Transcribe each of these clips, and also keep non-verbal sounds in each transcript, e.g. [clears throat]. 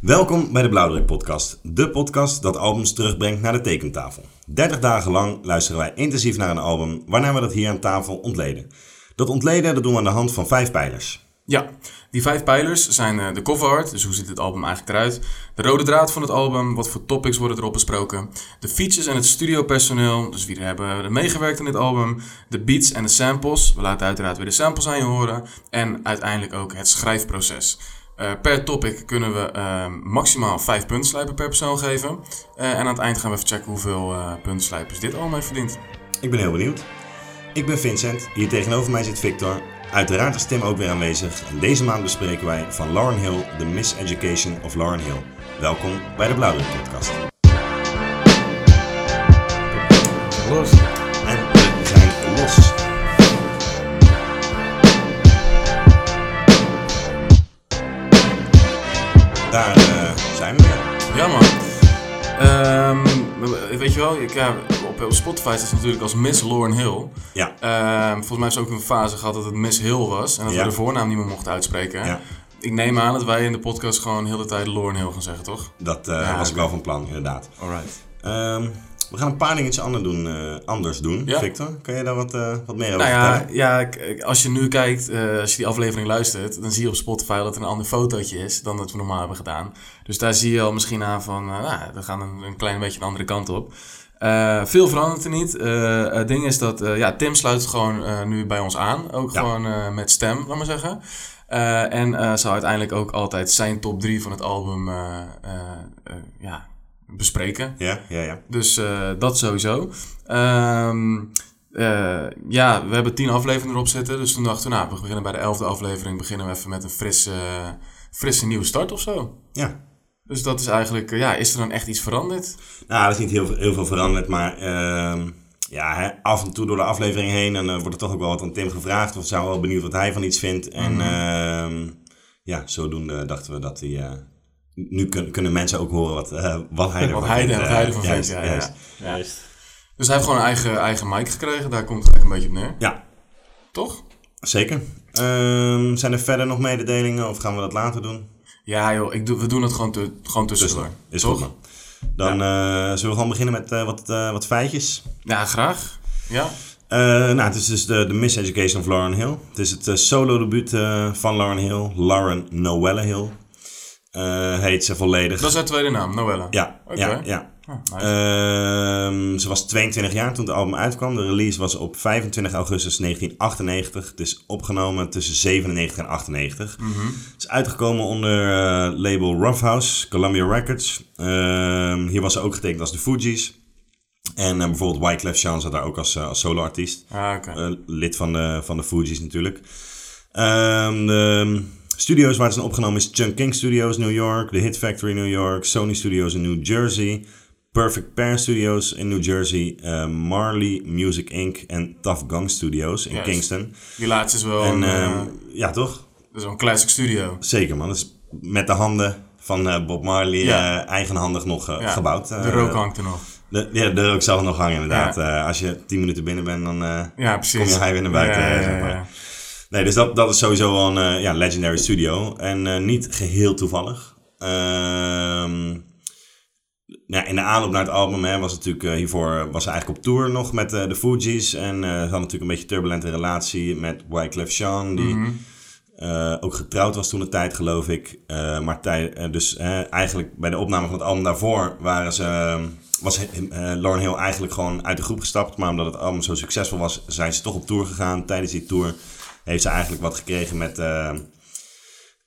Welkom bij de Blauwdruk Podcast. De podcast dat albums terugbrengt naar de tekentafel. 30 dagen lang luisteren wij intensief naar een album, waarna we dat hier aan tafel ontleden. Dat ontleden dat doen we aan de hand van vijf pijlers. Ja, die vijf pijlers zijn eh, de cover art, dus hoe ziet het album eigenlijk eruit. De rode draad van het album, wat voor topics worden erop besproken. De features en het studiopersoneel, dus wie er hebben er meegewerkt aan dit album. De beats en de samples, we laten uiteraard weer de samples aan je horen. En uiteindelijk ook het schrijfproces. Uh, per topic kunnen we uh, maximaal 5 puntenslijpen per persoon geven. Uh, en aan het eind gaan we even checken hoeveel puntenslijpers dit allemaal heeft verdiend. Ik ben heel benieuwd. Ik ben Vincent, hier tegenover mij zit Victor. Uiteraard is Tim ook weer aanwezig en deze maand bespreken wij van Lauren Hill The Miseducation of Lauren Hill. Welkom bij de Blauwdruk Podcast. Los. Daar uh, zijn we weer. Ja man. Um, weet je wel, ik, ja, op, op Spotify is het natuurlijk als Miss Lauren Hill. Ja. Um, volgens mij heeft ze ook een fase gehad dat het Miss Hill was en dat Ja. we de voornaam niet meer mochten uitspreken. Ja. Ik neem aan dat wij in de podcast gewoon de hele tijd Lauren Hill gaan zeggen, toch? Dat eh, Ja, was ik wel van plan, inderdaad. Alright. Ehm, we gaan een paar dingetjes anders doen. eh, anders doen. Ja. Victor, kan je daar wat, eh, wat meer over Nou ja, vertellen? ja, als je nu kijkt, eh, als je die aflevering luistert, dan zie je op Spotify dat er een ander fotootje is dan dat we normaal hebben gedaan. Dus daar zie je al misschien aan van, eh, nou, we gaan een, een klein beetje een andere kant op. Eh, veel verandert er niet. Eh, het ding is dat, eh, ja, Tim sluit gewoon eh, nu bij ons aan. Ook Ja. gewoon eh, met stem, laat maar zeggen. Eh, en eh zal uiteindelijk ook altijd zijn top 3 van het album eh, eh, eh, ja, bespreken. Ja, ja, ja. Dus eh, dat sowieso. Ehm, eh, ja, we hebben tien afleveringen erop zitten. Dus toen dachten we, nou, we beginnen bij de elfde aflevering. Beginnen we even met een frisse, frisse nieuwe start of zo. Ja. Dus dat is eigenlijk, eh, ja, is er dan echt iets veranderd? Nou, er is niet heel, veel- heel veel veranderd, maar ehm, ja, hè, af en toe door de aflevering heen dan, eh, wordt er toch ook wel wat aan Tim gevraagd. Of zijn we wel benieuwd wat hij van iets vindt. En Mhm. ehm, ja, zodoende dachten we dat hij... eh, nu kun- kunnen mensen ook horen wat, eh, wat hij ervan Wat hij, vindt. wat eh, hij ervan vindt, juist, ja, juist. ja. Dus hij heeft gewoon een eigen, eigen mic gekregen. Daar komt het eigenlijk een beetje op neer. Ja, Toch? zeker. Ehm, zijn er verder nog mededelingen of gaan we dat later doen? Ja joh, ik doe, we doen het gewoon, te, gewoon tussendoor. Is toch? goed man. Dan eh, zullen we gewoon beginnen met eh, wat, eh, wat feitjes. Ja, graag. Ja. Eh, nou, het is dus de, de Miseducation of Lauren Hill. Het is het eh, solo debuut eh, van Lauren Hill. Lauren Noelle Hill. Eh, heet ze volledig. Dat is haar tweede naam, Noelle. Ja, Oké. ja, ja. Nice. Ehm, ze was 22 jaar toen het album uitkwam. De release was op 25 augustus 1998. Het is opgenomen tussen 97 en 98. Mhm. Het is uitgekomen onder eh, label Rough House, Columbia Records. Ehm, hier was ze ook getekend als de Fugees. En eh, bijvoorbeeld Wyclef Jean zat daar ook als, als solo-artiest. Ah, lid van de, van de Fugees natuurlijk. Ehm, de studios waar het is opgenomen is Chunk King Studios New York, The Hit Factory New York, Sony Studios in New Jersey, Perfect Pair Studios in New Jersey, eh, Marley Music Inc. en Tough Gong Studios in. Kingston. Die laatste is wel En een, eh, ehm, ja, toch? dat is wel een classic studio. Zeker man. Dat is met de handen van eh, Bob Marley Ja. eigenhandig nog Ja, gebouwd. De rook hangt er nog. de, ja, de rook zal nog hangen inderdaad. Als je tien minuten binnen bent, dan... Kom je hij weer naar buiten, zeg maar. Nee, dus dat, dat is sowieso wel een eh, ja, legendary studio. En eh, niet geheel toevallig. Ehm, ja, in de aanloop naar het album hè, was natuurlijk eh, hiervoor was ze eigenlijk op tour nog met de Fugees. En ze had natuurlijk een beetje een turbulente relatie met Wyclef Jean, die Mhm. ook getrouwd was toen de tijd, geloof ik. Maar tij- dus eigenlijk bij de opname van het album daarvoor waren ze, was eh, Lauren Hill eigenlijk gewoon uit de groep gestapt. Maar omdat het album zo succesvol was, zijn ze toch op tour gegaan. Tijdens die tour heeft ze eigenlijk wat gekregen met... eh,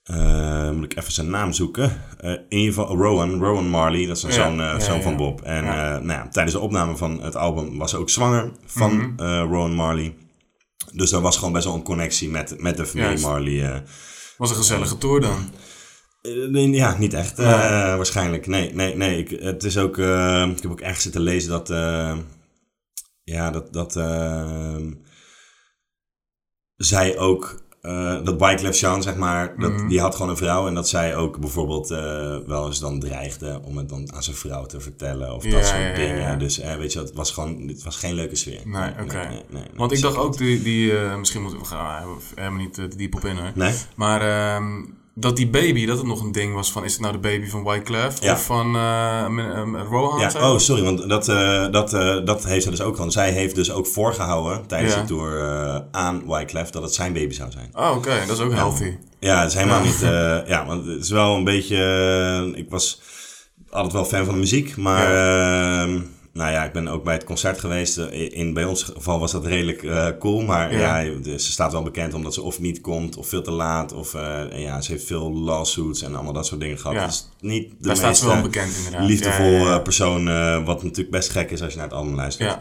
eh, moet ik even zijn naam zoeken. Eh, in ieder geval Rowan, Rowan Marley, dat is een Ja, zoon, ja, zoon ja. van Bob. En nou ja, tijdens de opname van het album was ze ook zwanger van eh, Rowan Marley. Dus er was gewoon best wel een connectie met, met de familie Juist. Marley. Was een gezellige tour dan. Nee, ja, niet echt waarschijnlijk. Nee, nee, nee. Ik, het is ook, ik heb ook ergens zitten lezen dat... ja, dat... dat zij ook... eh, dat Wyclef Jean, zeg maar, dat, Mhm. die had gewoon een vrouw. En dat zij ook bijvoorbeeld eh, wel eens dan dreigde om het dan aan zijn vrouw te vertellen. Of Ja, dat soort ja, dingen. ja. Dus eh, weet je, het was gewoon, het was geen leuke sfeer. Nee, oké. nee, nee, nee, Want ik zeker dacht ook, die, die misschien moeten we gaan, helemaal niet te diep op in hoor. Nee? Maar ehm, dat die baby, dat het nog een ding was van... is het nou de baby van Wyclef Ja. of van eh, Rohan? Ja, oh, sorry, want dat, eh, dat, eh, dat heeft ze dus ook. Want zij heeft dus ook voorgehouden tijdens Ja. de tour aan Wyclef dat het zijn baby zou zijn. Oh, oké, dat is ook healthy. Ja, het is helemaal niet. [laughs] ja, want het is wel een beetje. ik was altijd wel fan van de muziek, maar. Ehm, nou ja, ik ben ook bij het concert geweest. Eh, In, bij ons geval was dat redelijk eh, cool. Maar Ja. ja, ze staat wel bekend omdat ze of niet komt of veel te laat. Of eh, ja, ze heeft veel lawsuits en allemaal dat soort dingen gehad. Ja. Is niet de Daar meest ze wel bekend inderdaad. liefdevol Ja, ja, ja. eh, persoon. wat natuurlijk best gek is als je naar het album luistert. Ja,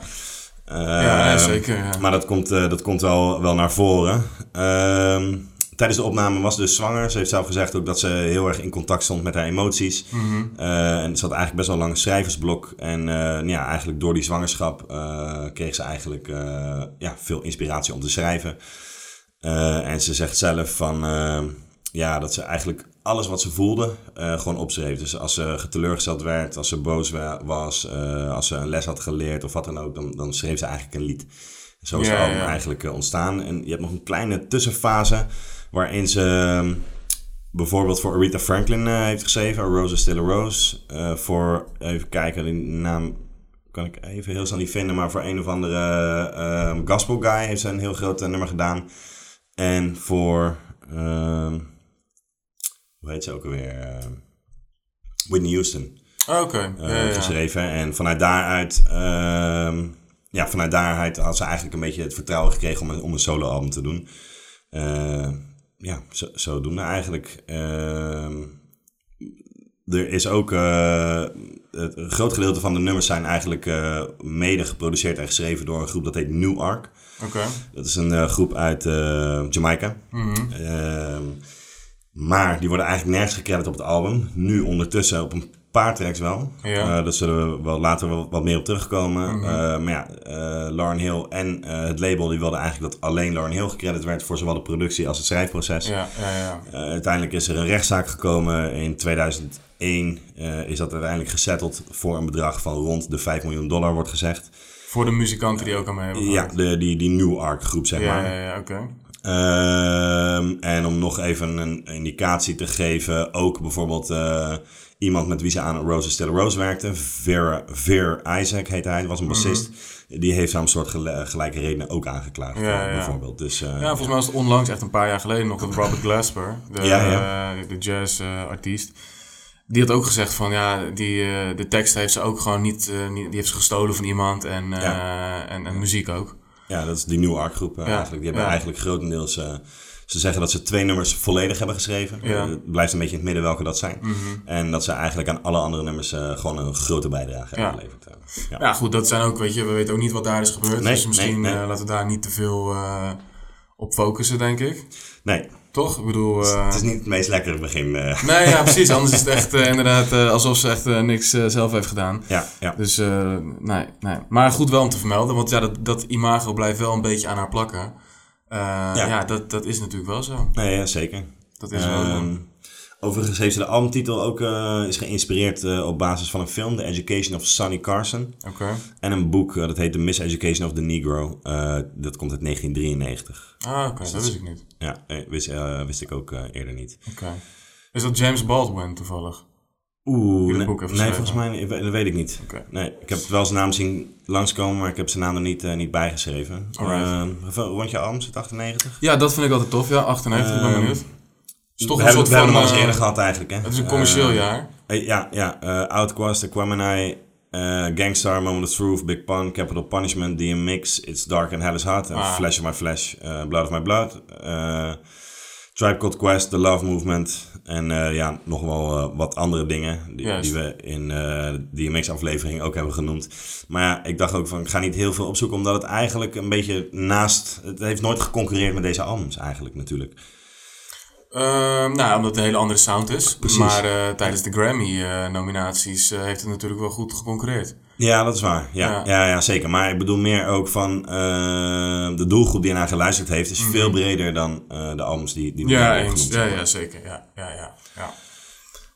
Eh, ja, zeker. Maar dat komt, dat komt wel, wel naar voren. Ehm, tijdens de opname was ze dus zwanger. Ze heeft zelf gezegd ook dat ze heel erg in contact stond met haar emoties. Mhm. Eh, en ze had eigenlijk best wel een schrijversblok. En eh, ja, eigenlijk door die zwangerschap eh, kreeg ze eigenlijk ja, veel inspiratie om te schrijven. En ze zegt zelf van, ja, dat ze eigenlijk alles wat ze voelde gewoon opschreef. Dus als ze teleurgesteld werd, als ze boos wa- was, als ze een les had geleerd of wat dan ook, dan, dan schreef ze eigenlijk een lied. Zo is het album eigenlijk ontstaan. En je hebt nog een kleine tussenfase waarin ze eh, bijvoorbeeld voor Aretha Franklin eh, heeft geschreven, A Rose is Still a Rose. Eh, voor, even kijken, die naam kan ik even heel snel niet vinden, maar voor een of andere eh, gospel guy heeft ze een heel groot eh, nummer gedaan. En voor, ehm, hoe heet ze ook alweer? Whitney Houston Oh, Oké, ja, ja, ja. geschreven. En vanuit daaruit, ehm, ja, vanuit daaruit had ze eigenlijk een beetje het vertrouwen gekregen om een, om een solo-album te doen. Ja, zo, zodoende eigenlijk. Ehm, er is ook, eh, het, een groot gedeelte van de nummers zijn eigenlijk eh, mede geproduceerd en geschreven door een groep dat heet New Ark. Oké. Dat is een eh, groep uit Jamaica. Mhm. Ehm, maar die worden eigenlijk nergens gecrediteerd op het album. Nu ondertussen op een paar tracks wel. Ja. Eh, daar zullen we wel later wel wat meer op terugkomen. Mhm. Eh, maar ja, eh Lauren Hill en het label die wilden eigenlijk dat alleen Lauren Hill gecrediteerd werd voor zowel de productie als het schrijfproces. Ja, ja, ja. Uiteindelijk is er een rechtszaak gekomen. In 2001 eh, is dat uiteindelijk gesetteld voor een bedrag van rond de 5 miljoen dollar, wordt gezegd. Voor de muzikanten die ook aan mee hebben Ja, de, die, die New Ark groep, zeg ja, maar. ja, ja, oké. Ehm, en om nog even een indicatie te geven, ook bijvoorbeeld iemand met wie ze aan Rose is Still a Rose werkte, Vera, Veer Isaac heette hij, was een bassist. Die heeft hem een soort gel- gelijke redenen ook aangeklaagd, Mhm. Ja, eh, ja. bijvoorbeeld. Dus, eh, Ja, volgens mij was het onlangs, echt een paar jaar geleden nog, dat Robert Glasper, de, Ja, eh, de jazz-artiest, die had ook gezegd van, ja, die, eh, de tekst heeft ze ook gewoon niet, eh, niet die heeft ze gestolen van iemand en, eh, en, en muziek ook. ja, dat is die New Ark groep eh, eigenlijk. Die hebben eigenlijk grotendeels... ze zeggen dat ze twee nummers volledig hebben geschreven. Ja. Eh, Het blijft een beetje in het midden welke dat zijn. Mhm. En dat ze eigenlijk aan alle andere nummers eh, gewoon een grote bijdrage Ja. hebben geleverd. eh. Ja. Ja, goed, dat zijn ook, weet je, we weten ook niet wat daar is gebeurd, Nee, dus misschien nee, nee. laten we daar niet te veel op focussen, denk ik. Nee, Toch? Ik bedoel... eh, het is niet het meest lekkere begin. Nee, ja, precies. [laughs] Anders is het echt inderdaad alsof ze echt niks zelf heeft gedaan. ja, ja. Dus nee, nee. Maar goed wel om te vermelden, want ja, dat, dat imago blijft wel een beetje aan haar plakken. Eh, ja, dat, dat is natuurlijk wel zo. Nee, ja, zeker. Dat is wel. Ehm, overigens heeft ze de albumtitel ook eh, is geïnspireerd eh, op basis van een film, The Education of Sonny Carson. Oké. En een boek, dat heet The Miseducation of the Negro. Dat komt uit 1993. Ah, oké, dat wist ik niet. Ja, wist, wist ik ook eerder niet. Oké. Is dat James Baldwin toevallig? Oeh, nee, volgens mij, dat weet ik niet. Oké. Nee, ik heb wel zijn naam zien langskomen, maar ik heb zijn naam er niet, eh, niet bijgeschreven. Alright. Ehm, hoeveel- rond je album zit 98? Ja, dat vind ik altijd tof. Ja, 98, ik ben Ehm, benieuwd. Is toch we een hebben, soort we hebben van... hem al eens eh, eerder gehad eigenlijk. Hè? het is een commercieel Eh, jaar. Eh, ja, ja. eh Outcast, Aquemini, eh Gangstar, Moment of Truth, Big Pun, Capital Punishment, DMX, It's Dark and Hell is Hot, en Ah. Flash of My Flash, eh, Blood of My Blood, eh, Tribe Called Quest, The Love Movement en eh, ja, nog wel eh, wat andere dingen die, die we in eh de DMX-aflevering ook hebben genoemd. Maar ja, ik dacht ook van, ik ga niet heel veel opzoeken, omdat het eigenlijk een beetje naast... Het heeft nooit geconcurreerd met deze albums eigenlijk natuurlijk. Ehm, nou, omdat het een hele andere sound is. Precies. Maar eh, tijdens de Grammy-nominaties heeft het natuurlijk wel goed geconcurreerd. Ja, dat is waar. Ja, Ja. ja. Ja, zeker. Maar ik bedoel meer ook van eh, de doelgroep die naar geluisterd heeft, is veel breder dan eh, de albums die, die Mhm. Ja, eens. Ja, ja, zeker. Ja, ja, ja.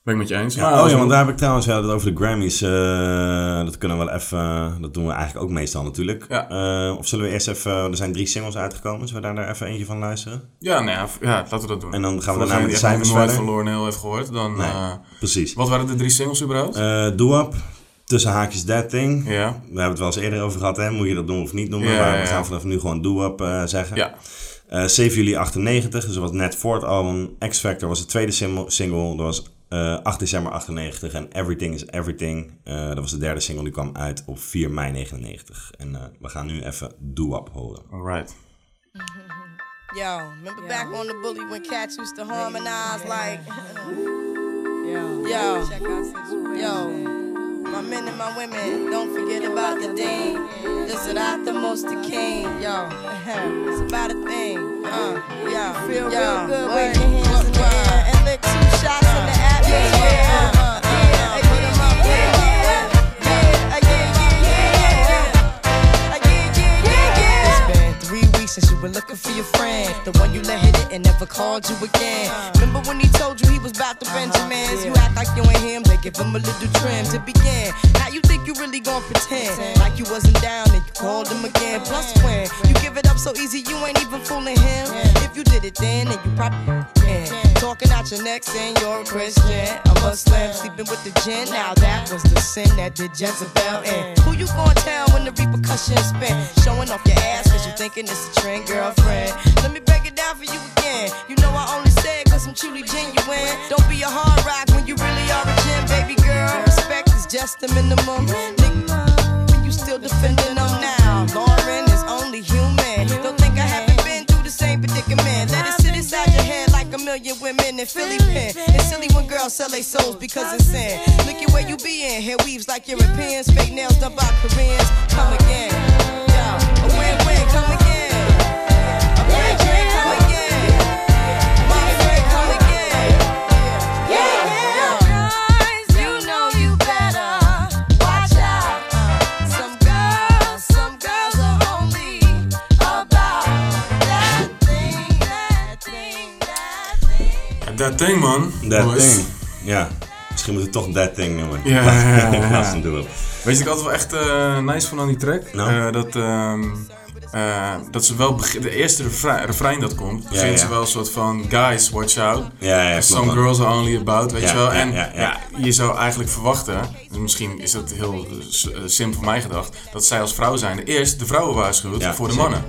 Ja. Ben ik met je eens. Ja, oh als ja, want daar heb ik trouwens ja, dat over de Grammys. eh, dat kunnen we wel even. dat doen we eigenlijk ook meestal natuurlijk. Ja. Eh, of zullen we eerst even. Er zijn drie singles uitgekomen. Zullen we daar, daar even eentje van luisteren? Ja, nou ja, laten we dat doen. En dan gaan we daarna met de cijfers nooit verder. van Lauren Hill heeft gehoord, dan... Nee. eh, Precies. wat waren de drie singles überhaupt? Eh Doe Up, tussen haakjes That Thing. ja. We hebben het wel eens eerder over gehad, hè? Moet je dat doen of niet doen? Ja, maar ja, we gaan vanaf nu gewoon Do Up eh, zeggen. Ja. Eh 7 juli 98, dus dat was net voor het album. X Factor was de tweede single. Dat was eh 8 december 98. En Everything is Everything. eh, dat was de derde single. Die kwam uit op 4 mei 99. En eh, we gaan nu even Do Up horen. Alright. [laughs] Yo, remember back on the bully when cats used to harmonize like, [laughs] Yo, yo, check out yo, my men and my women, don't forget about the dean. This is not the most the king, yo. [laughs] It's about a thing, uh, yo, Feel yo, real good, wave your hands in the air and lick two shots in the. Yeah, you were looking for your friend, the one you let hit it and never called you again. Remember when he told you he was about to Benjamins? You act like you ain't him, they give him a little trim to begin. Now you think you really gon' pretend like you wasn't down and you called him again. Plus when you give it up so easy, you ain't even fooling him. If you did it then, then you probably can. Talking out your neck saying you're a Christian, I'm a Muslim, sleeping with the gin. Now that was the sin that did Jezebel in. Who you gonna tell when the repercussions spin? Showing off your ass cause you thinking it's a trend, girlfriend. Let me break it down for you again. You know I only say it cause I'm truly genuine. Don't be a hard rock when you really are a gem, baby girl. Respect is just the minimum. Nigga, you still defending them now. Lauren is only human. Don't think I haven't been through the same predicament. Let it sit inside your head like a million women in Philly pen. It's silly when girls sell their souls because it's sin. Look at where you be in. Hair weaves like Europeans. Fake nails done by Koreans. Come again. Yo, a win-win. Come again. That thing, that thing, that thing. Ja, that thing, man. That Boys. Thing. Ja, misschien moet het toch That Thing noemen. Ja. [laughs] Weet je, ik altijd wel echt eh, nice vond aan die track? Nou? Eh, dat, ehm, eh, dat ze wel de eerste refrein, refrein dat komt, begint ja. ze wel een soort van guys, watch out. Some girls are only about, weet je wel. En ja, je zou eigenlijk verwachten, misschien is dat heel eh, s- eh, simpel van mij gedacht, dat zij als vrouw zijn eerst de vrouwen waarschuwt voor de mannen.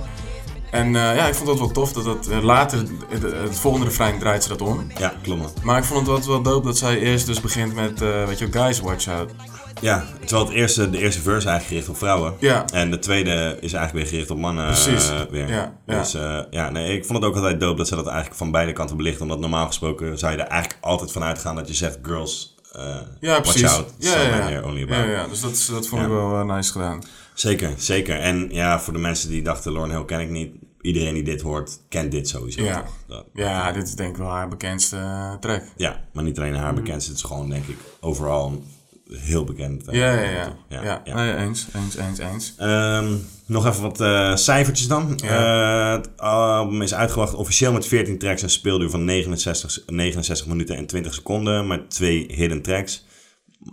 En eh, ja, ik vond dat wel tof dat dat later, het, het volgende refrein draait ze dat om. Ja, klopt. Maar ik vond het wel, wel dope dat zij eerst dus begint met, weet je guys, watch out. Ja, terwijl het eerste, de eerste verse eigenlijk gericht op vrouwen. Ja. En de tweede is eigenlijk weer gericht op mannen. Precies. eh, weer. Ja, ja. Dus eh, ja, nee, ik vond het ook altijd dope dat ze dat eigenlijk van beide kanten belichten. Omdat normaal gesproken zou je er eigenlijk altijd van uitgaan dat je zegt girls, eh Ja, watch precies. out. Ja, ja, ja. only ja, about. ja, dus dat, dat vond ik Ja. wel nice gedaan. Zeker, zeker. En ja, voor de mensen die dachten Lauren Hill ken ik niet. Iedereen die dit hoort, kent dit sowieso. Ja. Dat- Ja, dit is denk ik wel haar bekendste track. ja, maar niet alleen haar bekend. Het is gewoon denk ik overal heel bekend. eh, Ja, ja, ja. ja, ja, ja. Nee, eens, eens, eens, eens. Ehm, nog even wat eh, cijfertjes dan. Ja. Eh, het album is uitgebracht officieel met 14 tracks en speelduur van 69, 69 minuten en 20 seconden. Met twee hidden tracks.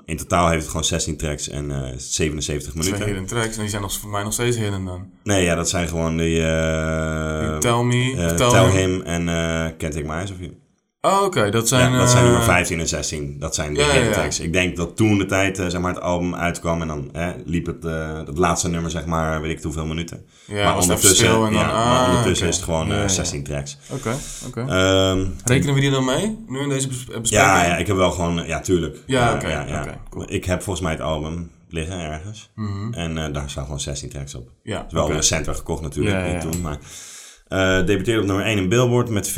In totaal heeft het gewoon 16 tracks en eh, 77 Twee minuten. hidden tracks en die zijn nog, voor mij nog steeds hidden dan. Nee, ja, dat zijn gewoon die... Tell Me, Tell Tell Him. Him en Can't Take My Eyes Off You. Oh, oké, dat zijn... ja, dat zijn eh, nummer 15 en 16. Dat zijn de ja, ja. tracks. Ik denk dat toen de tijd eh, zeg maar, het album uitkwam en dan eh, liep het, eh, het laatste nummer, zeg maar, weet ik hoeveel minuten. Ja, maar ondertussen, en dan- ja, ah, maar ondertussen oké. is het gewoon eh, Ja, ja. 16 tracks. Oké, oké. Ehm, Rekenen we die dan mee, nu in deze bes- bespreking? ja, ja, ik heb wel gewoon, ja, tuurlijk. Ja, Eh, oké, cool. Ik heb volgens mij het album liggen ergens. En eh, daar staan gewoon 16 tracks op. Ja, Het is wel oké. recent weer gekocht natuurlijk, Ja, ja, niet toen. Maar, eh debuteerde op nummer 1 in Billboard met 422.000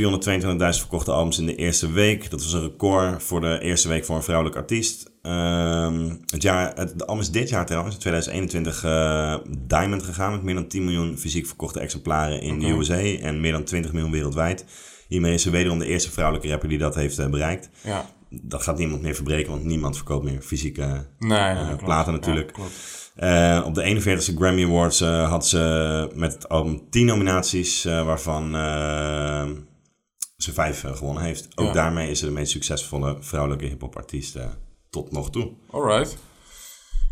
verkochte albums in de eerste week. Dat was een record voor de eerste week voor een vrouwelijke artiest. Ehm, het, jaar, het de album is dit jaar trouwens, in 2021, eh, Diamond gegaan met meer dan 10 miljoen fysiek verkochte exemplaren in de. USA en meer dan 20 miljoen wereldwijd. Hiermee is ze wederom de eerste vrouwelijke rapper die dat heeft eh, bereikt. Ja. Dat gaat niemand meer verbreken, want niemand verkoopt meer fysieke Nee, nee, klopt. platen natuurlijk. Ja, klopt. Eh, op de 41ste Grammy Awards eh, had ze met het album 10 nominaties, eh, waarvan zijn vijf gewonnen heeft. Ook Ja. daarmee is ze de meest succesvolle vrouwelijke hip-hop artiest tot nog toe. Alright.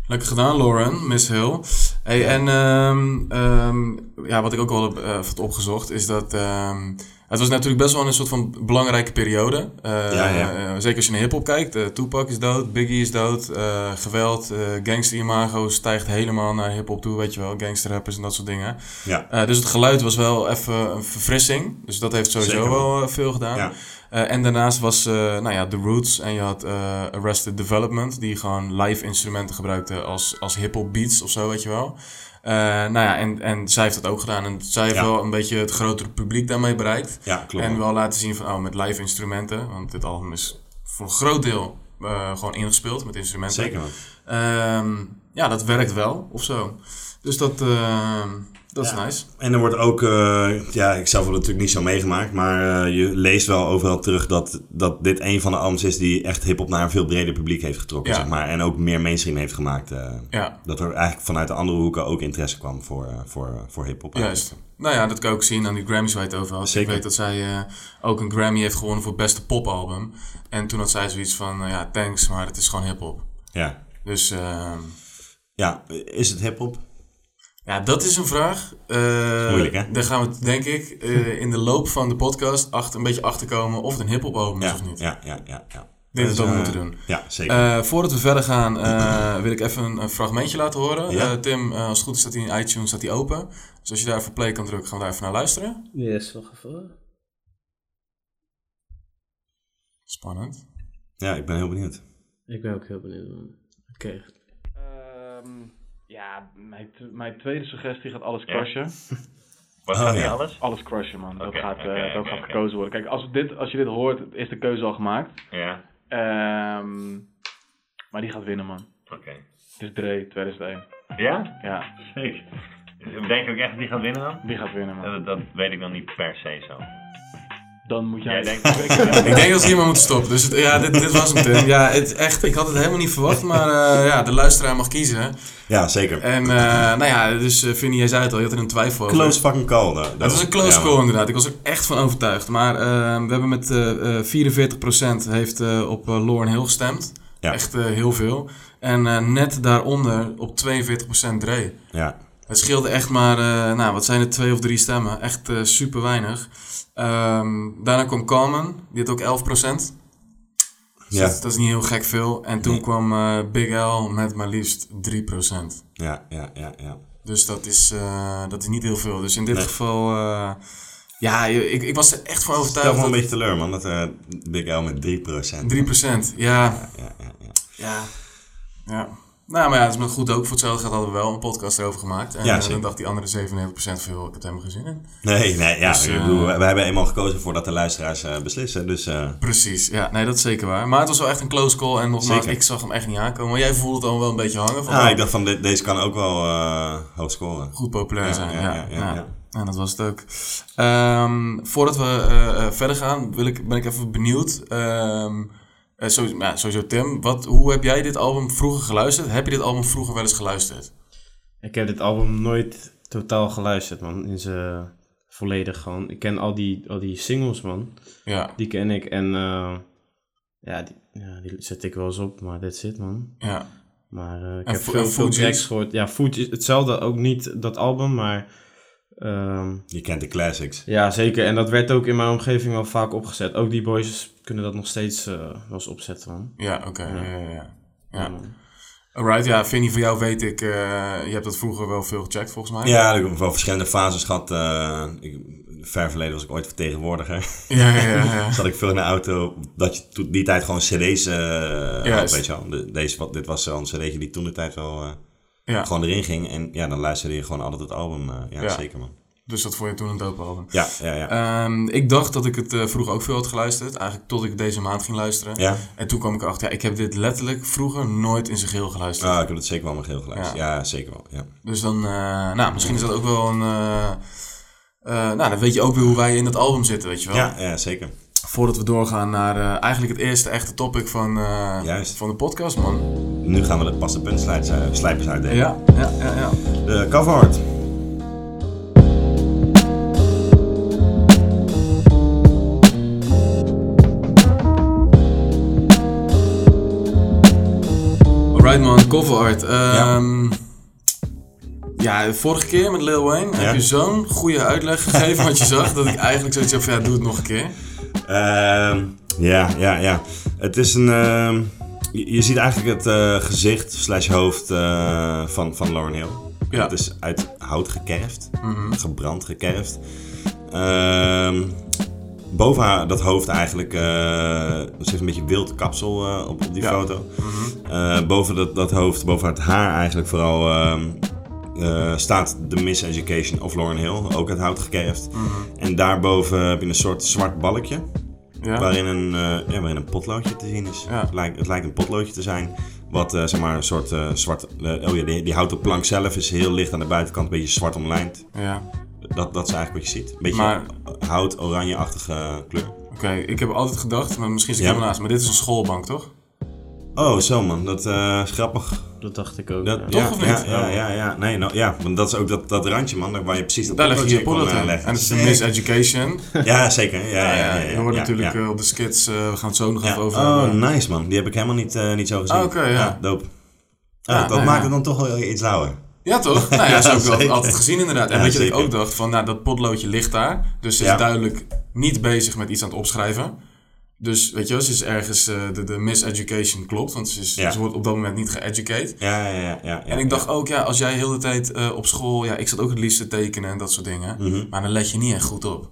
Lekker gedaan, Lauren, Miss Hill. Hey, en ehm, ehm, ja, wat ik ook wel heb had opgezocht, is dat ehm, het was natuurlijk best wel een soort van belangrijke periode. Eh, Ja, ja. eh, zeker als je naar hip-hop kijkt. eh, Tupac is dood, Biggie is dood, geweld, gangster-imago stijgt helemaal naar hip-hop toe, weet je wel, gangsterrappers en dat soort dingen. Ja, dus het geluid was wel even een verfrissing. Dus dat heeft sowieso Zeker wel veel gedaan. Eh, en daarnaast was, eh, nou ja, The Roots en je had eh, Arrested Development, die gewoon live instrumenten gebruikte als, als hip-hop beats of zo, weet je wel. Nou ja, en, en zij heeft dat ook gedaan. En zij heeft Ja. wel een beetje het grotere publiek daarmee bereikt. ja klopt. En wel laten zien van, oh, met live instrumenten. Want dit album is voor een groot deel gewoon ingespeeld met instrumenten. Zeker. Ehm, ja, dat werkt wel, of zo. Dus dat, ehm, dat is Ja. nice. En er wordt ook, eh, ja, ik zelf heb het natuurlijk niet zo meegemaakt, maar eh, je leest wel overal terug dat, dat dit een van de albums is die echt hip-hop naar een veel breder publiek heeft getrokken, Ja. zeg maar. En ook meer mainstream heeft gemaakt. eh, Ja, dat er eigenlijk vanuit de andere hoeken ook interesse kwam voor, eh, voor, voor hip-hop. Juist. Nou ja, dat kan je ook zien aan die Grammys waar je het over had. Zeker. Ik weet dat zij eh, ook een Grammy heeft gewonnen voor het beste popalbum. En toen had zij zoiets van, ja, thanks, maar het is gewoon hip-hop. Ja. Dus ehm, ja, is het hip-hop? Ja, dat is een vraag. Eh, Moeilijk, hè? Daar gaan we, denk ik, eh, in de loop van de podcast achter, een beetje achterkomen of het een hip-hop album is Ja, of niet. ja, ja, ja. ja. Ik denk dat we dat eh, moeten doen. Ja, zeker. Eh, voordat we verder gaan, eh, [clears throat] wil ik even een, een fragmentje laten horen. Ja. Eh, Tim, als het goed is, staat hij in iTunes staat hij open. Dus als je daar even play kan drukken, gaan we daar even naar luisteren. Yes, wacht even. Spannend. ja, ik ben heel benieuwd. Ik ben ook heel benieuwd. man. Oké. Ja, mijn, t- mijn tweede suggestie gaat alles crushen. [laughs] Wat Oh, gaat niet ja. alles? Alles crushen, man. Dat gaat, eh, dat gaat gekozen worden. Kijk, als, dit, als je dit hoort, is de keuze al gemaakt. Ja, Ehm, maar die gaat winnen, man. oké. Het is Dre, 2001. Ja? Ja, Sick. Denk je ook echt dat die gaat winnen dan? die gaat winnen, man. Dat, dat weet ik dan niet per se zo. Dan moet jij... Denkt... Ik denk dat we hier maar moeten stoppen. Dus het- ja, dit, dit was hem, Tim. Ja, het, echt, ik had het helemaal niet verwacht, maar eh, ja, de luisteraar mag kiezen. Ja, zeker. En eh, nou ja, dus uh, Vinnie, jij zei het al, je had er een twijfel over. Close fucking call. though. Het was een close Ja, call inderdaad. Ik was er echt van overtuigd. Maar we hebben met eh, eh 44% heeft eh, op uh, Lauren Hill gestemd. Ja. Echt eh, heel veel. En eh, net daaronder op 42% Dre. Ja, Het scheelde echt maar, eh, nou wat zijn het, twee of drie stemmen. Echt eh, super weinig. Ehm, daarna kwam Carmen, die had ook 11%. Dus Ja. dat, dat is niet heel gek veel. En toen Nee. kwam eh, Big L met maar liefst 3%. ja, ja, ja. ja. Dus dat is, eh, dat is niet heel veel. Dus in dit Nee. geval, eh, ja, ik, ik was er echt van overtuigd. me een dat beetje teleur, man. Dat Big L met 3%. 3%, ja, Ja, ja, ja, ja. ja, ja. Nou, maar ja, het is maar goed ook. Voor hetzelfde gaat hadden we wel een podcast erover gemaakt. En Ja, eh, dan dacht die andere 97% veel, ik heb helemaal geen zin in. Nee, nee, ja. Dus, eh, bedoel, wij hebben eenmaal gekozen voordat de luisteraars eh, beslissen. Dus Precies, ja, nee, dat is zeker waar. Maar het was wel echt een close call. En nogmaals, Zeker. ik zag hem echt niet aankomen. Maar jij voelde het al wel een beetje hangen. Van, ah, oh, ik dacht van, de- deze kan ook wel hoog scoren. goed populair Ja, zijn. ja, Ja, ja, ja, ja, ja. Ja, dat was het ook. Ehm, voordat we verder gaan, wil ik, ben ik even benieuwd. Ehm, eh, sowieso, sowieso Tim, wat, hoe heb jij dit album vroeger geluisterd? Heb je dit album vroeger wel eens geluisterd? Ik heb dit album nooit totaal geluisterd, man. In zijn volledig gewoon. Ik ken al die, al die singles, man. Ja, Die ken ik en eh, ja, die, ja, die zet ik wel eens op, maar that's it, man. ja. Maar eh, ik En heb veel, veel tracks gehoord. Ja, Food hetzelfde, ook niet dat album, maar ehm, Je kent de classics. ja, zeker. En dat werd ook in mijn omgeving wel vaak opgezet. Ook die boys kunnen dat nog steeds eh, wel eens opzetten, man. Ja, oké. ja. Ja, ja, ja. Alright, ja, Vinnie, voor jou weet ik, eh, je hebt dat vroeger wel veel gecheckt volgens mij. Ja, ik heb wel verschillende fases gehad. eh ik, ver verleden was ik ooit vertegenwoordiger. ja, ja. ja, ja. [laughs] Zat ik veel in de auto. Dat je toen die tijd gewoon cd's eh had, Juist. weet je wel. De- deze, wat, dit was wel een cd'tje die toen de tijd wel eh, ja. gewoon erin ging. En ja, dan luisterde je gewoon altijd het album. eh, ja, Ja. zeker man. Dus dat vond je toen een dope album. Ja, ja, ja. Ehm, ik dacht dat ik het eh, vroeger ook veel had geluisterd. Eigenlijk tot ik deze maand ging luisteren. ja? En toen kwam ik erachter, ja, ik heb dit letterlijk vroeger nooit in zijn geheel geluisterd. Ah, ik heb het zeker wel mijn geel geluisterd. Ja. zeker wel. Ja. Dus dan, eh, nou, misschien is dat ook wel een... nou, dan weet je ook weer hoe wij in het album zitten, weet je wel. Ja, ja, zeker. Voordat we doorgaan naar uh, eigenlijk het eerste echte topic van, eh, van de podcast, man. Nu gaan we de passen punt eh, slijpers uitdelen. Ja, ja, ja, ja. De cover art. Alright man, cover art. Ja. Ehm, ja. vorige keer met Lil Wayne heb je zo'n goede uitleg gegeven wat je zag, dat ik eigenlijk zoiets heb van ja, doe het nog een keer. Ehm, ja, ja, ja. Het is een. ehm, je, je ziet eigenlijk het eh, gezicht slash hoofd eh, van, van Lauren Hill. Ja. Het is uit hout gekerfd, Mhm. gebrand gekerfd. Ehm, boven haar, dat hoofd eigenlijk, eh ze heeft een beetje wild kapsel eh, op, op die Ja. foto. Mhm. Eh, boven dat, dat hoofd, boven het haar eigenlijk vooral, eh, staat de Miseducation of Lauren Hill, ook uit hout gekerfd. Mhm. En daarboven heb je een soort zwart balkje. Ja. Waarin een, eh, ja, waarin een potloodje te zien is. Ja. Het, lijkt, het lijkt een potloodje te zijn. Wat eh, zeg maar een soort zwart. oh ja, die, die houten plank zelf is heel licht aan de buitenkant, een beetje zwart omlijnd. Ja. Dat, dat is eigenlijk wat je ziet. Een beetje Maar- hout, oranje-achtige kleur. Oké, ik heb altijd gedacht, maar misschien zit ik Ja. helemaal naast, maar dit is een schoolbank toch? Oh, zo man, dat is grappig. Dat dacht ik ook. Dat, ja. Toch ja, of niet? Ja, ja, ja. Nee, nou, ja, want dat is ook dat, dat randje man, waar je precies dat Daar leg je kon, eh. En het is een Zeker. miseducation. [laughs] Ja, zeker. Ja, ja, ja, Ja, ja, je hoort ja, natuurlijk ja. eh, op de skits, eh, we gaan het zo nog Ja. even over Oh, hebben. nice man. Die heb ik helemaal niet, eh, niet zo gezien. Ah, oké, ja. dope. Ja, Ah, dat nee, maakt ja. het dan toch wel iets lauwer. Ja, toch? [laughs] Nou ja, Ja, zo heb ik dat zeker. altijd gezien inderdaad. En Ja, weet je dat ik ook dacht van, nou dat potloodje ligt daar. Dus ze is Ja. duidelijk niet bezig met iets aan het opschrijven. Dus weet je wel, ze is ergens, eh, de, de miseducation klopt. Want ze, is, Ja. ze wordt op dat moment niet geeducate. Ja, ja, ja. ja, En ik dacht ook, ja, als jij heel de tijd eh, op school... Ja, ik zat ook het liefst te tekenen en dat soort dingen. Mhm. Maar dan let je niet echt goed op.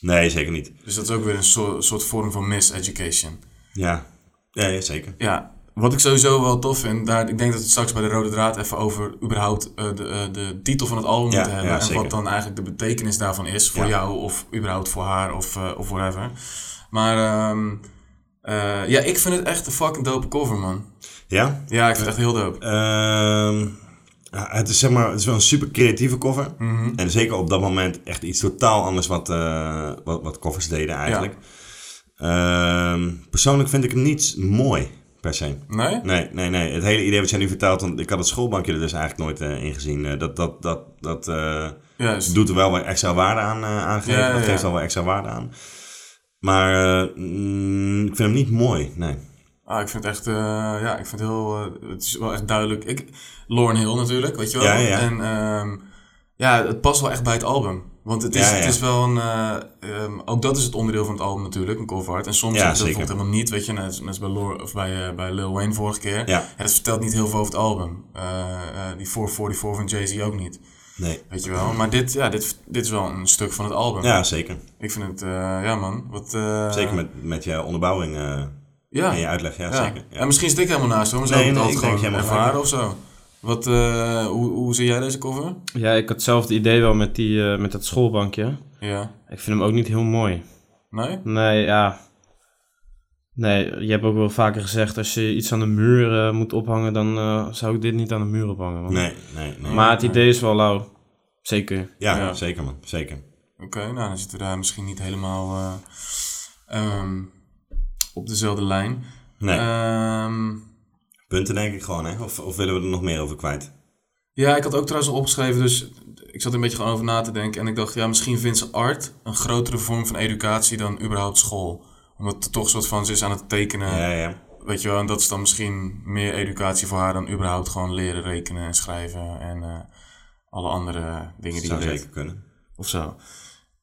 Nee, zeker niet. Dus dat is ook weer een soort, soort vorm van miseducation. Ja, ja, ja zeker. Ja, wat ik sowieso wel tof vind, daar, ik denk dat we het straks bij de Rode Draad even over überhaupt eh, de, de titel van het album Ja, moeten hebben. ja, en wat dan eigenlijk de betekenis daarvan is voor jou of überhaupt voor haar of, eh, of whatever. Maar ehm, eh, ja, ik vind het echt een fucking dope cover, man. Ja? Ja, ik vind het echt heel dope. Ehm, ja, het is zeg maar, het is wel een super creatieve cover. Mhm. En zeker op dat moment echt iets totaal anders wat, eh, wat, wat covers deden eigenlijk. Ehm, persoonlijk vind ik het niet mooi, per se. Nee? Nee, nee, nee. Het hele idee wat jij nu vertelt, want ik had het schoolbankje er dus eigenlijk nooit eh, in gezien. Dat dat, dat, dat doet er wel wat extra waarde aan uh. Ja, ja, Dat geeft wel wat extra waarde aan. Maar eh, mm, ik vind hem niet mooi, nee. Ah, ik vind het echt, eh, ja, ik vind het heel, eh, het is wel echt duidelijk. Ik, Lauren Hill natuurlijk, weet je wel. Ja, ja. En ehm, ja, het past wel echt bij het album. Want het is, Ja. Het is wel een, eh, ehm, ook dat is het onderdeel van het album natuurlijk, een cover art. En soms is dat bijvoorbeeld helemaal niet, weet je, net, als- net bij, Lor, of bij, bij Lil Wayne vorige keer. Ja. dat vertelt niet heel veel over het album. Die 444 van Jay-Z ook niet, Nee. weet je wel. Maar dit, ja, dit, dit is wel een stuk van het album. Ja, zeker. Ik vind het, eh, ja man, wat... eh, Zeker met, met je onderbouwing eh, ja. en je uitleg, ja, Ja. zeker. Ja. En misschien zit ik helemaal naast hoor, maar Nee, heb ik het nee, altijd ik denk gewoon dat je helemaal ervaren of zo. Wat, eh, hoe, hoe zie jij deze cover? Ja, ik had hetzelfde idee wel met, die, eh, met dat schoolbankje. Ja. Ik vind hem ook niet heel mooi. Nee? Nee, ja. Nee, je hebt ook wel vaker gezegd, als je iets aan de muur eh, moet ophangen, dan eh, zou ik dit niet aan de muur ophangen. Man. Nee, nee, nee. Maar het idee is wel lauw. Zeker. ja, Ja. zeker man, zeker. Oké, nou dan zitten we daar misschien niet helemaal eh, ehm, op dezelfde lijn. Nee, Ehm, punten denk ik gewoon, hè? Of, of willen we er nog meer over kwijt? ja, ik had ook trouwens al opgeschreven, dus ik zat er een beetje gewoon over na te denken. En ik dacht, ja, misschien vindt ze art een grotere vorm van educatie dan überhaupt school. Omdat het toch een soort van, ze is aan het tekenen. Ja, ja. Weet je wel, en dat is dan misschien meer educatie voor haar dan überhaupt gewoon leren rekenen en schrijven en eh, alle andere dingen die Zou je zeker kunnen. Of zo.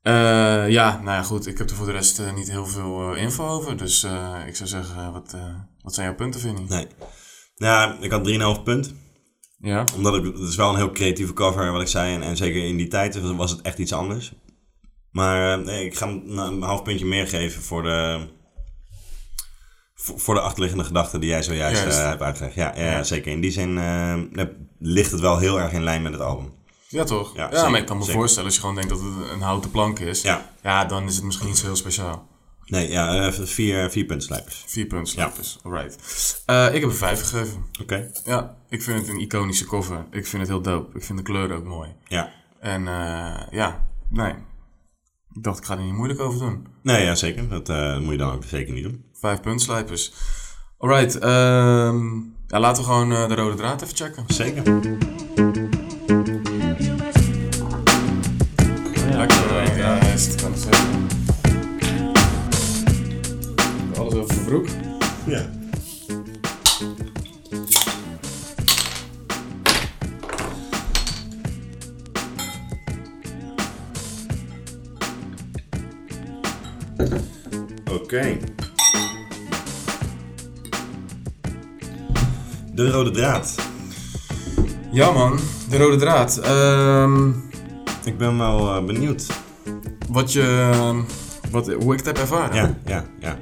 Eh, ja, nou ja, goed. Ik heb er voor de rest eh, niet heel veel info over. Dus ik zou zeggen, wat, wat zijn jouw punten, Vinnie? Nee. Ja, ik had 3,5 punt. Ja? Omdat het is wel een heel creatieve cover, wat ik zei. En, en zeker in die tijd was het echt iets anders. Maar eh, nee, ik ga hem een, half puntje meer geven voor de, voor, de achterliggende gedachten die jij zojuist Juist. eh, hebt uitgelegd. Ja, ja, Ja. zeker. In die zin eh, ligt het wel heel erg in lijn met het album. Ja, toch? Ja, Ja, zeker, maar ik kan me zeker. voorstellen als je gewoon denkt dat het een houten plank is. Ja. Ja, dan is het misschien niet zo heel speciaal. Nee, ja, eh, vier, vier puntslijpers. Vier punten, dus. Alright. Ik heb een vijf gegeven. Oké. Ja, ik vind het een iconische cover. Ik vind het heel dope. Ik vind de kleuren ook mooi. Ja. En ja, nee. Ik dacht, ik ga er niet moeilijk over doen. Nee, ja, zeker. Dat eh, moet je dan ook zeker niet doen. Vijf puntslijpers. Alright, ja, laten we gewoon eh, de rode draad even checken. Zeker. Oké. De rode draad. Ja man, de rode draad. Ehm, Ik ben wel eh, benieuwd. wat je, wat, hoe ik het heb ervaren. Ja, ja, ja.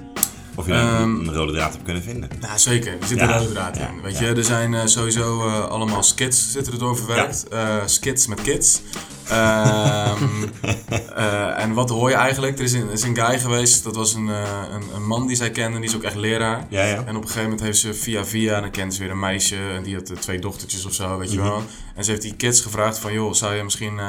Of je Ehm, een rode draad hebt kunnen vinden. Nou, zeker. Er zit een rode draad in. Weet je, er zijn eh, sowieso eh, allemaal skits zitten er door verwerkt. Eh, skits met kids. Ehm, [laughs] eh, en wat hoor je eigenlijk? Er is een, is een guy geweest, dat was een, een, een man die zij kende, die is ook echt leraar. Ja, ja. En op een gegeven moment heeft ze via via, en dan kende ze weer een meisje, en die had twee dochtertjes of zo, weet je Mhm. wel. En ze heeft die kids gevraagd van, joh, zou je misschien,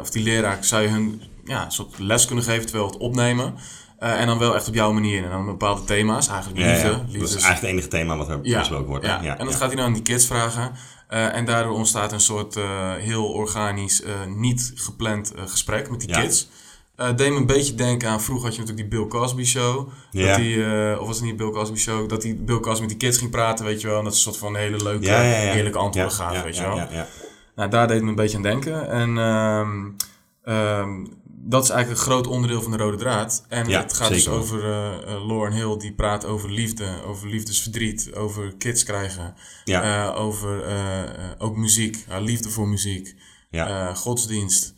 of die leraar, zou je hun ja, een soort les kunnen geven terwijl we het opnemen? Eh, en dan wel echt op jouw manier. En dan bepaalde thema's, eigenlijk Ja, liefde. Dat is eigenlijk het enige thema wat er besproken wordt. ja. en dat gaat hij dan aan die kids vragen. Eh, en daardoor ontstaat een soort eh, heel organisch, niet gepland gesprek met die kids. Eh deed me een beetje denken aan, vroeger had je natuurlijk die Bill Cosby show. Ja. Dat die, of was het niet Bill Cosby show? Dat die Bill Cosby met die kids ging praten, weet je wel. En dat ze een soort van hele leuke, Ja, ja, ja. eerlijke antwoorden gaven, weet je wel. Ja, ja. Nou, daar deed me een beetje aan denken. En ehm, dat is eigenlijk een groot onderdeel van de rode draad. En Ja, het gaat dus over eh, Lauren Hill, die praat over liefde, over liefdesverdriet, over kids krijgen. Ja. eh, over ook muziek, haar liefde voor muziek, Ja. godsdienst.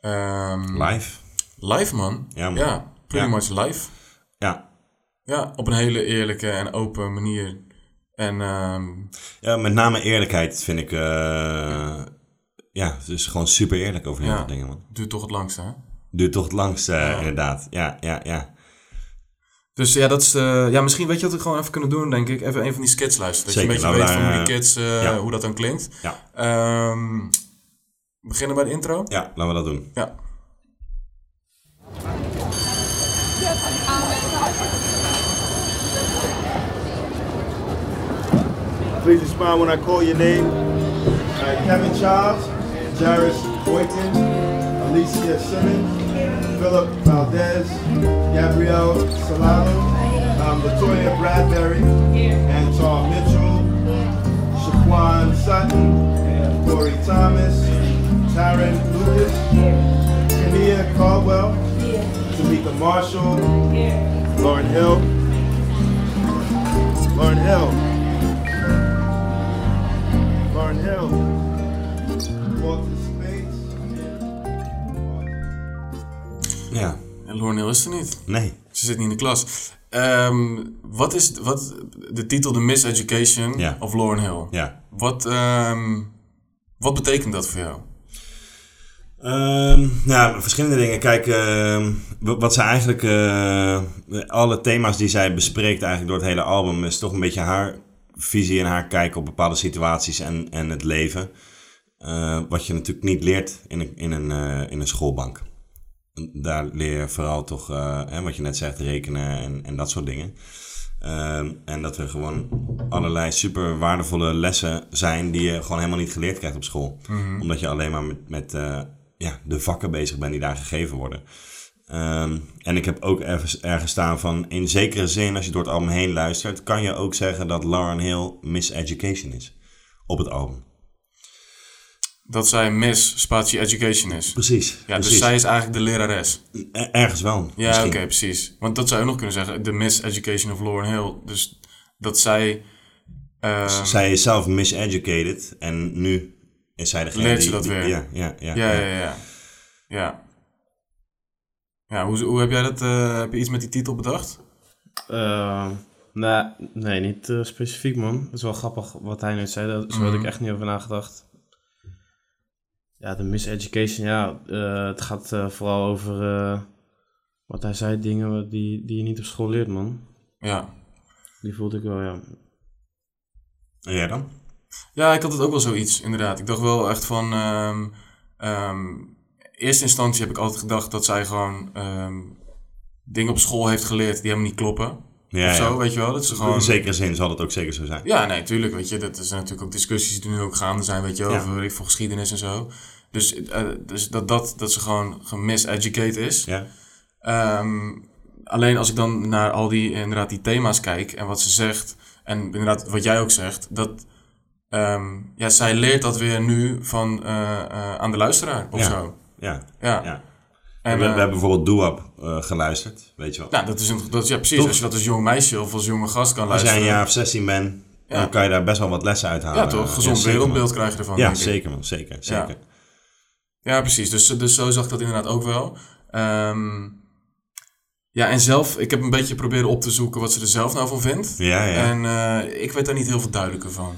Ehm, Live. Live, man. Ja, man. Ja, pretty Ja. much live. Ja. Ja, op een hele eerlijke en open manier. En ehm, ja, met name eerlijkheid vind ik... ja, het is gewoon super eerlijk over heel Ja. veel dingen, man. duurt toch het langste, hè? Duurt toch het langst, eh, inderdaad. Ja, ja, ja. Dus ja, dat is de, ja, misschien weet je wat we gewoon even kunnen doen, denk ik. Even een van die skits luisteren. Dat Zeker, je een beetje laten weet we van hoe die kids, eh, ja. hoe dat dan klinkt. Ja. Ehm, we beginnen bij de intro. Ja, laten we dat doen. Ja. Please respond when I call your name. Right, Kevin Charles, Jairus Boykin, Alicia Simmons, Philip Valdez, Gabrielle Solano, um, Latoya Bradbury, Anton Mitchell, Shaquan Sutton, Corey Thomas, Tyron Lucas, Kania Caldwell, Tamika Marshall, Lauren Hill, Lauren Hill. Lauren Hill. Walter Ja. En Lauren Hill is er niet. Nee. Ze zit niet in de klas. Ehm, wat is wat, de titel The Miseducation Ja. of Lauren Hill? Ja. Wat, ehm, wat betekent dat voor jou? Ehm, nou, verschillende dingen. Kijk, wa- wat ze eigenlijk... eh, alle thema's die zij bespreekt eigenlijk door het hele album... is toch een beetje haar visie en haar kijk op bepaalde situaties en, en het leven. Eh, wat je natuurlijk niet leert in een, in een, eh, in een schoolbank. Daar leer je vooral toch, eh, hè, wat je net zegt, rekenen en, en dat soort dingen. Ehm, en dat er gewoon allerlei super waardevolle lessen zijn die je gewoon helemaal niet geleerd krijgt op school. Omdat je alleen maar met, met eh, ja, de vakken bezig bent die daar gegeven worden. Ehm, en ik heb ook ergens, ergens staan van, in zekere zin, als je door het album heen luistert, kan je ook zeggen dat Lauren Hill miseducation is op het album. Dat zij Miss Spatie Education is. Precies. Ja, precies. dus zij is eigenlijk de lerares. Er- Ergens wel. Ja, oké, precies. Want dat zou je ook nog kunnen zeggen. De Miseducation of Lauren Hill. Dus dat zij... ehm, Zij is zelf miseducated en nu is zij degene Leert ze die- dat die- weer? Ja, ja, ja. Ja, ja, ja. Ja. Ja, hoe, hoe heb jij dat... eh, heb je iets met die titel bedacht? Eh, nee, nee, niet eh, specifiek, man. Het is wel grappig wat hij net zei. Daar zo had ik Mhm. echt niet over nagedacht. Ja, de miseducation, ja. eh, het gaat eh, vooral over eh, wat hij zei, dingen die, die je niet op school leert, man. Ja. Die voelde ik wel, ja. En jij dan? Ja, ik had het ook wel zoiets, inderdaad. Ik dacht wel echt van... ehm ehm, eerste instantie heb ik altijd gedacht dat zij gewoon... ehm, dingen op school heeft geleerd die helemaal niet kloppen. Ja, of zo, ja. weet je wel. Dat ze gewoon... In zekere zin zal het ook zeker zo zijn. Ja, nee, tuurlijk. Weet je, dat zijn natuurlijk ook discussies die nu ook gaande zijn, weet je, wel, Ja. over geschiedenis en zo. Dus, eh, dus dat, dat, dat ze gewoon gemiseducate is. Ja. Ehm, alleen als ik dan naar al die, inderdaad, die thema's kijk en wat ze zegt, en inderdaad wat jij ook zegt, dat ehm, ja, zij leert dat weer nu van, eh, eh, aan de luisteraar of Ja. zo. Ja. Ja. Ja. En, we, we hebben bijvoorbeeld Doap eh geluisterd, weet je wel. Nou, dat is, een, dat ja, precies. Toch? Als je dat als jong meisje of als jonge gast kan Als jij luisteren. een jaar of 16 bent, Ja. dan kan je daar best wel wat lessen uithalen. Ja, toch? Gezond wereldbeeld man. krijg je ervan, Ja, zeker man, zeker, zeker. Ja. Precies. Dus, dus zo zag ik dat inderdaad ook wel. Ehm, ja, en zelf, ik heb een beetje proberen op te zoeken wat ze er zelf nou van vindt. Ja, ja. En eh, ik weet daar niet heel veel duidelijker van.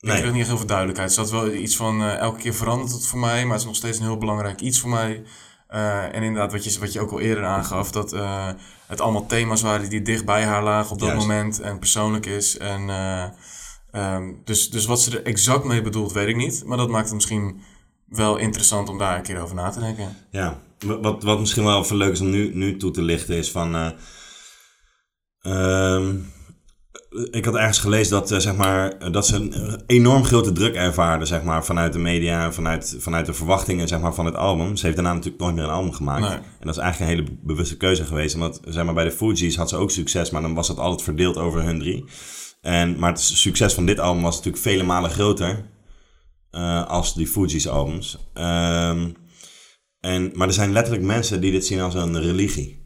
Ik kreeg niet heel veel duidelijkheid. Er zat wel iets van, eh, elke keer verandert het voor mij, maar het is nog steeds een heel belangrijk iets voor mij. Eh, en inderdaad, wat je, wat je ook al eerder aangaf, dat het allemaal thema's waren die dicht bij haar lagen op dat Juist. moment en persoonlijk is. En, eh, ehm, dus, dus wat ze er exact mee bedoelt, weet ik niet. Maar dat maakt het misschien wel interessant om daar een keer over na te denken. Ja, wa- wat, wat misschien wel even leuk is om nu, nu toe te lichten is van... eh, ehm, ik had ergens gelezen dat, eh, zeg maar, dat ze een enorm grote druk ervaarde zeg maar, vanuit de media, vanuit, vanuit de verwachtingen zeg maar, van het album. Ze heeft daarna natuurlijk nooit meer een album gemaakt. Nee. En dat is eigenlijk een hele bewuste keuze geweest. Want zeg maar, bij de Fugees had ze ook succes, maar dan was dat altijd verdeeld over hun drie. En, maar het succes van dit album was natuurlijk vele malen groter eh, als die Fugees albums. Ehm, en, maar er zijn letterlijk mensen die dit zien als een religie.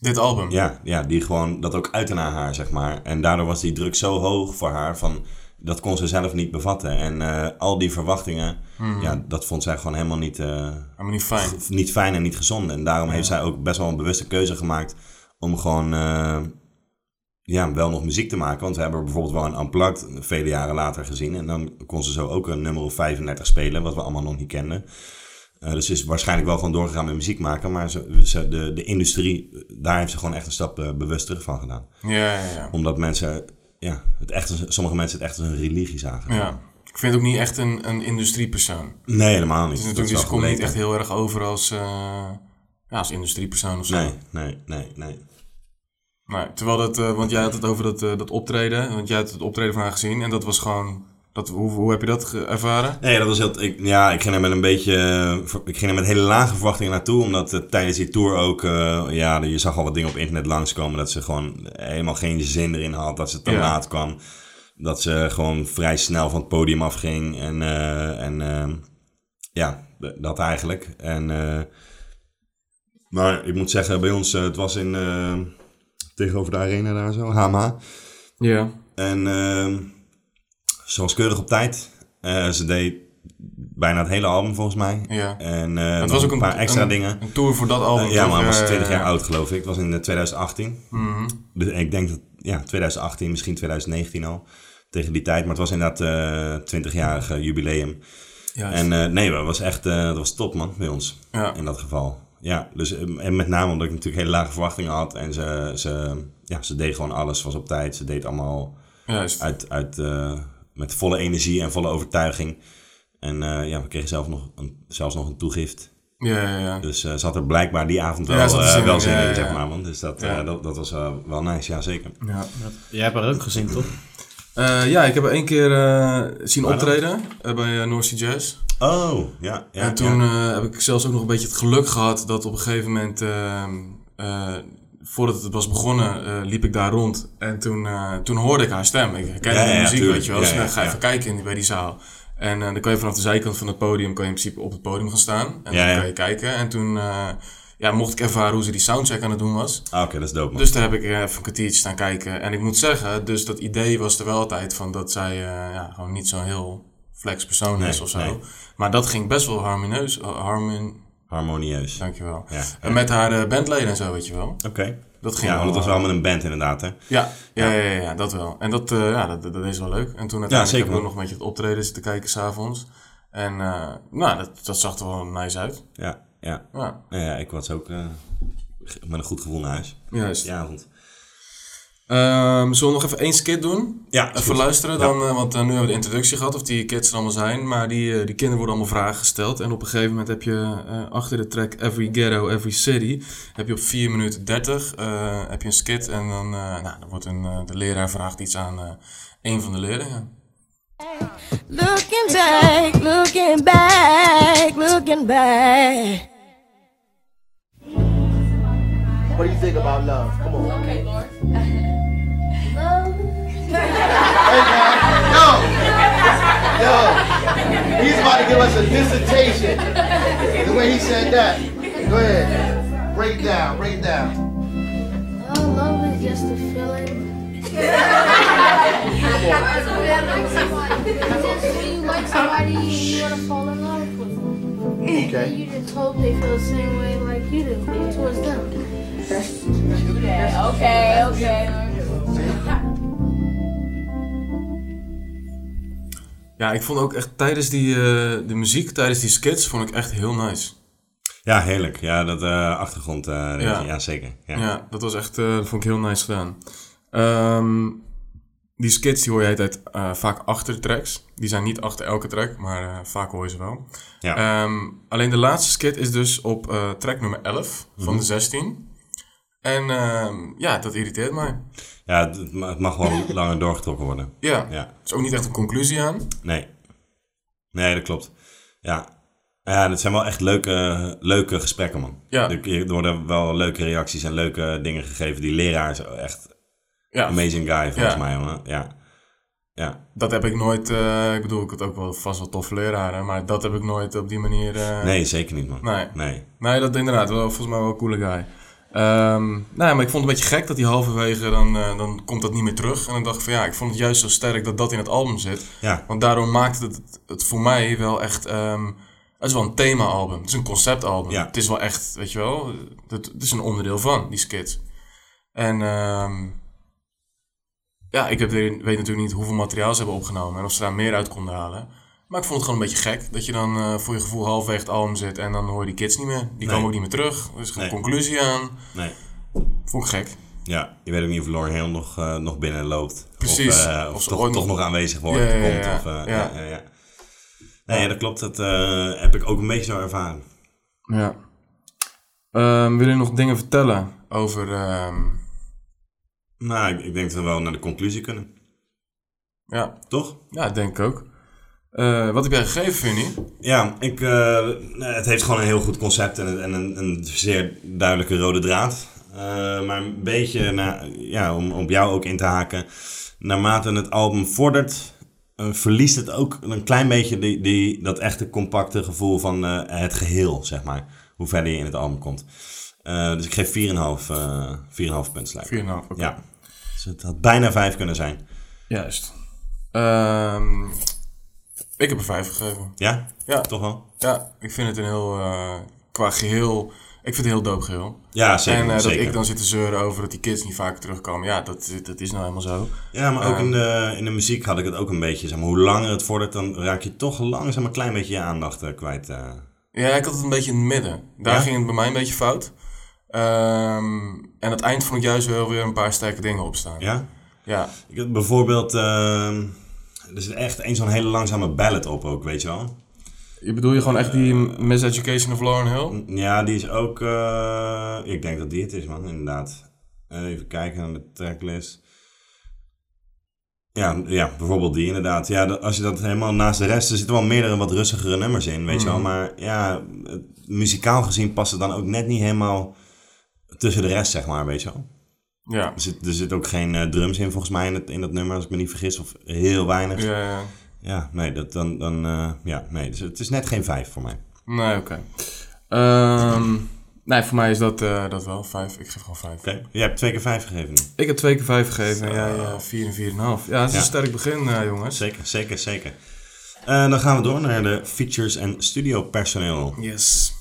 Dit album. Ja, ja, die gewoon dat ook uiten naar haar, zeg maar. En daardoor was die druk zo hoog voor haar van... Dat kon ze zelf niet bevatten. En eh, al die verwachtingen, Mhm. ja, dat vond zij gewoon helemaal niet, Helemaal niet fijn. niet fijn en niet gezond. En daarom heeft zij ook best wel een bewuste keuze gemaakt om gewoon ja, wel nog muziek te maken. Want we hebben bijvoorbeeld wel een Unplugged vele jaren later gezien. En dan kon ze zo ook een nummer of 35 spelen, wat we allemaal nog niet kenden. Eh, dus ze is waarschijnlijk wel gewoon doorgegaan met muziek maken. Maar ze, ze- de, de industrie, daar heeft ze gewoon echt een stap eh, bewust terug van gedaan. Ja, ja, ja. Omdat mensen, ja, het echt, sommige mensen het echt als een religie zagen. ja. Ik vind het ook niet echt een, een industriepersoon. Nee, helemaal niet. Het is natuurlijk, dus komt niet echt heel erg over als, eh, ja, als industriepersoon of zo. Nee, nee, nee, nee. Nee, terwijl dat, eh, want jij had het over dat, eh, dat optreden, want jij had het optreden van haar gezien en dat was gewoon, dat, hoe, hoe heb je dat ervaren? Nee, dat was heel. Ik, ja, ik ging er met een beetje. eh, Ik ging er met hele lage verwachtingen naartoe. Omdat tijdens die tour ook. ja, je zag al wat dingen op internet langskomen. Dat ze gewoon helemaal geen zin erin had. Dat ze te Ja. laat kwam. Dat ze gewoon vrij snel van het podium afging. En, en eh, ja, dat eigenlijk. En, maar ik moet zeggen, bij ons, het was in. Tegenover de arena daar zo, Hama. Ja. En ehm, ze was keurig op tijd. Eh, ze deed bijna het hele album volgens mij. Ja. En eh, het was ook een paar extra een, dingen. Een tour voor dat album. Eh, ja, maar hij was Ja, 20 ja, jaar ja. oud geloof ik. Het was in eh, 2018. Mhm. Dus ik denk dat, ja, 2018, misschien 2019 al. Tegen die tijd. Maar het was inderdaad eh 20-jarige jubileum. Juist. En nee, dat was echt, dat was top man, bij ons. Ja. In dat geval. Ja, dus, eh, en met name omdat ik natuurlijk hele lage verwachtingen had. En ze, ze, ja, ze deed gewoon alles, was op tijd. Ze deed allemaal Juist. uit, uit, eh, met volle energie en volle overtuiging. En eh, ja, we kregen zelf nog een, zelfs nog een toegift. Ja, ja, ja. Dus eh, ze had er blijkbaar die avond wel, Ja, eh, zin wel in, zin ja, in, ja, zeg maar. Man. Dus dat, Ja. eh, dat, dat was eh, wel nice, ja zeker. Ja. Jij hebt haar ook gezien, toch? Eh, ja, ik heb haar één keer eh, zien optreden eh, bij uh, North Sea Jazz. Oh, ja. ja en toen ja. eh, heb ik zelfs ook nog een beetje het geluk gehad dat op een gegeven moment, ehm, eh, voordat het was begonnen, eh, liep ik daar rond. En toen, toen hoorde ik haar stem. Ik herkende Ja, de muziek, tuurlijk. weet je wel. Dus dan ga even kijken in, bij die zaal. En dan kan je vanaf de zijkant van het podium, kan je in principe op het podium gaan staan. En dan kan je kijken. En toen ja, mocht ik ervaren hoe ze die soundcheck aan het doen was. Ah, Oké, dat is dope man. Dus daar heb ik even een kwartiertje staan kijken. En ik moet zeggen, dus dat idee was er wel altijd van dat zij ja, gewoon niet zo'n heel flex persoon Nee, is of zo. nee. Maar dat ging best wel harmonieus. uh, Harmon, Harmonieus. dankjewel. Ja, En met haar eh, bandleden en zo, weet je wel. Oké. Dat ging Ja, want het was eh, wel met een band inderdaad, hè? Ja, ja, ja, ja, ja, dat wel. En dat, eh, ja, dat, dat is wel leuk. En toen uiteindelijk heb ik nog een beetje het optreden zitten kijken s'avonds. En eh, nou, dat, dat zag er wel nice uit. Ja, ja. Ja, Ja, ik was ook eh, met een goed gevoel naar huis. juist. Die avond. Ehm, zullen we nog even één skit doen? Ja, Even goed. luisteren, Ja. dan, eh, want eh, nu hebben we de introductie gehad of die kids er allemaal zijn. Maar die, eh, die kinderen worden allemaal vragen gesteld. En op een gegeven moment heb je eh, achter de track Every Ghetto, Every City... heb je op 4 minuten 30 eh, heb je een skit. En dan, eh, nou, dan wordt een, de leraar vraagt iets aan eh, een van de leerlingen. Looking back, looking back, looking back. What do you think about love? Come on. Okay, Lord. [laughs] Yo! Yo! He's about to give us a dissertation. The way he said that. Go ahead. Break it down. Break down. Oh, love is just a feeling. Just when you like somebody, you want to fall in love with them. Okay. You just hope they feel the same way like you do towards them. Okay, okay. Ja, ik vond ook echt tijdens die, eh, de muziek, tijdens die skits, vond ik echt heel nice. Ja, heerlijk. Ja, dat eh, achtergrond, eh, Ja. ja. zeker. Ja. Ja, dat was echt, dat vond ik heel nice gedaan. Ehm, die skits die hoor je altijd vaak achter tracks. Die zijn niet achter elke track, maar vaak hoor je ze wel. Ja. Ehm, alleen de laatste skit is dus op eh, track nummer 11 van Mhm. de 16. En ehm, ja, dat irriteert mij. Ja, het, het ma- het mag wel [laughs] langer doorgetrokken worden. Ja, Ja. er is ook niet echt een conclusie aan. Nee. Nee, dat klopt. Ja. Ja, dat zijn wel echt leuke, leuke gesprekken, man. Ja. Er, worden wel leuke reacties en leuke dingen gegeven. Die leraar is echt Ja. amazing guy, volgens Ja. mij, jongen. Ja. Ja. Dat heb ik nooit, eh, ik bedoel, ik had ook wel vast wel toffe leraren, maar dat heb ik nooit op die manier... eh, Nee, zeker niet, man. Nee. Nee. Nee, dat inderdaad. Wel, volgens mij wel een coole guy. Ehm nou ja, maar ik vond het een beetje gek dat hij halverwege, dan, eh, dan komt dat niet meer terug. En dan dacht ik van ja, ik vond het juist zo sterk dat dat in het album zit. Ja. Want daardoor maakt het, het voor mij wel echt... ehm, het is wel een thema-album. Het is een conceptalbum. Ja. Het is wel echt, weet je wel, het, het is een onderdeel van, die skits. En ehm, ja, ik heb, weet natuurlijk niet hoeveel materiaal ze hebben opgenomen en of ze daar meer uit konden halen. Maar ik vond het gewoon een beetje gek dat je dan eh, voor je gevoel halverwege het album zit en dan hoor je die kids niet meer. Die komen ook niet meer terug. Er is geen Nee. conclusie aan. Nee. Vond ik gek. Ja, je weet ook niet of Lauren Hill nog, eh, nog binnen loopt. Precies. Of, eh, of, Of ze toch, toch nog- aanwezig wordt, Ja, ja, ja. Of, Ja. ja. Ja, ja. Nee, dat klopt. Dat heb ik ook een beetje zo ervaren. Ja. Ehm wil je nog dingen vertellen over... ehm, Nou, ik, ik denk dat we wel naar de conclusie kunnen. ja. Toch? Ja, denk ik ook. Eh, wat heb jij gegeven, Vinnie? Ja, ik, eh, het heeft gewoon een heel goed concept en, en een, een zeer duidelijke rode draad. Eh, maar een beetje, na, ja, om op jou ook in te haken, naarmate het album vordert, verliest het ook een klein beetje die, die, dat echte compacte gevoel van het geheel, zeg maar. Hoe verder je in het album komt. Dus ik geef 4,5 eh 4,5 punten. 4,5, oké. Ja. Dus het had bijna 5 kunnen zijn. Juist. Ehm, ik heb een 5 gegeven. Ja? Ja. Toch wel? Ja, ik vind het een heel, eh, qua geheel, ik vind het een heel dope geheel. Ja, zeker, En eh, dat zeker. ik dan zit te zeuren over dat die kids niet vaker terugkomen, ja, dat, dat is nou helemaal zo. Ja, maar ook Ehm, in de, in de muziek had ik het ook een beetje. Zeg maar, hoe langer het vordert, dan raak je toch langzaam een klein beetje je aandacht eh, kwijt. eh. Ja, ik had het een beetje in het midden. Daar Ja? ging het bij mij een beetje fout. Ehm, en het eind vond ik juist wel weer een paar sterke dingen opstaan. Ja? Ja. Ik had bijvoorbeeld, ehm, er zit echt een zo'n hele langzame ballad op ook, weet je wel. Je bedoel je gewoon echt die Miseducation of Lauren Hill? Ja, die is ook, eh, ik denk dat die het is man, inderdaad. Even kijken naar de tracklist. Ja, ja, bijvoorbeeld die inderdaad. Ja, als je dat helemaal naast de rest... Er zitten wel meerdere wat rustigere nummers in, weet je wel. Mhm. Maar ja, muzikaal gezien past het dan ook net niet helemaal tussen de rest, zeg maar, weet je wel. Ja. Er zit, er zit ook geen eh, drums in volgens mij in, het, in dat nummer, als ik me niet vergis. Of heel weinig. Ja, ja. Ja, nee, dat, dan, dan, eh, ja, nee, dus het is net geen vijf voor mij. Nee, oké. Ehm, nee, voor mij is dat, eh, dat wel. Vijf. Ik geef gewoon vijf. Oké, jij hebt twee keer vijf gegeven nu. Ik heb twee keer vijf gegeven en jij eh, vier en vier en een half. Ja, het is Ja. een sterk begin, jongens. Zeker, zeker, zeker. Eh, dan gaan we door naar de features en studio personeel. Yes.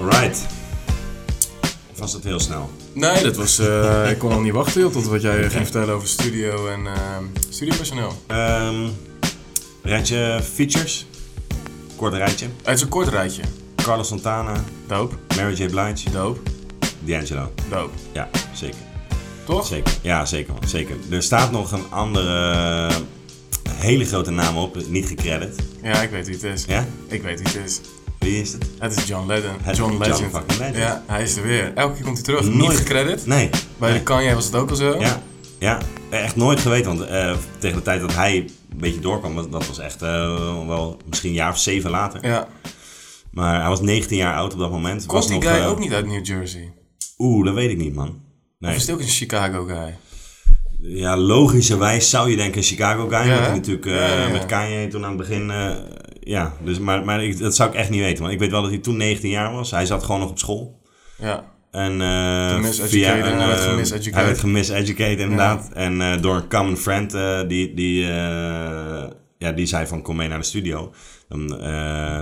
Alright. Of was dat heel snel? Nee, dat was, eh, [laughs] ik kon al niet wachten joh, tot wat jij ging vertellen over studio en ehm studiopersoneel. Ehm rijtje features. Kort rijtje. Het is een kort rijtje. Carlos Santana. Dope. Mary J. Blige. Dope. D'Angelo. Dope. Ja, zeker. Toch? Zeker. Ja, zeker. man, zeker. Er staat nog een andere eh, hele grote naam op, niet gecredit. Ja, ik weet wie het is. Ja? Ik weet wie het is. Wie is het? Het is John Legend. Het is John John Legend. Ja, hij is er weer. Elke keer komt hij terug. Nooit. Niet gecredit. Nee. Bij Nee. de Kanye was het ook al zo. Ja, ja, echt nooit geweten. Want eh, tegen de tijd dat hij een beetje doorkwam, was- dat was echt eh, wel misschien een jaar of zeven later. Ja. Maar hij was 19 jaar oud op dat moment. Was die nog, guy eh, ook niet uit New Jersey? Oeh, dat weet ik niet, man. Of Nee. is hij ook een Chicago guy? Ja, logischerwijs zou je denken een Chicago guy. Ja, omdat hij natuurlijk Ja, ja, ja. met Kanye toen aan het begin... ja, dus, maar, maar ik, dat zou ik echt niet weten. Want ik weet wel dat hij toen 19 jaar was. Hij zat gewoon nog op school. Ja. En eh, via hij een, werd gemiseducated. Hij werd gemiseducated, inderdaad. En eh, door een common friend, die, die, ja, die zei van kom mee naar de studio. Dan,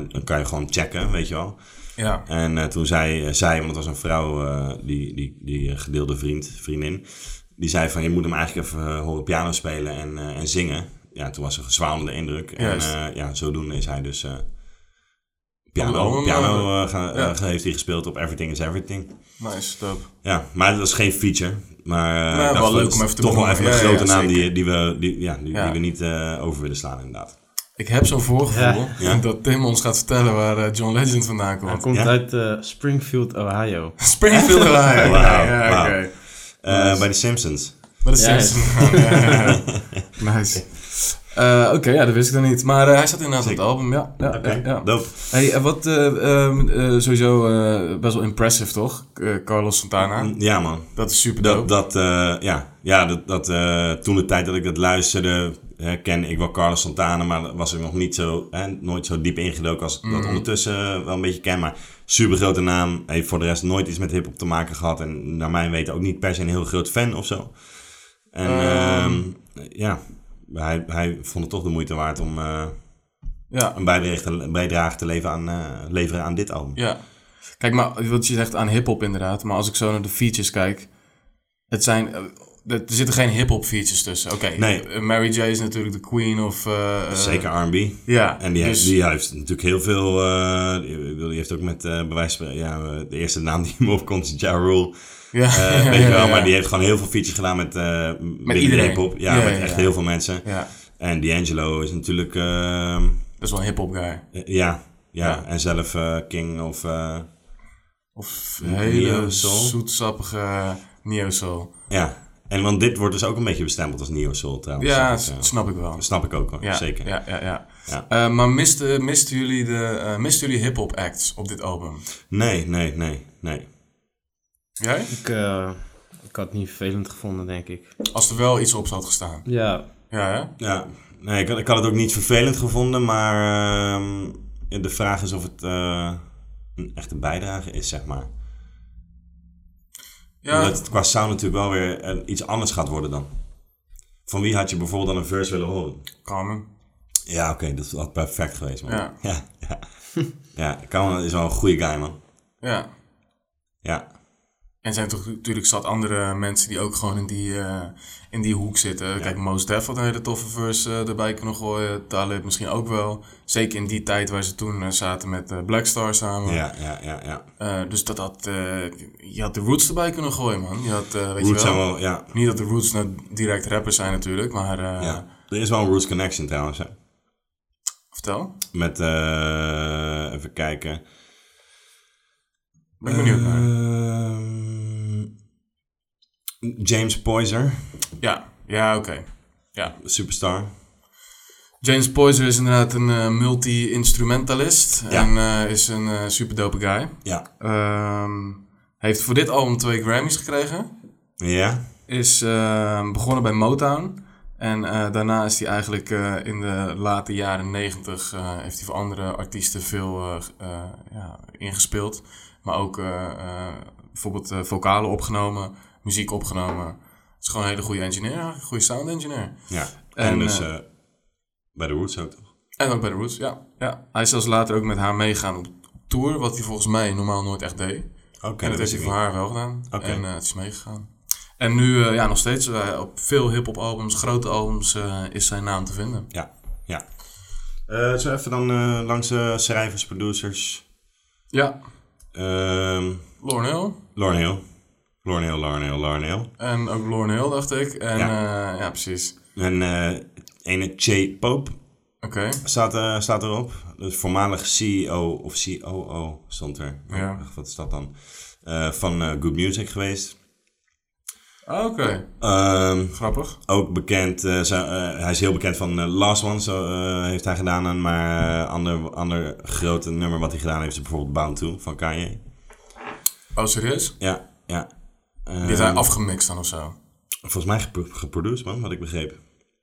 dan kan je gewoon checken, weet je wel. Ja. En toen zei zij, want het was een vrouw, die, die, die gedeelde vriend, vriendin. Die zei van je moet hem eigenlijk even horen piano spelen en, en zingen. Ja, toen was er gezwalende indruk. En eh, ja, zodoende is hij dus... eh, Piano, piano eh, ga- ja. heeft hij gespeeld op Everything is Everything. Nice, dope. Ja, maar dat is geen feature. Maar eh, Nou, wel leuk om even te toch wel even een Ja, ja, grote naam die, die, we, die, ja, die, Ja. die we niet eh, over willen slaan, inderdaad. Ik heb zo'n voorgevoel Ja. [laughs] dat Tim ons gaat vertellen waar John Legend vandaan komt. Hij komt uit eh, Springfield, Ohio. [laughs] Springfield, Ohio. Eh, Nice. Bij de Simpsons. Bij de Ja, Simpsons. [laughs] Nice. Eh, Oké, ja, dat wist ik dan niet. Maar eh, hij staat inderdaad op het album, ja. ja, Oké, ja, ja. dope. Hey, en wat eh, ehm, eh, sowieso eh, best wel impressive, toch? Eh, Carlos Santana. Ja, man. Dat is super Dat, dope. dat, eh, ja, ja, dat, dat eh, toen de tijd dat ik dat luisterde, kende ik wel Carlos Santana, maar was ik nog niet zo, hè, nooit zo diep ingedoken als ik dat Mhm. ondertussen wel een beetje ken. Maar super grote naam, heeft voor de rest nooit iets met hip-hop te maken gehad en naar mijn weten ook niet per se een heel groot fan of zo. En ehm, ja, hij, hij vond het toch de moeite waard om eh, Ja. een bijdrage bijdrage te leveren aan, eh, leveren aan dit album. Ja. Kijk, maar wat je zegt aan hip-hop inderdaad. Maar als ik zo naar de features kijk. Het zijn. Er zitten geen hip-hop features tussen. Oké, Nee. eh, Mary J is natuurlijk de queen of. eh, eh, Zeker R&B. Ja, En die, dus- heeft, die heeft natuurlijk heel veel... die, heeft ook met bewijs... Ja, de eerste naam die me [laughs] opkomt is Ja Rule. Ja, ja, [laughs] weet je ja, wel, ja. maar die heeft gewoon heel veel features gedaan met, met iedereen. hip-hop. Ja, met echt heel veel mensen. Ja. En D'Angelo is natuurlijk... Dat is wel een hip-hop guy. ja, ja, en zelf King of... Of hele zoetsappige Neo Soul. ja, en want dit wordt dus ook een beetje bestempeld als Neo Soul trouwens. Ja, Dat, eh, snap ik wel. snap ik ook Ja, zeker. Ja, ja, ja. Ja. Eh, maar misten, misten jullie, de, eh, misten jullie hip-hop acts op dit album? Nee, nee, nee, nee. Jij? Ik, eh, ik had het niet vervelend gevonden, denk ik. Als er wel iets op zou gestaan. Ja, Ja, hè? Ja, nee, ik, had- ik had het ook niet vervelend gevonden, maar ehm, de vraag is of het eh, een echte bijdrage is, zeg maar. Ja. Omdat het qua sound natuurlijk wel weer iets anders gaat worden dan. Van wie had je bijvoorbeeld dan een verse willen horen? Carmen. Ja, oké, dat had perfect geweest, man. Ja. [laughs] ja, ja. ja Carmen is wel een goede guy, man. Ja. Ja, En zijn toch natuurlijk zat andere mensen die ook gewoon in die, eh, in die hoek zitten. Kijk, Mos Def had een hele toffe verse eh, erbij kunnen gooien. Talib misschien ook wel. Zeker in die tijd waar ze toen eh, zaten met Blackstar samen. ja, ja, ja. ja. Dus dat had, je had de Roots erbij kunnen gooien, man. Je had, weet Roots je wel, zijn wel, ja, Niet dat de Roots nou direct rappers zijn natuurlijk, maar ja. Er is wel een Roots Connection trouwens, hè. vertel. Met, even kijken. Ben ik benieuwd naar. James Poyser, Ja, ja, oké. Ja. superstar. James Poyser is inderdaad een eh, multi-instrumentalist. Ja. En eh, is een eh, super dope guy. Ja. Ehm, heeft voor dit album twee Grammys gekregen. Ja? Is begonnen bij Motown. En daarna is hij eigenlijk in de late jaren negentig... heeft hij voor andere artiesten veel ja, ingespeeld. Maar ook bijvoorbeeld vocalen opgenomen, muziek opgenomen. Het is gewoon een hele goede engineer, een goede sound engineer. Ja. En, En, dus eh, eh, bij de Roots ook toch? En ook bij de Roots, ja. ja. Hij is zelfs later ook met haar meegaan op tour, wat hij volgens mij normaal nooit echt deed. Oké, en dat heeft hij voor haar wel gedaan. Oké. En eh, het is meegegaan. En nu, ja, nog steeds op veel hip-hop albums, grote albums, is zijn naam te vinden. Ja, ja. Zo even dan langs de schrijvers, producers. Ja. Ehm Lauryn Hill. Lauryn Hill. Hill, Lauryn Hill. En ook Hill, dacht ik. En Ja. ja, ja precies. En eh ene Che Pope Oké. staat, eh, staat erop. Dus voormalig CEO of COO stond er. Ja. Wat is dat dan? Eh, van eh, Good Music geweest. Ah, Oké. Ehm, Grappig. Ook bekend, eh, zo- eh, hij is heel bekend van eh, Last One, zo eh, heeft hij gedaan. En maar eh, ander, ander grote nummer wat hij gedaan heeft is bijvoorbeeld Bound To van Kanye. Oh, serieus? Ja, ja. Die hij Ehm, afgemixt dan of zo? Volgens mij gepro- geproduced, man, wat ik begreep.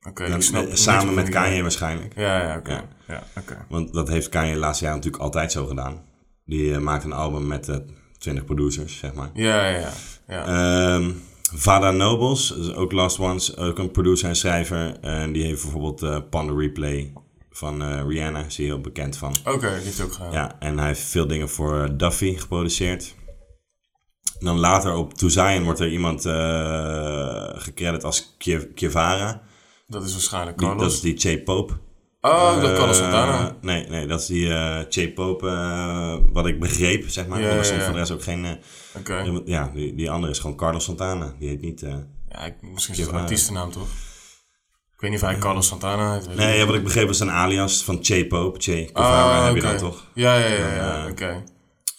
Oké, snap eh, Samen met Kanye waarschijnlijk. Ja, ja, oké. Ja. Ja, oké. Want dat heeft Kanye de laatste jaar natuurlijk altijd zo gedaan. Die eh, maakt een album met eh 20 producers, zeg maar. Ja, ja, ja. Ehm, Vada Nobles, ook Last Ones, ook een producer en schrijver. En die heeft bijvoorbeeld eh Panda Replay van eh, Rihanna, is hij heel bekend van. Oké, die heeft ook gedaan. Ja, en hij heeft veel dingen voor eh, Duffy geproduceerd. En dan later op To Zion wordt er iemand eh gecredit als Kie- Kievara. Dat is waarschijnlijk Die- Carlos. dat is die Che Pope. Oh, dat Eh, Carlos Santana. Nee, nee, dat is die eh Che Pope, eh, wat ik begreep, zeg maar. Ja, Want er ja, stond ja. voor de rest ook geen... eh, Oké. Ja, die, die andere is gewoon Carlos Santana. Die heet niet... eh, Ja, ik, misschien is het een artiestennaam, toch? Ik weet niet of hij Carlos Santana heet. Nee, ja, wat ik begreep was een alias van Che Pope. Che Ah, Guevara heb je dan toch? Ja, ja, ja, ja, eh, oké.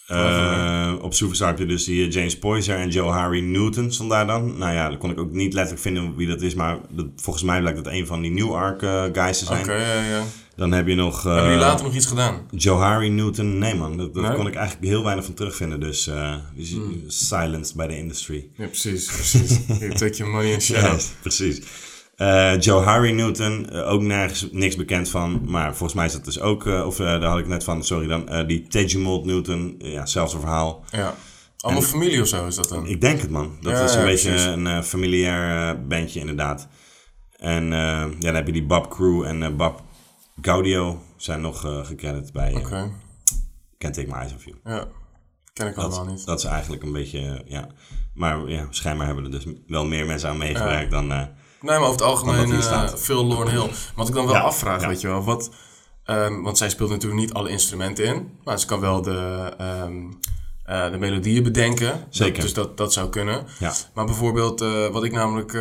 Eh, op Superstar heb je dus die eh, James Poyser en Joe Harry Newton stond daar dan. Nou ja, dat kon ik ook niet letterlijk vinden wie dat is, maar dat, volgens mij blijkt dat een van die New Arc eh, guys te zijn. Oké, ja, ja. Dan heb je nog... Hebben jullie later nog iets gedaan? Joe Harry Newton, nee man, dat, dat Nee? kon ik eigenlijk heel weinig van terugvinden. Dus is Hmm. silenced by the industry. Ja, precies, precies. Take your money and shut up. precies. Eh, Joe Harry Newton, eh, ook nergens niks bekend van. Maar volgens mij is dat dus ook, eh, of daar had ik net van, sorry dan, die Tegimold Newton, ja, zelfde verhaal. Ja. Allemaal En- familie of zo is dat dan? Ik denk het man. Dat Ja, is een ja, beetje precies. een familiair bandje inderdaad. En ja, dan heb je die Bob Crew en Bob Gaudio zijn nog gecredit bij eh, Oké. Can't Take My Eyes Off You. Ja. Ken ik Dat, allemaal niet. dat is eigenlijk een beetje, ja. Maar ja, schijnbaar hebben er dus wel meer mensen aan meegewerkt dan... Nee, maar over het algemeen staat. veel Lauren Hill. Wat ik dan wel Ja, afvraag, ja. weet je wel, wat... ehm, want zij speelt natuurlijk niet alle instrumenten in. Maar ze kan wel de, ehm, eh, de melodieën bedenken. Zeker. Dat- dus dat, dat zou kunnen. Ja. Maar bijvoorbeeld, eh, wat ik namelijk...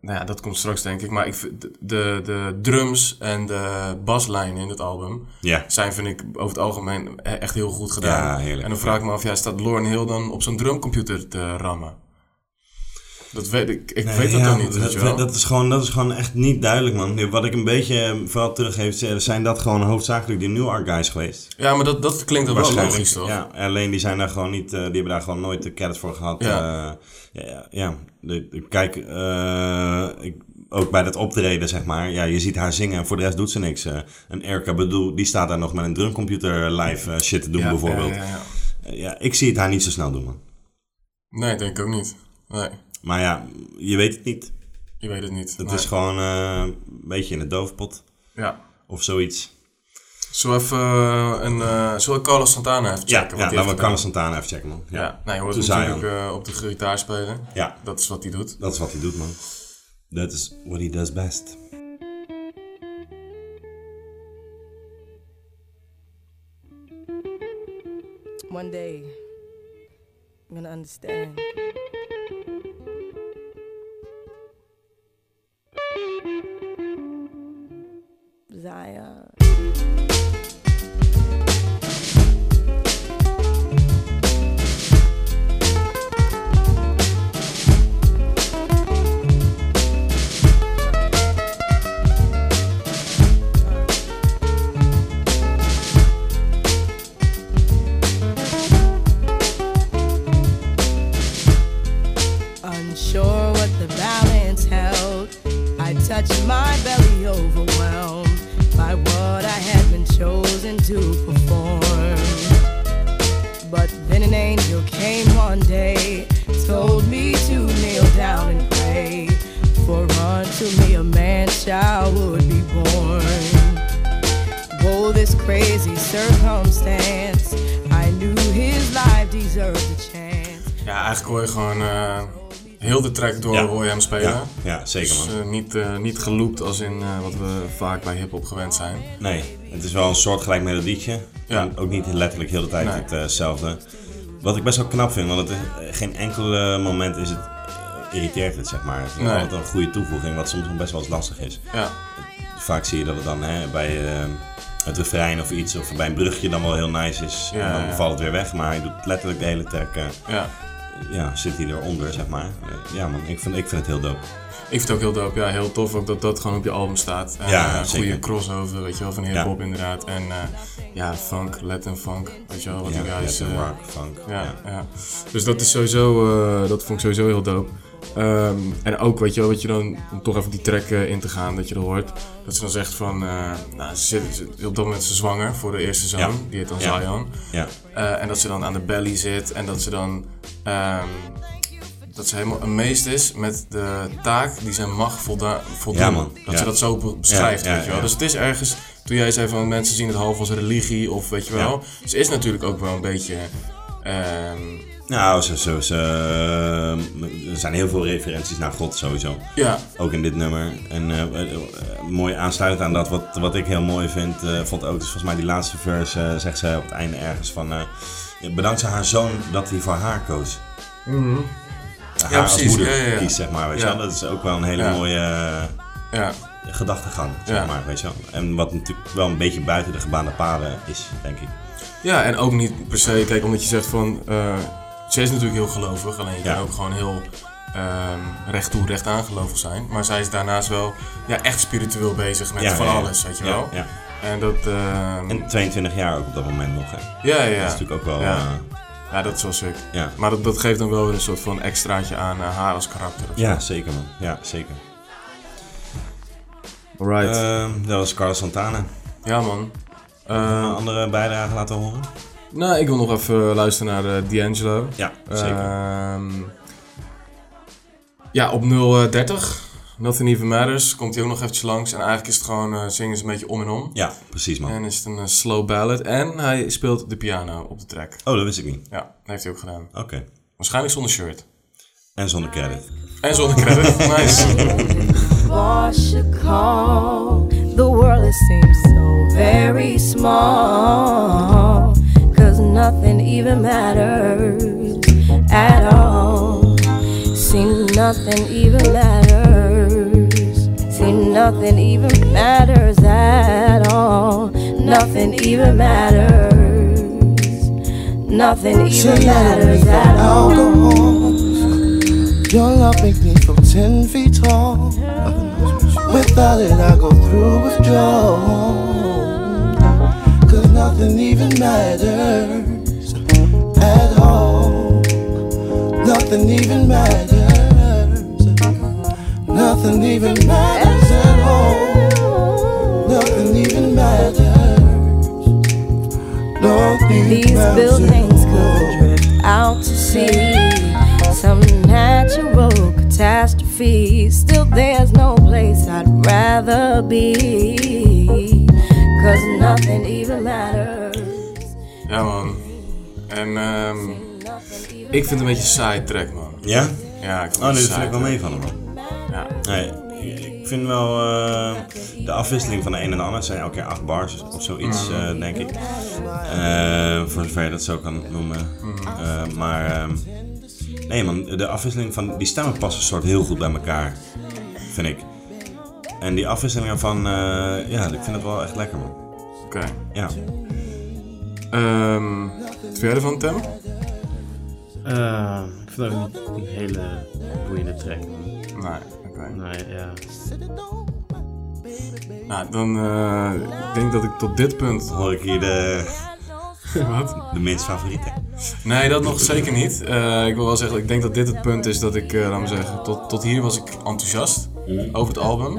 nou ja, dat komt straks denk ik. Maar ik de, de, de drums en de baslijn in het album... Ja. zijn, vind ik, over het algemeen e- echt heel goed gedaan. Ja, heerlijk. En dan vraag ik me af, ja, staat Lauren Hill dan op zo'n drumcomputer te rammen? Dat weet ik. Ik Nee, weet dat ja, dan niet, weet wel. Dat is, gewoon, dat is gewoon echt niet duidelijk, man. Wat ik een beetje eh, vooral teruggeef, eh, zijn dat gewoon hoofdzakelijk die New Art guys geweest. Ja, maar dat, dat klinkt dan wel logisch, toch? Ja, alleen die zijn daar gewoon niet, eh, die hebben daar gewoon nooit de credits voor gehad. Ja. Ja, ja, kijk, eh, ik, ook bij dat optreden, zeg maar. Ja, je ziet haar zingen en voor de rest doet ze niks. eh. en Erika Bedoel, die staat daar nog met een drumcomputer live eh, shit te doen, Ja, bijvoorbeeld. ja, ja, ja. Eh, ja, ik zie het haar niet zo snel doen, man. Nee, denk ik ook niet. Nee, Maar ja, je weet het niet. je weet het niet. Het Nee. is gewoon eh, een beetje in de doofpot. Ja. Of zoiets. Zullen we even eh, een... eh zullen we Carlos Santana even Ja, checken? ja wat hij laten we Carlos Santana even checken, man. gedaan? Ja, nou, je hoort hem natuurlijk eh, op de gitaar spelen. Ja. Dat is wat hij doet. Dat is wat hij doet, man. Dat is what he does best. One day, I'm gonna understand. Zion. I touched my belly overwhelmed by what I had been chosen to perform. But then an angel came one day, told me to kneel down and pray, for unto me a man child would be born. Whoa, this crazy circumstance, I knew his life deserved a chance. Ja, eigenlijk hoor je gewoon eh, heel de track door Ja. hoor je hem spelen. Ja, ja, zeker, man. Dus, niet, eh, niet geloopt als in eh, wat we vaak bij hip-hop gewend zijn. Nee, het is wel een soortgelijk melodietje. Ja. En ook niet letterlijk heel de tijd Nee. hetzelfde. Wat ik best wel knap vind, want het is, geen enkel moment is het, irriteert het, zeg maar. Het is Nee. altijd een goede toevoeging, wat soms nog best wel eens lastig is. Ja. Vaak zie je dat het dan hè, bij het refrein of iets, of bij een brugje dan wel heel nice is. Ja, en dan valt het weer weg, maar hij doet letterlijk de hele track, Ja. Ja, zit hij eronder, zeg maar. Eh, ja man, ik vind, ik vind het heel dope. Ik vind het ook heel dope. Ja, heel tof ook dat dat gewoon op je album staat. En, Ja, eh, een zeker. goede crossover, weet je wel, van hip-hop inderdaad. En eh, ja, funk, Latin funk, weet je wel, wat Ja, die guys... Rock, funk, Ja, ja. ja. Dus dat is sowieso, dat vond ik sowieso heel dope. Ehm, en ook, weet je wel, wat je dan, om toch even die track eh, in te gaan, dat je er hoort. Dat ze dan zegt van, eh, nou, ze zit, ze- op dat moment ze zwanger voor de eerste zoon. Ja. Die heet dan Ja. Zion. Ja. Eh, en dat ze dan aan de belly zit en dat ze dan, ehm, dat ze helemaal amazed is met de taak die ze mag voldoen. Ja, man. Dat ze dat zo be- beschrijft, weet je wel. Dus het is ergens, toen jij zei van mensen zien het half als religie of weet je wel. Ze is natuurlijk ook wel een beetje... ehm, Nou, ze, eh, er zijn heel veel referenties naar God sowieso. Ja. Ook in dit nummer. En eh, mooi aansluitend aan dat, wat, wat ik heel mooi vind, eh, vond ook, dus volgens mij die laatste verse, eh, zegt ze op het einde ergens van, bedankt ze haar zoon dat hij voor haar koos. Mhm. Haar Ja, als moeder Ja, ja, kiest, zeg maar, weet je wel. Dat is ook wel een hele mooie gedachtegang, zeg maar, weet je wel. En wat natuurlijk wel een beetje buiten de gebaande paden is, denk ik. Ja, en ook niet per se, kijk, omdat je zegt van, ze is natuurlijk heel gelovig, alleen je Ja. kan ook gewoon heel ehm, recht toe, recht aan gelovig zijn. Maar zij is daarnaast wel ja, echt spiritueel bezig met Ja, van ja, ja. alles, weet je Ja, wel. ja. En dat... ehm, En 22 jaar ook op dat moment nog, hè. ja, ja. Dat is natuurlijk ook wel... Ja, eh, ja dat is wel sick. Ja. Maar dat, dat geeft dan wel weer een soort van extraatje aan eh, haar als karakter. of ja, zo. zeker man. Ja, zeker. Alright. Ehm, dat was Carlos Santana. Ja, man. Nog Eh, een andere bijdrage laten horen? Nou, ik wil nog even luisteren naar eh, D'Angelo. Ja, zeker. Ehm, ja, op 030. Nothing Even Matters. Komt hij ook nog eventjes langs. En eigenlijk is het gewoon, eh zingen ze een beetje om en om. Ja, precies man. En is het een eh, slow ballad. En hij speelt de piano op de track. Oh, dat wist ik niet. Ja, dat heeft hij ook gedaan. Oké. Waarschijnlijk zonder shirt. En zonder credit. En zonder credit. [laughs] nice. The world it seems so very small. Nothing even matters at all. See, nothing even matters. See, nothing even matters at all. Nothing even matters. Nothing even matters at all. Your love makes me feel ten feet tall. Without it, I go through withdrawal. Nothing even matters at all. Nothing even matters. Nothing even matters at all. Nothing even matters. Nothing These matters buildings could drift out to sea. Some natural catastrophe. Still, there's no place I'd rather be. Cause nothing even matters. Ja, man. En ehm, ik vind het een beetje een saai track, man. Ja? Ja, ik vind Oh, het nee, vind ik wel saai meevallen man. Ja. Nee, ik vind wel eh, de afwisseling van de een en de ander. Het zijn elke keer acht bars of zoiets, Mhm. eh, denk ik. Eh, voor zover je dat zo kan noemen. Eh, maar ehm, nee man, de afwisseling van die stemmen passen soort heel goed bij elkaar, vind ik. En die afwisseling ervan, eh, ja, ik vind het wel echt lekker man. Oké. Ja. Ehm, wat vind jij ervan, Tim? Eh, ik vind het ook niet een hele boeiende track, man. Nee, oké. Nee, ja. Nou, dan eh, ik denk dat ik tot dit punt... Hoor ik hier de, [laughs] Wat? de minst favoriete. Nee, dat nog zeker niet. Eh, ik wil wel zeggen, ik denk dat dit het punt is dat ik, eh laat me zeggen, tot, tot hier was ik enthousiast over het album.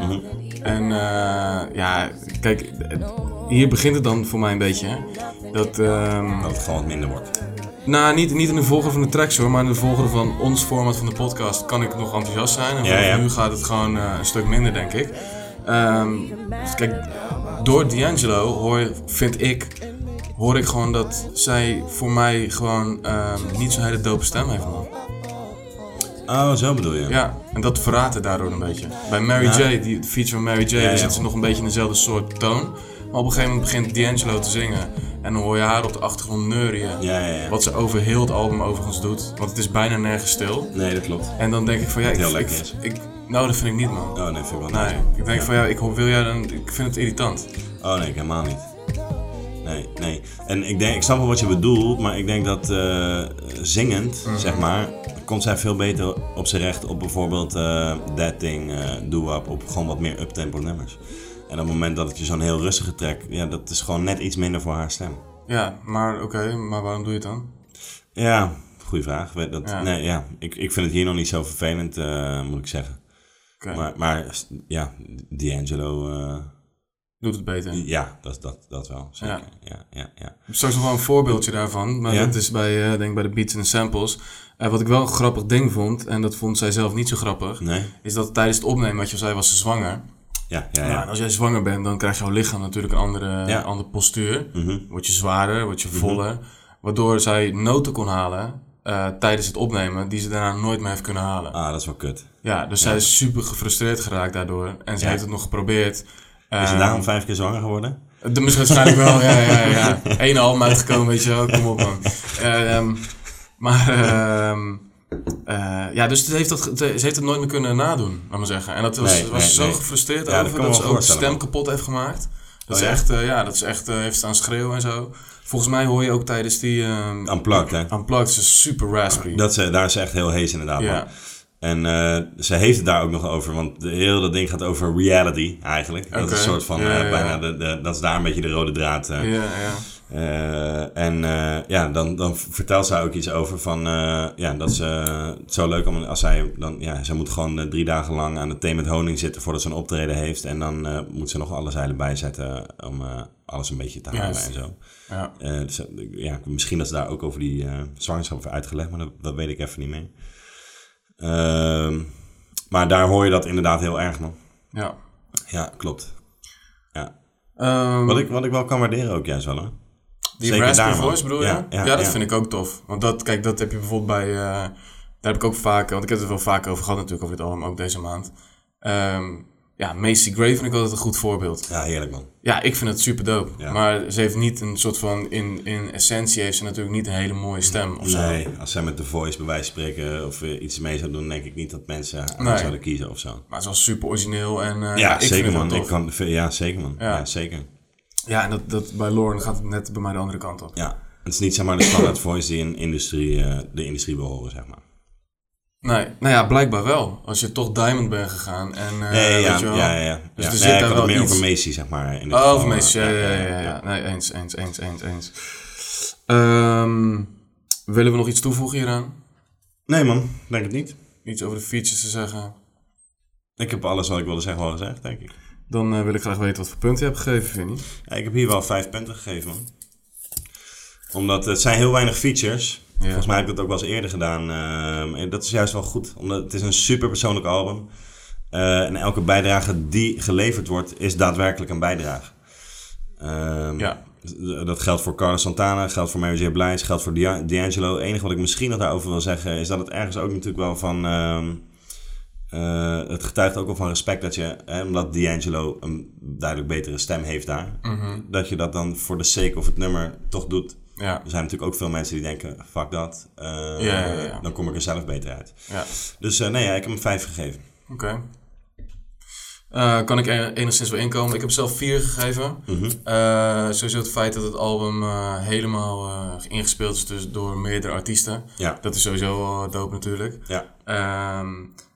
En eh, ja, kijk, hier begint het dan voor mij een beetje. hè. Dat, ehm, Dat het gewoon wat minder wordt. nou, niet, niet in de volgorde van de tracks hoor, maar in de volgorde van ons format van de podcast kan ik nog enthousiast zijn. En Ja, vanaf ja. nu gaat het gewoon eh, een stuk minder, denk ik. Ehm, dus kijk, door D'Angelo hoor, vind ik, hoor ik gewoon dat zij voor mij gewoon ehm, niet zo'n hele dope stem heeft, man. Oh, zo bedoel je? Ja, en dat verraadt het daardoor een beetje. Bij Mary Ja. J, die, feature van Mary J, Ja, zit ze nog een beetje in dezelfde soort toon. Maar op een gegeven moment begint D'Angelo te zingen. En dan hoor je haar op de achtergrond neurien. Ja, ja, ja. Wat ze over heel het album overigens doet. Want het is bijna nergens stil. Nee, dat klopt. En dan denk ik van ja, ik, Heel ik, nou dat vind ik niet man. Oh, nee, vind ik wel Nee, nice. ik denk van ja, ik wil jij dan, ik vind het irritant. Oh nee, helemaal niet. Nee, nee. En ik, denk, ik snap wel wat je bedoelt, maar ik denk dat eh, zingend, Mhm. zeg maar, komt zij veel beter op zijn recht op bijvoorbeeld eh That Thing, eh Do Up, op gewoon wat meer uptempo nummers. En op het moment dat het je zo'n heel rustige track, ja, dat is gewoon net iets minder voor haar stem. Ja, maar oké, maar waarom doe je het dan? Ja, goede vraag. Dat, Ja. Nee, ja, ik, ik vind het hier nog niet zo vervelend, eh, moet ik zeggen. Maar, maar ja, D'Angelo... Doet het beter. ja, dat, dat, dat wel. Zeker. Ja. Ja, ja, heb straks nog wel een voorbeeldje daarvan. Maar Ja? dat is bij, denk bij de beats en de samples. Eh, wat ik wel een grappig ding vond, en dat vond zij zelf niet zo grappig, Nee? is dat tijdens het opnemen, wat je al zei, was ze zwanger. Ja, ja, Ja, en als jij zwanger bent, dan krijgt jouw lichaam natuurlijk een andere, Ja. andere postuur. Mhm. Word je zwaarder, word je voller. Waardoor zij noten kon halen eh, tijdens het opnemen, die ze daarna nooit meer heeft kunnen halen. Ah, dat is wel kut. Ja, dus zij is super gefrustreerd geraakt daardoor. En ze heeft het nog geprobeerd. Is ze daarom vijf keer zwanger geworden? de, misschien waarschijnlijk wel, ja, ja, ja. [laughs] Eén album uitgekomen, weet je wel, kom op man. [laughs] Ehm, maar, ehm, eh, ja, dus ze heeft, dat, ze heeft het nooit meer kunnen nadoen, laat maar zeggen. En dat was, Nee, was nee, zo nee. gefrustreerd Ja, over dat, ze ook de stem man. kapot heeft gemaakt. Dat Oh, ja? echt, eh, ja, dat ze echt eh, heeft staan schreeuwen en zo. Volgens mij hoor je ook tijdens die... ehm Unplugged, hè? Unplugged, ze is super raspy. Dat ze, daar is ze echt heel hees inderdaad. Ja. man. En ze heeft het daar ook nog over, want de, heel dat ding gaat over reality eigenlijk. Dat is een soort van, Ja, ja, ja. bijna, de, de, dat is daar een beetje de rode draad. ja, ja. Eh, en eh, ja, dan, dan vertelt zij ook iets over van, eh, ja, dat ze het zo leuk om als zij dan, ja, zij moet gewoon drie dagen lang aan de thee met honing zitten voordat ze een optreden heeft. En dan moet ze nog alle zeilen bijzetten om alles een beetje te halen en zo. Ja. Dus, ja, misschien dat ze daar ook over die zwangerschap heeft uitgelegd, maar dat, dat weet ik even niet meer. Ehm, maar daar hoor je dat inderdaad heel erg, man. ja. Ja, klopt. Ja. Ehm, Wat, ik, wat ik wel kan waarderen ook juist wel, hè. Die Zeker raspy daar, man. voice bedoel je? Ja, Ja, ja, dat vind ik ook tof. Want dat, kijk, dat heb je bijvoorbeeld bij... eh, daar heb ik ook vaak... Want ik heb het er wel vaker over gehad natuurlijk, over dit album, ook deze maand. Ehm, ja, Macy Gray vind ik altijd een goed voorbeeld. Ja, heerlijk, man. Ja, ik vind het super dope. Ja. Maar ze heeft niet een soort van... In, in essentie heeft ze natuurlijk niet een hele mooie stem of zo. Nee, als zij met The Voice bij wijze van spreken of eh, iets mee zou doen, denk ik niet dat mensen haar Nee. zouden kiezen of zo. Maar het is wel super origineel en... eh, ja, ik vind zeker man. Ik kan, ja, zeker man. Ja, Ja. zeker. Ja, en dat, dat, bij Lauren gaat het net bij mij de andere kant op. Ja, het is niet zeg maar de standaard voice die in industrie, eh, de industrie wil horen, zeg maar. Nee, nou ja, blijkbaar wel. Als je toch Diamond bent gegaan en... eh, Nee, ja, weet je wel. ja, ja, ja. Dus er Nee, zit daar wel meer iets... over Macy, zeg maar. In Oh, over Macy, ja, eh, ja, ja, ja, Nee, eens, eens, eens, eens, eens. Ehm, willen we nog iets toevoegen hieraan? Nee man, denk het niet. Iets over de features te zeggen? Ik heb alles wat ik wilde zeggen wel gezegd, denk ik. Dan eh, wil ik graag weten wat voor punten je hebt gegeven, Vinnie. Ja, ik heb hier wel vijf punten gegeven, man. Omdat het zijn heel weinig features. Ja. Volgens mij heb ik dat ook wel eens eerder gedaan. ehm, en dat is juist wel goed. Omdat het is een super persoonlijk album. Eh, en elke bijdrage die geleverd wordt, is daadwerkelijk een bijdrage. Ehm, Ja. Dat geldt voor Carlos Santana, geldt voor Mary J. Blige, geldt voor D'A- D'Angelo. Het enige wat ik misschien nog daarover wil zeggen, is dat het ergens ook natuurlijk wel van... ehm, eh, het getuigt ook wel van respect dat je, hè, omdat D'Angelo een duidelijk betere stem heeft daar, Mhm. dat je dat dan voor de sake of het nummer toch doet. Ja. Er zijn natuurlijk ook veel mensen die denken, fuck dat, eh, Ja, ja, ja. dan kom ik er zelf beter uit. Ja. Dus eh, nee, ja, ik heb hem vijf gegeven. Oké. Kan ik enigszins wel inkomen? Ik heb zelf vier gegeven. Mhm. Sowieso het feit dat het album helemaal ingespeeld is dus door meerdere artiesten. Ja. Dat is sowieso wel dope natuurlijk. Ja. Ehm,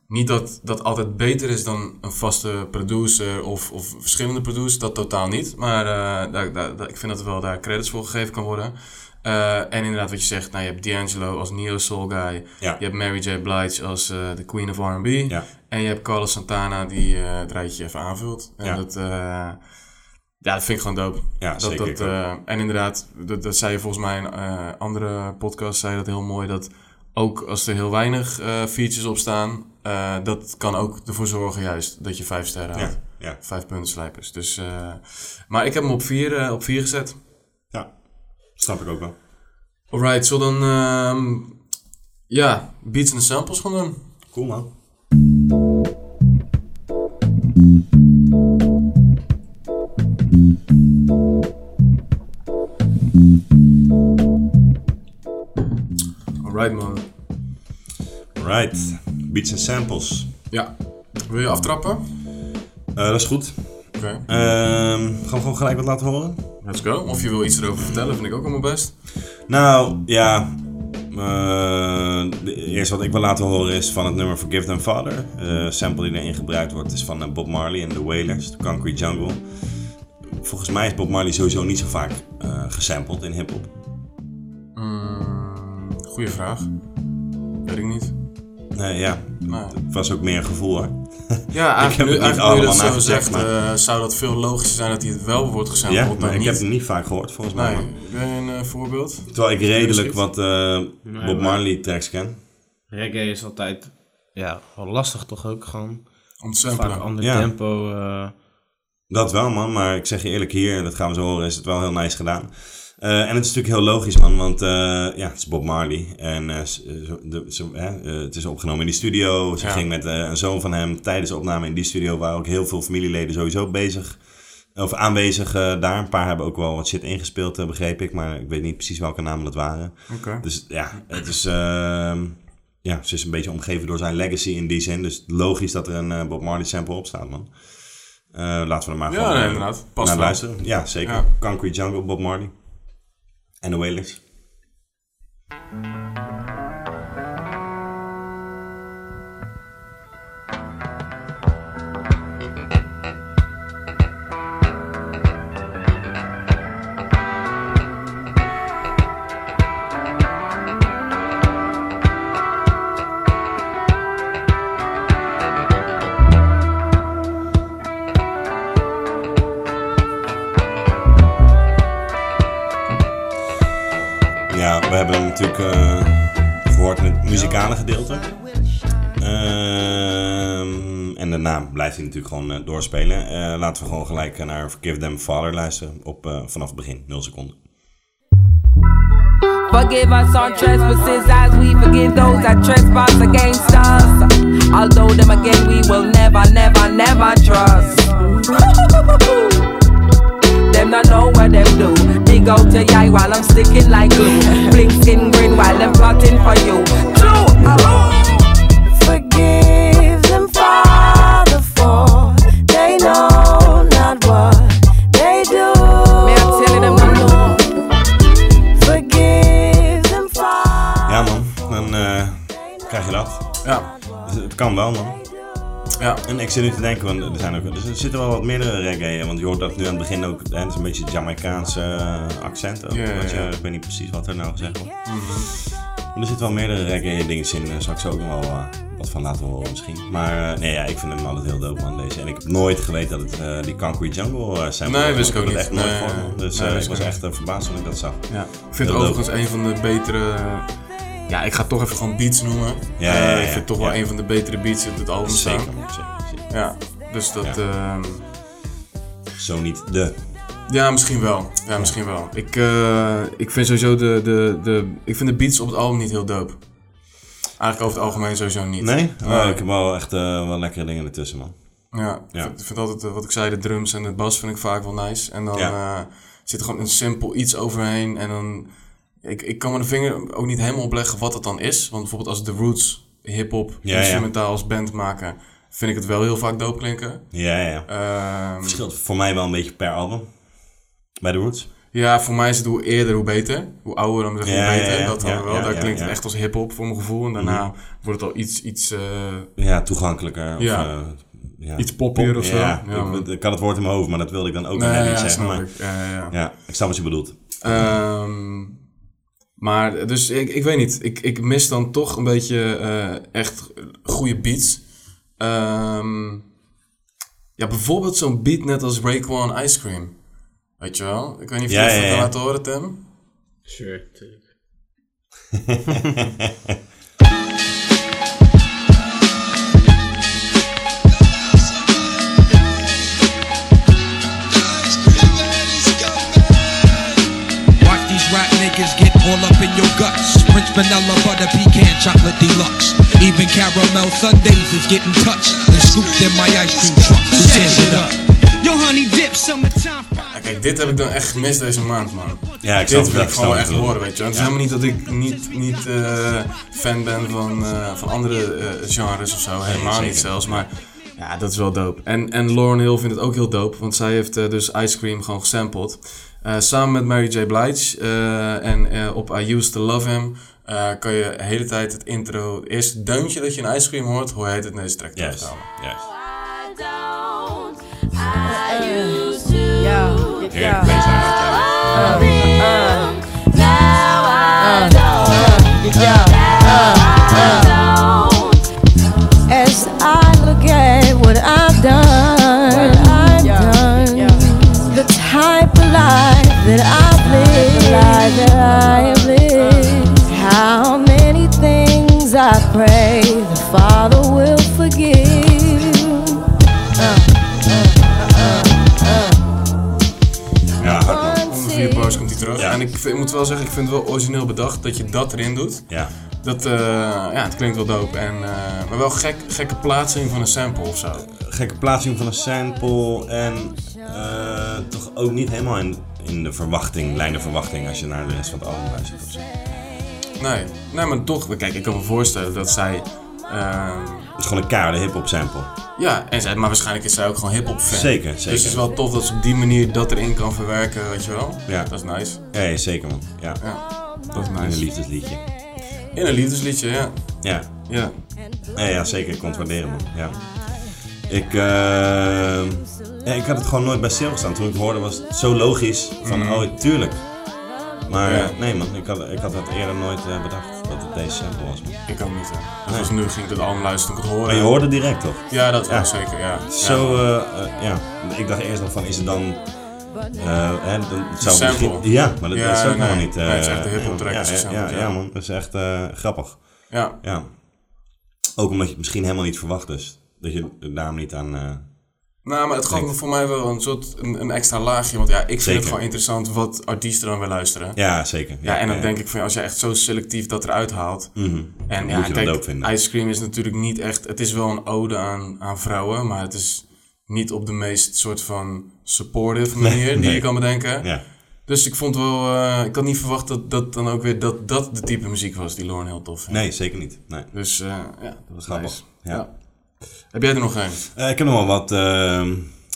niet dat dat altijd beter is dan een vaste producer of, of verschillende producers, dat totaal niet. Maar eh, daar, daar, daar- ik vind dat er wel daar credits voor gegeven kan worden. Eh, en inderdaad, wat je zegt, nou, je hebt D'Angelo als Neo Soul Guy. Ja. Je hebt Mary J. Blige als eh, de Queen of R&B. Ja. En je hebt Carlos Santana die het rijtje even aanvult. En Ja. dat, ja, dat vind ik gewoon dope. Ja, dat, zeker, Dat, en inderdaad, dat, dat zei je volgens mij in een andere podcast, zei dat heel mooi, dat ook als er heel weinig eh, features op staan, eh, dat kan ook ervoor zorgen juist dat je vijf sterren Ja, houdt. ja. Vijf punten slijpers. Dus, eh, maar ik heb hem op vier, op vier gezet. Ja, snap ik ook wel. Alright, zo dan, ehm, ja, beats en samples gaan doen. Cool man. Alright man. Right, beats en samples. Ja. Wil je aftrappen? Eh, dat is goed. Oké. Ehm, gaan we gewoon gelijk wat laten horen? Let's go. Of je wil iets erover vertellen, vind ik ook allemaal best. Nou, ja. eh, de eerste wat ik wil laten horen is van het nummer Forgive Them Father. De sample die erin gebruikt wordt is van eh, Bob Marley en The Wailers, The Concrete Jungle. Volgens mij is Bob Marley sowieso niet zo vaak eh gesampled in hip-hop. Mm, Goeie vraag. Weet ik niet. Nee, ja. Nee. Het was ook meer een gevoel hoor. Ja, [laughs] ik eigenlijk, heb nu, het niet allemaal dat zo zegt, maar... eh, zou dat veel logischer zijn dat hij het wel wordt gesampled ja, maar ik niet. heb het niet vaak gehoord volgens mij. Nee, je een eh, voorbeeld? Terwijl ik redelijk wat eh, Nee, Bob Marley tracks ken. Reggae is altijd ja, wel lastig toch ook gewoon. Samplen. Vaak ander Ja. tempo. eh, Dat wel, man. Maar ik zeg je eerlijk, hier, en dat gaan we zo horen, is het wel heel nice gedaan. Eh, en het is natuurlijk heel logisch, man. Want eh, ja, het is Bob Marley. En eh, de, het is opgenomen in die studio. Ze Ja. ging met een zoon van hem tijdens de opname in die studio. Waren ook heel veel familieleden sowieso bezig. Of aanwezig daar. Een paar hebben ook wel wat shit ingespeeld, begreep ik. Maar ik weet niet precies welke namen dat waren. Oké. Dus ja, het is... ehm, ja, ze is een beetje omgeven door zijn legacy in die zin. Dus logisch dat er een Bob Marley sample op staat, man. Laten we er maar Ja, gewoon nee, naar luisteren. Ja, zeker. Ja. Concrete Jungle, Bob Marley. En de het muzikale gedeelte. Ehm, en daarna blijft hij natuurlijk gewoon eh, doorspelen. Eh, laten we gewoon gelijk eh, naar Forgive Them Father luisteren op, vanaf het begin, 0 seconden. Forgive us our trespasses as we forgive those that trespass against us. Although them again we will never, never, never trust. [laughs] them not know what them do. Dig out your eye while I'm sticking like glue. Blink skin grin while them plotting for you. Kan wel man. Ja. En ik zit nu te denken, want er, zijn ook, dus er zitten wel wat meerdere reggae, want je hoort dat nu aan het begin ook, hè, het is een beetje Jamaicaanse eh, accent ook. Je, ja. Ik weet niet precies wat er nou gezegd wordt. Mhm. Er zitten wel meerdere reggae dingetjes in, daar zal ik zo ook nog wel eh, wat van laten horen misschien. Maar eh, nee, ja, ik vind hem altijd heel dope man, deze. En ik heb nooit geweten dat het eh, die Concrete Jungle sample Nee, wist ik ook niet. echt nooit. Dus ik was echt verbaasd toen ik dat zag. Ja. Ik vind het overigens een van de betere... Ja, ik ga het toch even gewoon beats noemen. Ja, ja, ja, ik vind het toch wel een van de betere beats op het album Zeker, staan. zeker, zeker. Ja, dus dat... Ja. ehm, Zo niet de. Ja, misschien wel. Ja, misschien wel. Ik, eh, ik vind sowieso de, de, de... Ik vind de beats op het album niet heel dope. Eigenlijk over het algemeen sowieso niet. Nee? Nee. Oh, ik heb wel echt eh, wel lekkere dingen ertussen man. Ja, ik Ja. vind, ik vind altijd, eh, wat ik zei, de drums en de bas vind ik vaak wel nice. En dan Ja. zit er gewoon een simpel iets overheen. En dan, ik, ik kan me de vinger ook niet helemaal opleggen wat het dan is. Want bijvoorbeeld als The Roots hip-hop Ja, ja. instrumentaal als band maken, vind ik het wel heel vaak dope klinken. Ja, ja. Ehm, Verschilt voor mij wel een beetje per album. Bij de Roots. ja, voor mij is het hoe eerder hoe beter. Hoe ouder dan hoe Ja, beter. ja, ja. dat dan wel. Daar klinkt het echt als hip-hop voor mijn gevoel. En daarna wordt het al iets, iets eh, Ja, toegankelijker. Of, Ja. eh, ja. Iets poppier of zo. Ja, ik, ik had het woord in mijn hoofd, maar dat wilde ik dan ook Nee, niet zeggen. Maar, ik. Ja, ja, ja. ja, ik snap wat je bedoelt. Ehm, maar dus ik, ik weet niet. Ik, ik mis dan toch een beetje eh, echt goede beats. Ehm, ja, bijvoorbeeld zo'n beat net als Rayquan Ice Cream. Weet je wel? Ik weet niet of je Ja, dat ja, kan laten horen, Tim. Sure, tuurlijk. Watch these rap niggas get all up in your guts. French vanilla butter pecan chocolate deluxe. Even caramel sundaes is getting touched and scooped in my ice cream truck. Who tears it up? Ja, kijk, dit heb ik dan echt gemist deze maand, man. Ja, ik snap dit het, wil ik gewoon echt horen, weet je. Het is helemaal niet dat ik niet, niet eh, fan ben van, eh, van andere eh, genres of zo. Helemaal niet zelfs, maar ja, dat is wel dope. En, en Lauren Hill vindt het ook heel dope, want zij heeft dus Ice Cream gewoon gesampled. Eh, samen met Mary J. Blige eh, en eh, op I Used To Love Him eh, kan je de hele tijd het intro, het eerste deuntje dat je in Ice Cream hoort, hoor je het in deze track terugkomen. Oh, now I don't. Now I don't. As I look at what I've done, the type of life that I've lived. How many things I pray the Father will forgive. Komt hij terug. En ik, vind- ik moet wel zeggen, ik vind het wel origineel bedacht dat je dat erin doet. Ja. Dat, eh, ja, het klinkt wel dope. En, eh, maar wel gek, gekke plaatsing van een sample of zo. Gekke plaatsing van een sample en eh, toch ook niet helemaal in, in de verwachting, lijn de verwachting als je naar de rest van het album luistert of zo. Nee, nee, maar toch, kijk, ik kan me voorstellen dat zij. Het is gewoon een keiharde hip-hop sample. ja, en zij, maar waarscheinlijk is zij ook gewoon hip-hop fan. Zeker, Dus zeker. het is wel tof dat ze op die manier dat erin kan verwerken, weet je wel? Ja. Dat is nice. Ja, ja, zeker man. Ja. dat is In nice. een liefdesliedje. In een liefdesliedje, ja. Ja. Ja. Ja, ja zeker. Ik kon het waarderen, man. Ja. Ik, eh, ja, ik had het gewoon nooit bij stilgestaan. Toen ik het hoorde was het zo logisch van, Mhm. oh, tuurlijk. Maar Ja. nee man, ik had, ik had dat eerder nooit eh, bedacht dat het deze sample was. Ik ook niet, hè. Dus nu ging ik het album luisteren ik het hoorde. Maar je hoorde direct toch? Ja, dat wel zeker, ja. Zo, Ja. eh, eh, ja. Ik dacht eerst nog van, is het dan... eh, hè, dan het zou sample. misschien- ja, maar dat, Ja, dat is ook nee. helemaal niet... eh, Nee, het is echt de hip-hop track Ja, is ja, ja, ja. ja, man, dat is echt eh, grappig. Ja. ja. Ook omdat je het misschien helemaal niet verwacht dus. Dat je er daarom niet aan... Nou, maar het gaf voor mij wel een soort een, een extra laagje. Want ja, ik vind Zeker. het gewoon interessant wat artiesten dan weer luisteren. Ja, zeker. Ja, Ja, en dan ja. denk ik van als je echt zo selectief dat eruit haalt. Mhm. En ja, kijk. Ice Cream is natuurlijk niet echt. Het is wel een ode aan, aan vrouwen, maar het is niet op de meest soort van supportive Nee, manier die nee. je kan bedenken. Ja. Dus ik vond wel, eh, ik had niet verwacht dat dat dan ook weer dat, dat de type muziek was die Lauren heel tof vindt. Nee, zeker niet. Nee. Dus eh, ja, dat was Grappig. nice. Ja. Heb jij er nog een? Eh, ik heb nog wel wat. ehm,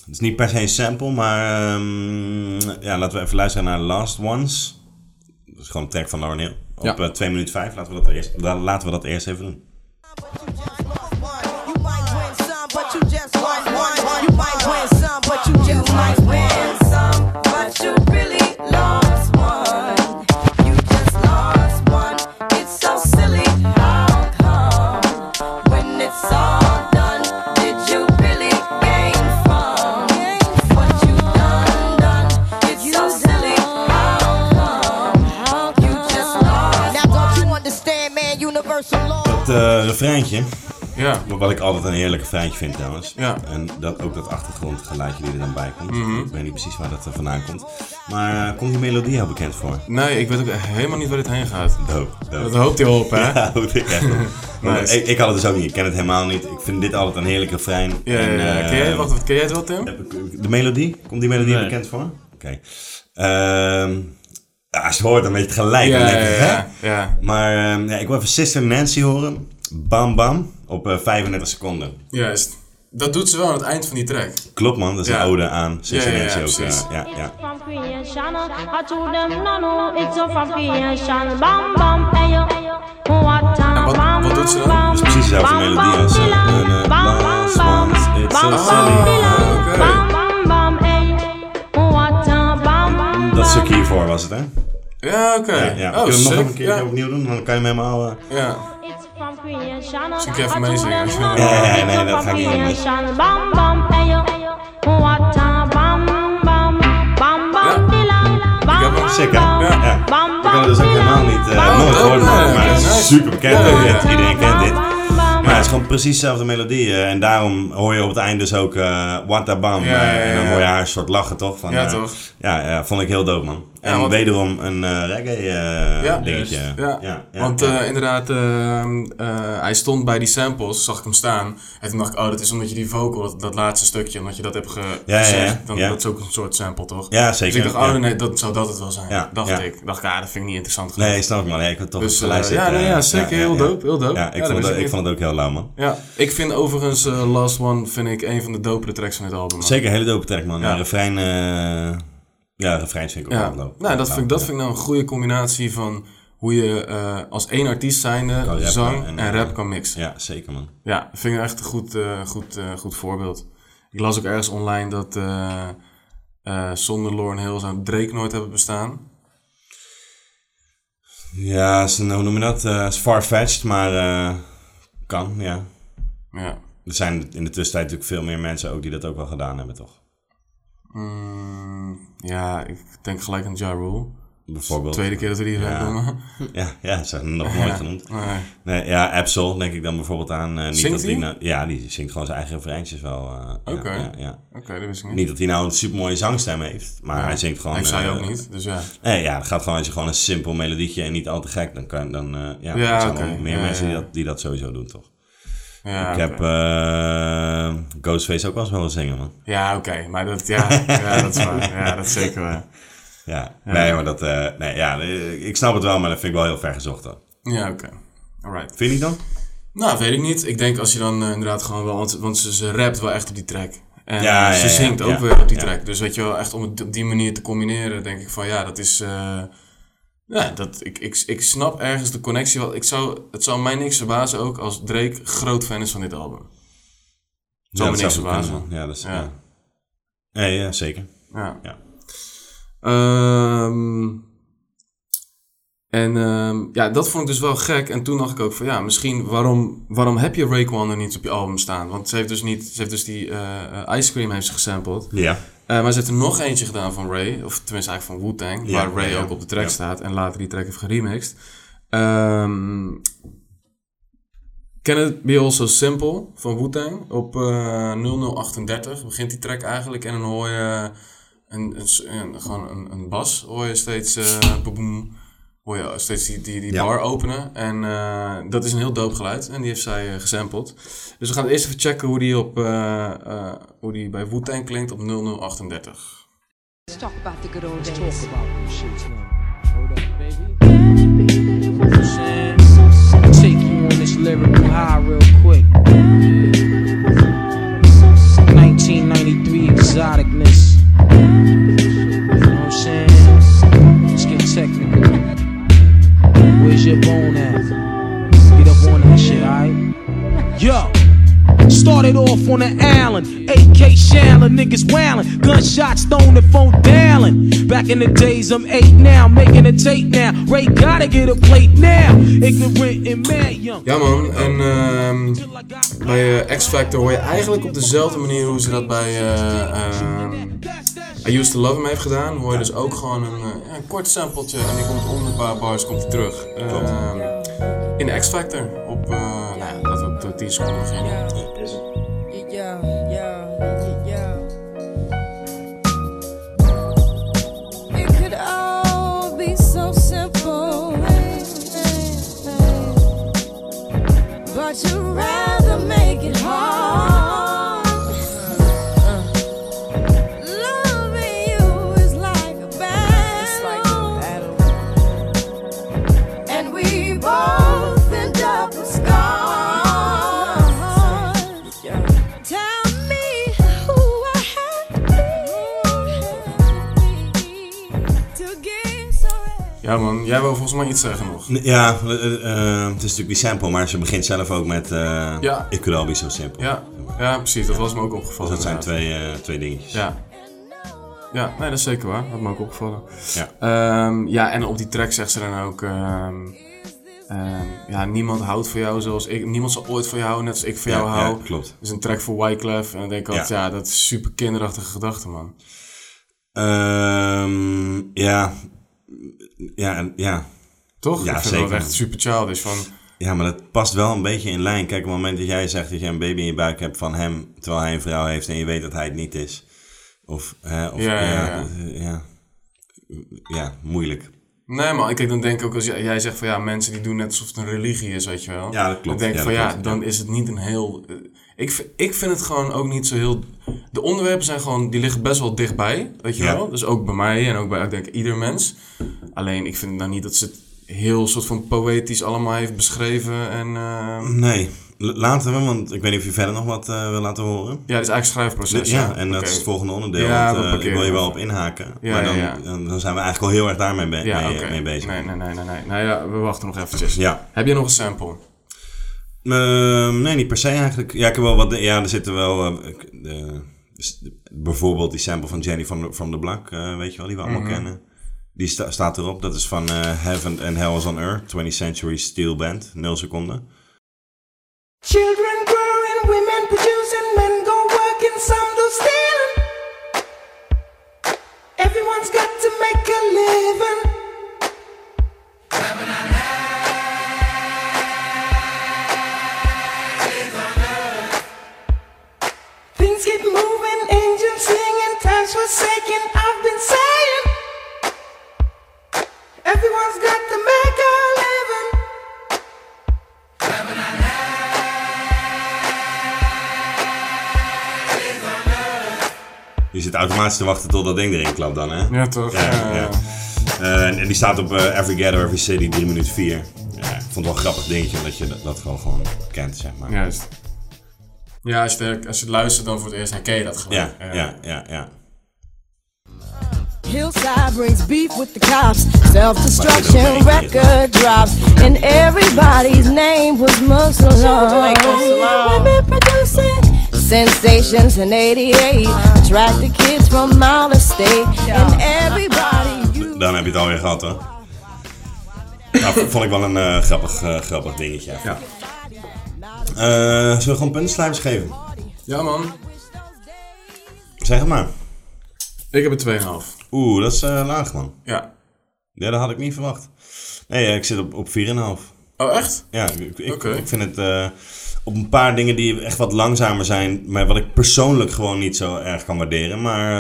het is niet per se een sample, maar ehm, ja, laten we even luisteren naar Last Ones. Dat is gewoon een track van Lauren Hill. Op Ja. eh, 2 minuten 5. Laten we, dat eerst, laten we dat eerst even doen. but you just might win. Dat eh refreintje. Ja. Wat ik altijd een heerlijk refreintje vind trouwens. Ja. En dat, ook dat achtergrondgeluidje die er dan bij komt. Mhm. Ik weet niet precies waar dat vandaan komt. Maar eh, komt die melodie heel bekend voor? Nee, ik weet ook helemaal niet waar dit heen gaat. Dope, dope. Dat hoopt hij op, hè? [laughs] Ja, hoop ik echt. [laughs] Nice. ik, ik had het dus ook niet. Ik ken het helemaal niet. Ik vind dit altijd een heerlijk refrein. Ja, ja, ja. Ken jij- wacht, wat- ken jij het wel, Tim? De melodie? Komt die melodie Nee. bekend voor? Oké. Ehm, ja, als je hoort, dan weet je het gelijk. Ja, ja, hè? ja, ja. Maar ehm, ja, ik wil even Sister Nancy horen. Bam Bam. Op eh, 35 seconden. Juist. Dat doet ze wel aan het eind van die track. Klopt man, dat is Ja. een ode aan Sister Ja, ja, ja, Nancy ook. precies. eh, ja, ja. From creation, I told them no no, it's all from creation. Bam bam, hey yo, what a En wat, bam wat doet ze dan? bam. Dat is precies dezelfde melodie als Last Ones. It's so Bam silly. Dat stukje hiervoor was het, hè? Ja, oké. Ja, ja. Oh, Kunnen we hem nog een keer Ja. opnieuw doen? Dan kan je hem helemaal... eh, Ja. Kan je even meezingen, Ja, ja, nee, all dat ga ik niet dus. bam Sick, Ja. bam Ik had het dus ook helemaal niet, Bam, nooit gehoord, maar het is super bekend. Ja, ja, ja. Iedereen kent dit. Het is gewoon precies dezelfde melodie. en daarom hoor je op het eind dus ook eh What a Bam. Eh, en dan hoor je haar een soort lachen, toch? Van, Ja, eh, toch? Ja, vond ik heel dope, man. En want- wederom een reggae Ja, dingetje. Ja, want inderdaad, ehm, eh, hij stond bij die samples, zag ik hem staan. En toen dacht ik, oh, dat is omdat je die vocal, dat, dat laatste stukje, omdat je dat hebt ge gezegd. Dan. Dat is ook een soort sample, toch? Ja, zeker, Dus ik dacht, oh nee, dat zou dat het wel zijn. Dacht ik. Dacht ik, ah, dat vind ik niet interessant genoeg. Nee, snap ik, man. Nee, ik had toch Dus, ja, ja, zeker. Heel dope, heel dope. Ja, ik vond het ook heel lauw, man. Ja, ik vind overigens eh, Last One vind ik een van de dopere tracks van dit album. man. Zeker, hele dope track, man. Ja. Ja. Refrein, eh ja, refrein vind ik ook Ja, wel dope. nou, dat, vind ik, dat vind ik nou een goede combinatie van hoe je eh, als één artiest zijnde zang en, en, eh, rap kan mixen. Ja, zeker, man. Ja, vind ik echt een goed, eh, goed, eh, goed voorbeeld. Ik las ook ergens online dat eh, eh, zonder Lauren Hill zou Drake nooit hebben bestaan. Ja, is een- hoe noem je dat? Eh, is far-fetched, maar eh, kan, ja. Ja. Er zijn in de tussentijd natuurlijk veel meer mensen ook die dat ook wel gedaan hebben, toch? Mm, ja, ik denk gelijk aan Ja Rule. Bijvoorbeeld. Tweede keer dat we die ja. noemen. [laughs] Ja, ja, ze hebben nog nooit Ja, genoemd. nee. Nee, ja, Absol denk ik dan bijvoorbeeld aan. eh, niet Zingt dat die nou- ja, die zingt gewoon zijn eigen refreintjes wel. ja, Oké. ja, ja. Oké, dat wist ik niet. Niet dat hij nou een supermooie zangstem heeft, maar Ja. hij zingt gewoon... Heeft zij eh, ook niet, dus ja. Nee, ja, het gaat gewoon als je gewoon een simpel melodietje en niet al te gek, dan kan dan... ja, Ja, er zijn meer Ja, mensen ja. Die, dat, die dat sowieso doen, toch? Ja, ik heb Ghostface ook wel eens wel zingen, man. Ja, oké, maar dat, ja, [laughs] ja, dat is waar. Ja, dat is zeker waar. Ja, Ja. nee, maar dat... eh, nee, ja, ik snap het wel, maar dat vind ik wel heel ver gezocht dan. Ja, oké. Alright. Vind je dan? Nou, weet ik niet. Ik denk als je dan eh, inderdaad gewoon wel... Want, want ze, ze rapt wel echt op die track. En Ja, ze ja, ja, zingt ook ja, weer op die ja. track. Dus weet je wel, echt om het op die manier te combineren, denk ik van ja, dat is... eh, ja, dat, ik, ik, ik snap ergens de connectie wel. Ik zou, het zou mij niks verbazen ook als Drake groot fan is van dit album. Zou me dat niks zou verbazen. Ja, dat is... Ja. Ja. Ja, zeker. Ja. Ehm, en ehm, ja, dat vond ik dus wel gek. En toen dacht ik ook van ja, misschien waarom, waarom heb je Raekwon er niet op je album staan? Want ze heeft dus niet, ze heeft dus die eh, Ice Cream heeft ze gesampled. Ja. Eh, maar ze heeft er nog eentje gedaan van Ray, of tenminste eigenlijk van Wu-Tang, waar Ray ook op de track staat en later die track heeft geremixed. Ehm Can It Be Also Simple van Wu-Tang op eh 0038 begint die track eigenlijk en dan hoor je een, een, een- gewoon een, een bas, hoor je steeds, eh boem, hoor je steeds die, die, die Ja. bar openen en eh, dat is een heel dope geluid en die heeft zij eh, gesampled. Dus we gaan eerst even checken hoe die, op, eh, eh, hoe die bij Wu-Tang klinkt op 0038. Let's talk about the good old days. Let's talk about them shits now. Hold up, baby. Take you on this lyrical high real quick. 1993 exoticness. Where's your bone at? Get up on that shit, alright? Yo! Started off on the island, AK Shannon, niggas wailing, gunshots thrown and phone dialing. Back in the days, I'm eight now, making a tape now. Ray gotta get a plate now. Ignorant and mad young. Ja man, en ehm, bij eh, X Factor hoor je eigenlijk op dezelfde manier hoe ze dat bij ehm, I Used To Love Him heeft gedaan. Hoor je dus ook gewoon een, eh, ja, een kort sampletje en die komt om een paar bars komt terug. Ehm, in X Factor op, eh nou ja, laten we op de 10 seconden beginnen. Ja man, jij wil volgens mij iets zeggen nog. Ja, eh, eh, eh, het is natuurlijk die sample, maar ze begint zelf ook met eh Ja. Ik could all be so simple. Ja, ja precies, dat was me ook Dus opgevallen. dat zijn inderdaad. twee, twee dingetjes. Ja. Ja, nee, dat is zeker waar. Dat me ook opgevallen. Ja. Ehm, ja, en op die track zegt ze dan ook... ehm, ehm, ja, niemand houdt van jou zoals ik... Niemand zal ooit van jou houden, net als ik van Ja, jou ja, hou. klopt. Dat is een track voor Wyclef. En dan denk ik altijd, ja, dat is super kinderachtige gedachte, man. Ehm, ja. Ja, en- ja. Toch? Ja, ik vind zeker. dat echt super childish. Van, Ja, maar dat past wel een beetje in lijn. Kijk, op het moment dat jij zegt dat je een baby in je buik hebt van hem, terwijl hij een vrouw heeft en je weet dat hij het niet is. Of, hè, of Ja, ja, ja. Ja, moeilijk. Nee, maar kijk, dan denk ik ook als jij, zegt van ja, mensen die doen net alsof het een religie is, weet je wel. Ja, dat klopt. Dan denk ik van ja, dan is het niet een heel. Ik, ik vind het gewoon ook niet zo heel. De onderwerpen zijn gewoon, die liggen best wel dichtbij, weet je Ja. wel. Dus ook bij mij en ook bij, ik denk, ieder mens. Alleen, ik vind nou niet dat ze het heel soort van poëtisch allemaal heeft beschreven en... eh, Nee, laten we, want ik weet niet of je verder nog wat eh, wil laten horen. Ja, het is eigenlijk schrijfproces. Ja, ja. en dat is het volgende onderdeel. Ja, want, eh, ik wil je wel op inhaken. Ja, maar dan, dan, dan zijn we eigenlijk al heel erg daarmee be- mee, mee bezig. Nee, nee, nee, nee, nee. Nou ja, we wachten nog eventjes. Ja. Heb je nog een sample? Ehm, nee, niet per se eigenlijk. Ja, ik heb wel wat. Ja, er zitten wel. de- bijvoorbeeld die sample van Jenny van, van de Black, eh, weet je wel, die we allemaal Mhm. kennen. Die sta- staat erop. Dat is van eh, Heaven and Hell is on Earth, 20th Century Steel Band, 0 seconden. Children growing, women producing, men go working, some do stealing. Everyone's got to make a living. Everyone's got to make. Je zit automatisch te wachten tot dat ding erin klapt dan, hè? Ja, toch? Ja, ja. Eh, en, die staat op eh, Every Gather, Every City, 3 minuten 4. Ja, ik vond het wel een grappig dingetje, omdat je dat, dat gewoon, kent, zeg maar. Juist. Ja, als je, als je het luistert dan voor het eerst, dan je dat gewoon. Ja, eh, ja, ja. Hillside brings beef with the cops. Self-destruction record drops. And everybody's name was Muslim. Women producing sensations in 88. Attracted kids from out of state. And everybody Dan heb je het alweer gehad, hoor. Nou, vond ik wel een eh, grappig, eh, grappig dingetje. Ja. zullen we gewoon puntencijfers geven? Ja, man. Zeg het maar. Ik heb een 2,5. Oeh, dat is eh, laag, man. Ja. Ja, dat had ik niet verwacht. Nee, eh, ik zit op, op 4,5. Oh, echt? Ja, ik, ik, vind het eh, op een paar dingen die echt wat langzamer zijn, maar wat ik persoonlijk gewoon niet zo erg kan waarderen. Maar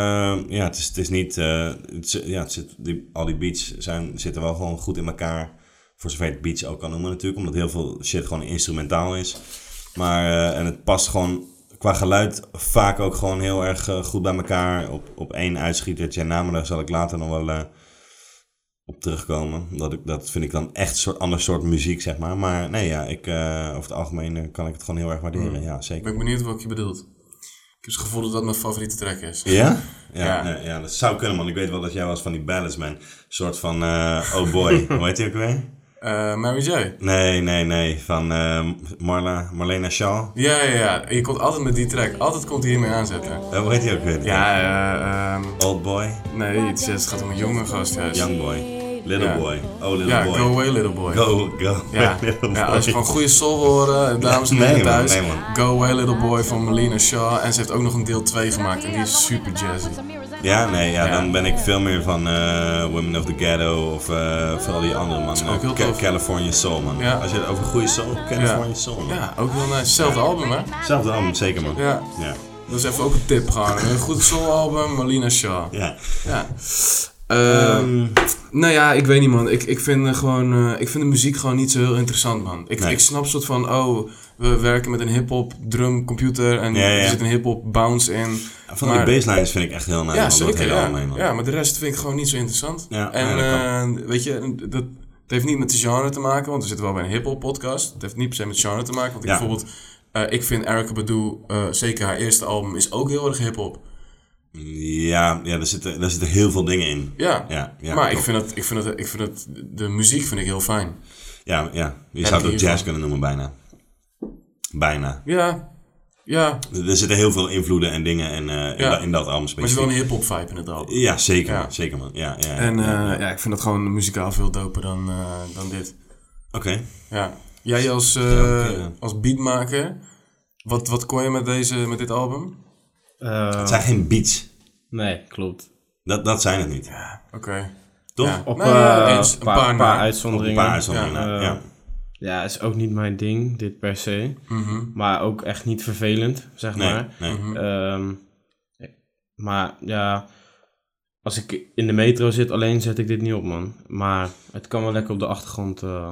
ja, het is, het is niet. het, ja, het zit, die, al die beats zijn, zitten wel gewoon goed in elkaar. Voor zover je het beats ook kan noemen, natuurlijk, omdat heel veel shit gewoon instrumentaal is. Maar en het past gewoon qua geluid vaak ook gewoon heel erg eh, goed bij elkaar. Op, op één uitschietertje en namen, daar zal ik later nog wel. eh, op terugkomen. Dat, ik, dat vind ik dan echt een soort ander soort muziek, zeg maar. Maar nee, ja, ik, eh, over het algemeen kan ik het gewoon heel erg waarderen. Ja, Ik zeker. ben benieuwd wat je bedoelt. Ik heb het gevoel dat dat mijn favoriete track is. Ja? Ja, [laughs] Ja. ja. ja, dat zou kunnen, man. Ik weet wel dat jij was van die ballads, man. Een soort van, oh boy, [laughs] hoe heet die ook weer? Eh, Mary J. Nee, nee, nee. Van eh, Marla, Marlena Shaw. Ja, ja, ja. Je komt altijd met die track. Altijd komt hij hiermee aanzetten. Eh, hoe heet die ook weer? Ja, eh... ehm, Old boy? nee, het, gaat om een jonge gast juist. Young boy. Little Ja. boy. Oh, little ja, boy. go away little boy. Go, go Ja, ja als je gewoon goede soul horen, dames en heren thuis. nee, man. Go away little boy van Melina Shaw. En ze heeft ook nog een deel 2 gemaakt en die is super jazzy. Ja, nee, ja, dan ben ik veel meer van eh, Women of the Ghetto of eh vooral die andere man. ook Ca-. California Soul, man. Ja. Als je het over goede soul, California Ja. Soul, man. Ja, ook heel nice. Zelfde album, hè? Zelfde album, zeker, man. Ja. Ja. Dat is even ook een tip gewoon. Een goed soul album, Melina Shaw. Ja. Ja. Eh, Ehm. nou ja, ik weet niet man. Ik, ik, vind, eh, gewoon, eh, ik vind de muziek gewoon niet zo heel interessant man. Ik, Nee. ik snap soort van, oh, we werken met een hip-hop drum computer en Ja, ja. er zit een hip-hop bounce in. Van Maar- die basslines vind ik echt heel nice. ja, zeker. Ja. ja, maar de rest vind ik gewoon niet zo interessant. Ja, en ja, dat eh, weet je, dat, het heeft niet met de genre te maken, want we zitten wel bij een hip-hop podcast. Het heeft niet per se met genre te maken, want ik bijvoorbeeld, eh, ik vind Erykah Badu, eh, zeker haar eerste album, is ook heel erg hip-hop. Ja, ja er, zitten, er zitten heel veel dingen in. Ja, ja, ja maar ik vind, het, ik, vind het, ik vind het, de muziek vind ik heel fijn. Ja, ja. je zou het ook jazz kunnen noemen, bijna. Bijna. Ja, ja. Er zitten heel veel invloeden en dingen in, eh, in, Ja. dat, in dat album Maar er specifiek. zit wel een hip-hop vibe in het album. Ja, zeker, Ja. man. Zeker, man. Ja, ja, En eh, ja, ja, ja. ik vind dat gewoon muzikaal veel doper dan, eh, dan dit. Oké. Ja. Jij als, eh, Ja, ja. als beatmaker, wat, wat kon je met, deze, met dit album? Het zijn geen beats. Nee, klopt. Dat, dat zijn het niet. Oké. Toch? Ja. Op ja, eens. een paar, paar paar na. uitzonderingen. Op een paar uitzonderingen, ja. Ja, is ook niet mijn ding, dit per se. Mhm. Maar ook echt niet vervelend, zeg Nee, maar. nee. Mhm. Ehm, maar ja, als ik in de metro zit alleen, zet ik dit niet op, man. Maar het kan wel lekker op de achtergrond. eh,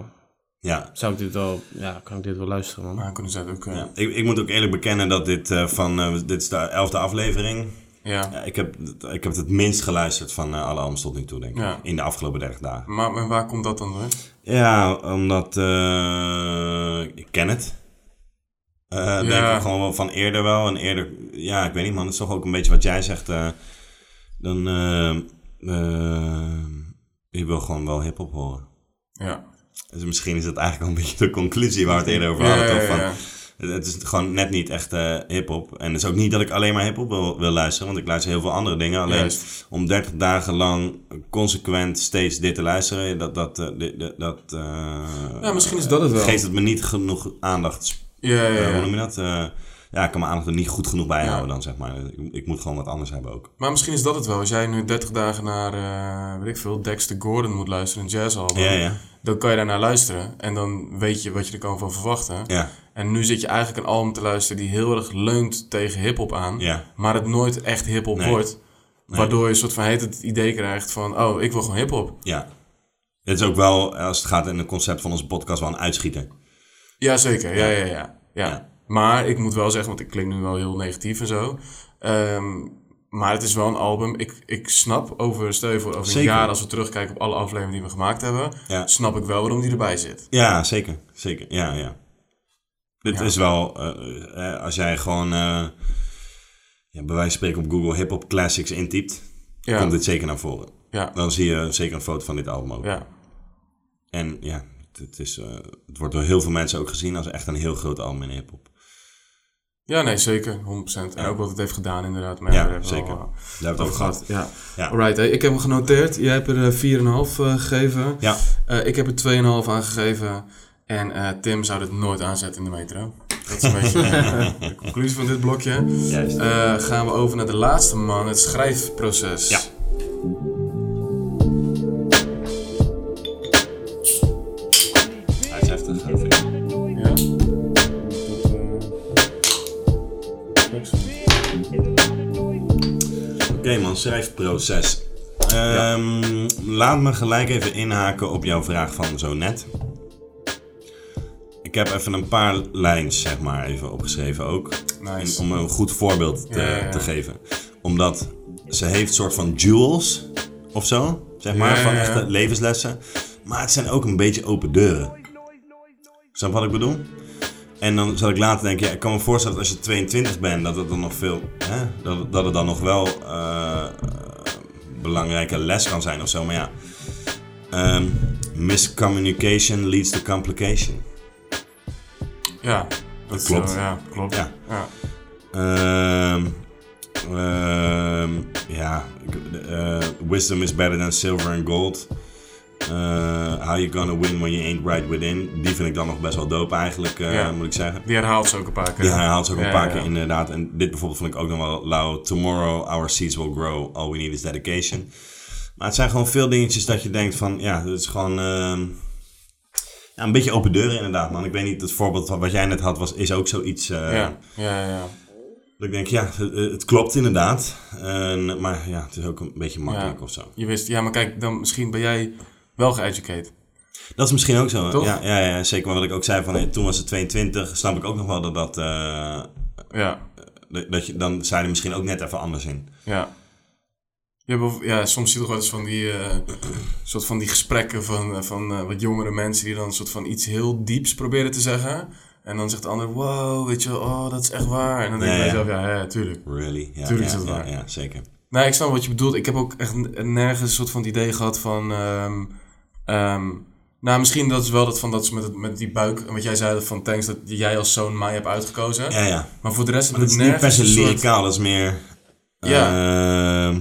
Ja. Zou ik dit wel, ja, kan ik dit wel luisteren, man. Maar kunnen ze dat ook... eh, Ja. Ik, ik moet ook eerlijk bekennen dat dit eh, van... eh, dit is de elfde aflevering. Ja. ik, heb, ik heb het minst geluisterd van eh, alle albums tot nu toe, denk ik. Ja. In de afgelopen 30 dagen. Maar, maar waar komt dat dan door? Ja, omdat... eh, ik ken het. Eh, Denk ik gewoon wel van eerder wel. En eerder... Ja, ik weet niet man. Het is toch ook een beetje wat jij zegt. dan... je wil gewoon wel hiphop horen. Ja. Dus misschien is dat eigenlijk wel een beetje de conclusie waar we het eerder over hadden. ja, ja. Het is gewoon net niet echt eh hip-hop. En het is ook niet dat ik alleen maar hip-hop wil, wil luisteren, want ik luister heel veel andere dingen. Alleen Juist. om 30 dagen lang consequent steeds dit te luisteren, dat. dat, eh, dit- dat eh, Ja, misschien is dat het wel. Geeft het me niet genoeg aandacht. Ja, ja, ja. hoe noem je dat? Ja, ik kan mijn aandacht er niet goed genoeg bij Ja. houden dan, zeg maar. Ik, ik moet gewoon wat anders hebben ook. Maar misschien is dat het wel. Als jij nu 30 dagen naar, weet ik veel, Dexter Gordon moet luisteren, een jazzalbum. Ja, ja. Dan kan je daarnaar luisteren. En dan weet je wat je er kan van verwachten. Ja. En nu zit je eigenlijk een album te luisteren die heel erg leunt tegen hip-hop aan. Ja. Maar het nooit echt hip-hop Nee. wordt. Nee. Waardoor je een soort van heet het idee krijgt van, oh, ik wil gewoon hip-hop. Ja. Het is ook wel, als het gaat in het concept van onze podcast, wel een uitschieter. Jazeker, ja, ja, ja, ja. Maar ik moet wel zeggen, want ik klink nu wel heel negatief en zo. Ehm, Maar het is wel een album. Ik, ik snap over, stel je voor, over een Zeker. jaar, als we terugkijken op alle afleveringen die we gemaakt hebben, Ja. snap ik wel waarom die erbij zit. Ja, zeker. Zeker, ja, ja. Dit Ja. is wel, eh, eh, als jij gewoon, eh, ja, bij wijze van spreken op Google hip-hop classics intypt, Ja. komt dit zeker naar voren. Ja. Dan zie je zeker een foto van dit album ook. Ja. En ja, het, is, eh, het wordt door heel veel mensen ook gezien als echt een heel groot album in hip-hop. Ja, nee, zeker. 100%. En ook wat het heeft gedaan, inderdaad. Maar Ja, we zeker. al, Daar eh, hebben we het over gehad. Ja. Ja. Alright, hey, ik heb hem genoteerd. Jij hebt er eh, 4,5 eh, gegeven. Ja. Eh, ik heb er 2,5 aangegeven. En eh, Tim zou dit nooit aanzetten in de metro. Dat is een beetje eh, [laughs] de conclusie van dit blokje. Juist. Eh, gaan we over naar de laatste man, het schrijfproces. Ja. Hij is heftig. vind ik. Ja. Oké man, schrijfproces. Ehm, Laat me gelijk even inhaken op jouw vraag van zo net. Ik heb even een paar lijns, zeg maar, even opgeschreven ook. Nice. Om een goed voorbeeld te, Ja, ja, ja. te geven. Omdat ze heeft soort van jewels of zo, zeg maar, Ja, van echte levenslessen. Maar het zijn ook een beetje open deuren. Snap wat ik bedoel? En dan zal ik later denken, ja, ik kan me voorstellen dat als je 22 bent, dat het dan nog veel, hè, dat, dat het dan nog wel eh, belangrijke les kan zijn of zo. Maar ja, Ehm, miscommunication leads to complication. Ja, dat klopt. zo, ja, klopt. Ja. Ja. Ehm, ehm, ja, eh, wisdom is better than silver and gold. Eh, how you gonna win when you ain't right within. Die vind ik dan nog best wel dope eigenlijk, eh, Ja. moet ik zeggen. Die herhaalt ze ook een paar keer. Die herhaalt ze ook Ja, een paar ja, keer inderdaad. En dit bijvoorbeeld vond ik ook nog wel lauw. Tomorrow our seeds will grow. All we need is dedication. Maar het zijn gewoon veel dingetjes dat je denkt van... Ja, het is gewoon... ehm, ja, een beetje open deuren inderdaad, man. Ik weet niet, het voorbeeld wat jij net had was, is ook zoiets... eh, Ja, ja, ja. Dat ik denk, ja, het, het klopt inderdaad. Maar ja, het is ook een beetje makkelijk Ja. of zo. Je wist, ja, maar kijk, dan misschien ben jij wel geëducated. Dat is misschien ook zo. Toch? Ja, ja, ja, zeker. Maar wat ik ook zei van, toen was het 22, snap ik ook nog wel dat dat... eh, Ja. dat, je, dan zei er misschien ook net even anders in. Ja. Wel- ja, soms zie je toch wel eens van die, eh, soort van die gesprekken van, eh, van eh, wat jongere mensen die dan een soort van iets heel dieps proberen te zeggen. En dan zegt de ander, wow, weet je wel, oh, dat is echt waar. En dan denk Ja, je bij ja. jezelf, ja, ja, tuurlijk. Really? Ja, tuurlijk ja, is dat ja, waar. ja, zeker. Nee, ik snap wat je bedoelt. Ik heb ook echt nergens een soort van het idee gehad van... ehm, ehm, nou, misschien dat is wel dat van dat ze met, het, met die buik... En wat jij zei van thanks dat jij als zoon mij hebt uitgekozen. Ja, ja. Maar voor de rest Maar ik is niet per nergens se lyricaal, dat is meer... Ja. ehm,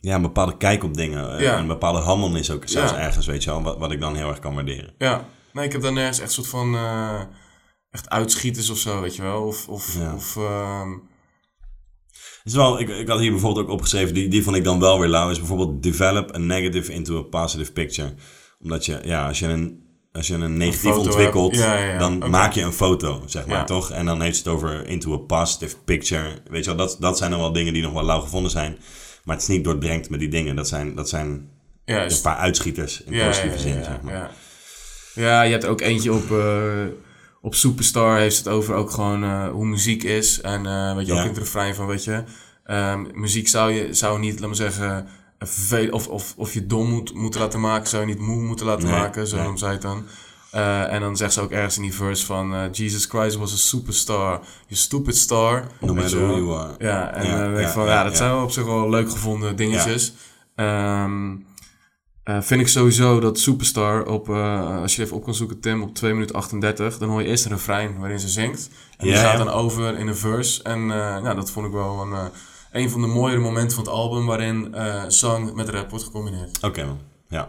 ja, een bepaalde kijk op dingen. eh, Ja. Een bepaalde handelnis ook zelfs ergens, weet je wel. Wat, wat ik dan heel erg kan waarderen. Ja, nee, ik heb daar nergens echt een soort van eh, echt uitschieters of zo, weet je wel. Of, of, of ehm, is wel, ik, ik had hier bijvoorbeeld ook opgeschreven, die, die vond ik dan wel weer lauw, is bijvoorbeeld develop a negative into a positive picture. Omdat je, ja, als je een, als je een negatief ontwikkelt, hebt. Ja, ja, ja. dan maak je een foto, zeg maar, toch? En dan heeft het over into a positive picture. Weet je wel, dat, dat zijn dan wel dingen die nog wel lauw gevonden zijn. Maar het is niet doordrenkt met die dingen. Dat zijn, dat zijn Juist. een paar uitschieters in positieve zin, ja, zeg maar. Ja. ja, je hebt ook eentje op, eh, op Superstar, heeft het over ook gewoon eh, hoe muziek is. En eh, weet je, Ja. ook in het refrein van, weet je, ehm, muziek zou je zou niet, laat maar zeggen, of, of, of je dom moet, moeten laten maken, zou je niet moe moeten laten Nee, maken, zo nee. noemt zij het dan. Eh, en dan zegt ze ook ergens in die verse van eh, Jesus Christ was a superstar, you stupid star. No matter je who you are. Ja, en Ja, dan denk ik ja, van, ja, ja, dat ja. zijn wel op zich wel leuk gevonden dingetjes. Ehm, eh, vind ik sowieso dat Superstar op, als je even op kan zoeken, Tim, op 2 minuten 38, dan hoor je eerst een refrein waarin ze zingt. En die Ja, gaat ja. dan over in een verse. En eh, nou, dat vond ik wel een, een van de mooiere momenten van het album waarin zang met rap wordt gecombineerd. Oké, man. Ja.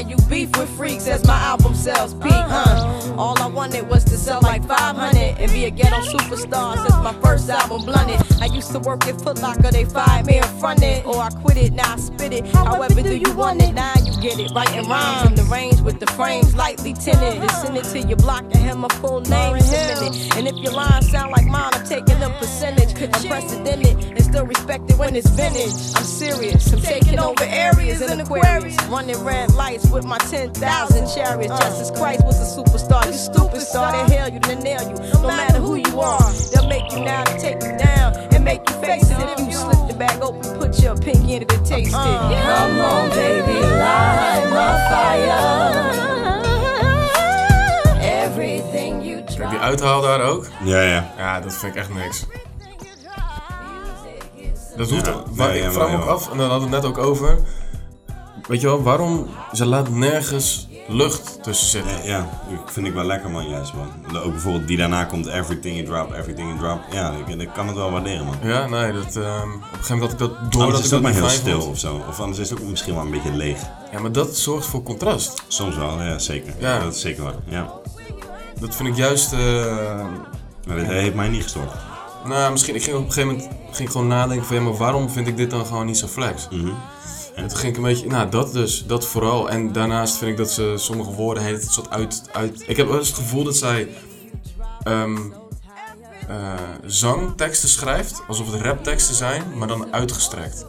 You beef with freaks as my album sells peak, huh? Uh-huh. All I wanted was to sell like 500 and be a ghetto superstar since my first album, Blunted. I used to work at Foot Locker, they fired me in front it. Or oh, I quit it, now I spit it. However, do you want it? Now you get it. Writing rhymes in the range with the frames lightly tinted. And send it to your block and have my full name submitted. And if your lines sound like mine, I'm taking a percentage. Unprecedented and still respected when it's vintage. I'm serious, I'm taking over areas in Aquarius. Running red lights with my 10,000 chariots. Justice Christ was a superstar. You stupid star, they hail you, they nail you. No matter who you are, they'll make you now to take you down and make you face it. If you slip the bag open, put your pinky in it and taste it. Come on, baby, light my fire. Everything you try. Die uithaal daar ook. Ja, ja. Ja, dat vind ik echt niks. Dat hoeft Ja, nee, ik vraag me ook af, en dan hadden we het net ook over. Weet je wel, waarom ze laat nergens lucht tussen zitten? Ja, ik vind ik wel lekker man, juist man. Ook bijvoorbeeld die daarna komt Everything You Drop, Everything You Drop. Ja, ik, ik kan het wel waarderen man. Ja, nee, dat, ehm, op een gegeven moment had ik dat door Anders dat is het dat ook maar heel stil vond. of zo. Of anders is het ook misschien wel een beetje leeg. Ja, maar dat zorgt voor contrast. Soms wel, ja zeker. Ja. Dat is zeker waar, ja. Dat vind ik juist... eh, Maar dit heeft mij niet gestoord. nou, misschien, ik ging op een gegeven moment ging ik gewoon nadenken van, ja, maar waarom vind ik dit dan gewoon niet zo flex? Mhm. En toen ging ik een beetje, nou dat dus, dat vooral. En daarnaast vind ik dat ze sommige woorden heet het soort uit, uit... Ik heb wel eens het gevoel dat zij ehm, eh, zangteksten schrijft, alsof het rapteksten zijn, maar dan uitgestrekt.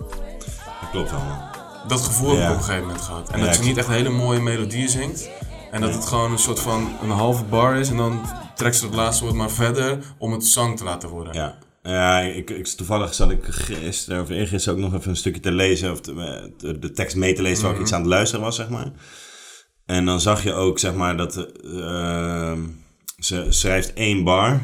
Dat klopt wel man. Dat gevoel heb ik op een gegeven moment gehad. En Ja, dat ze niet echt hele mooie melodieën zingt. En dat het gewoon een soort van een halve bar is en dan trekt ze het laatste woord maar verder om het zang te laten worden. Ja. Ja, ik, ik, toevallig zat ik gisteren of eergisteren ook nog even een stukje te lezen, of de, de, de tekst mee te lezen Mhm. ik iets aan het luisteren was, zeg maar. En dan zag je ook, zeg maar, dat eh, ze schrijft één bar,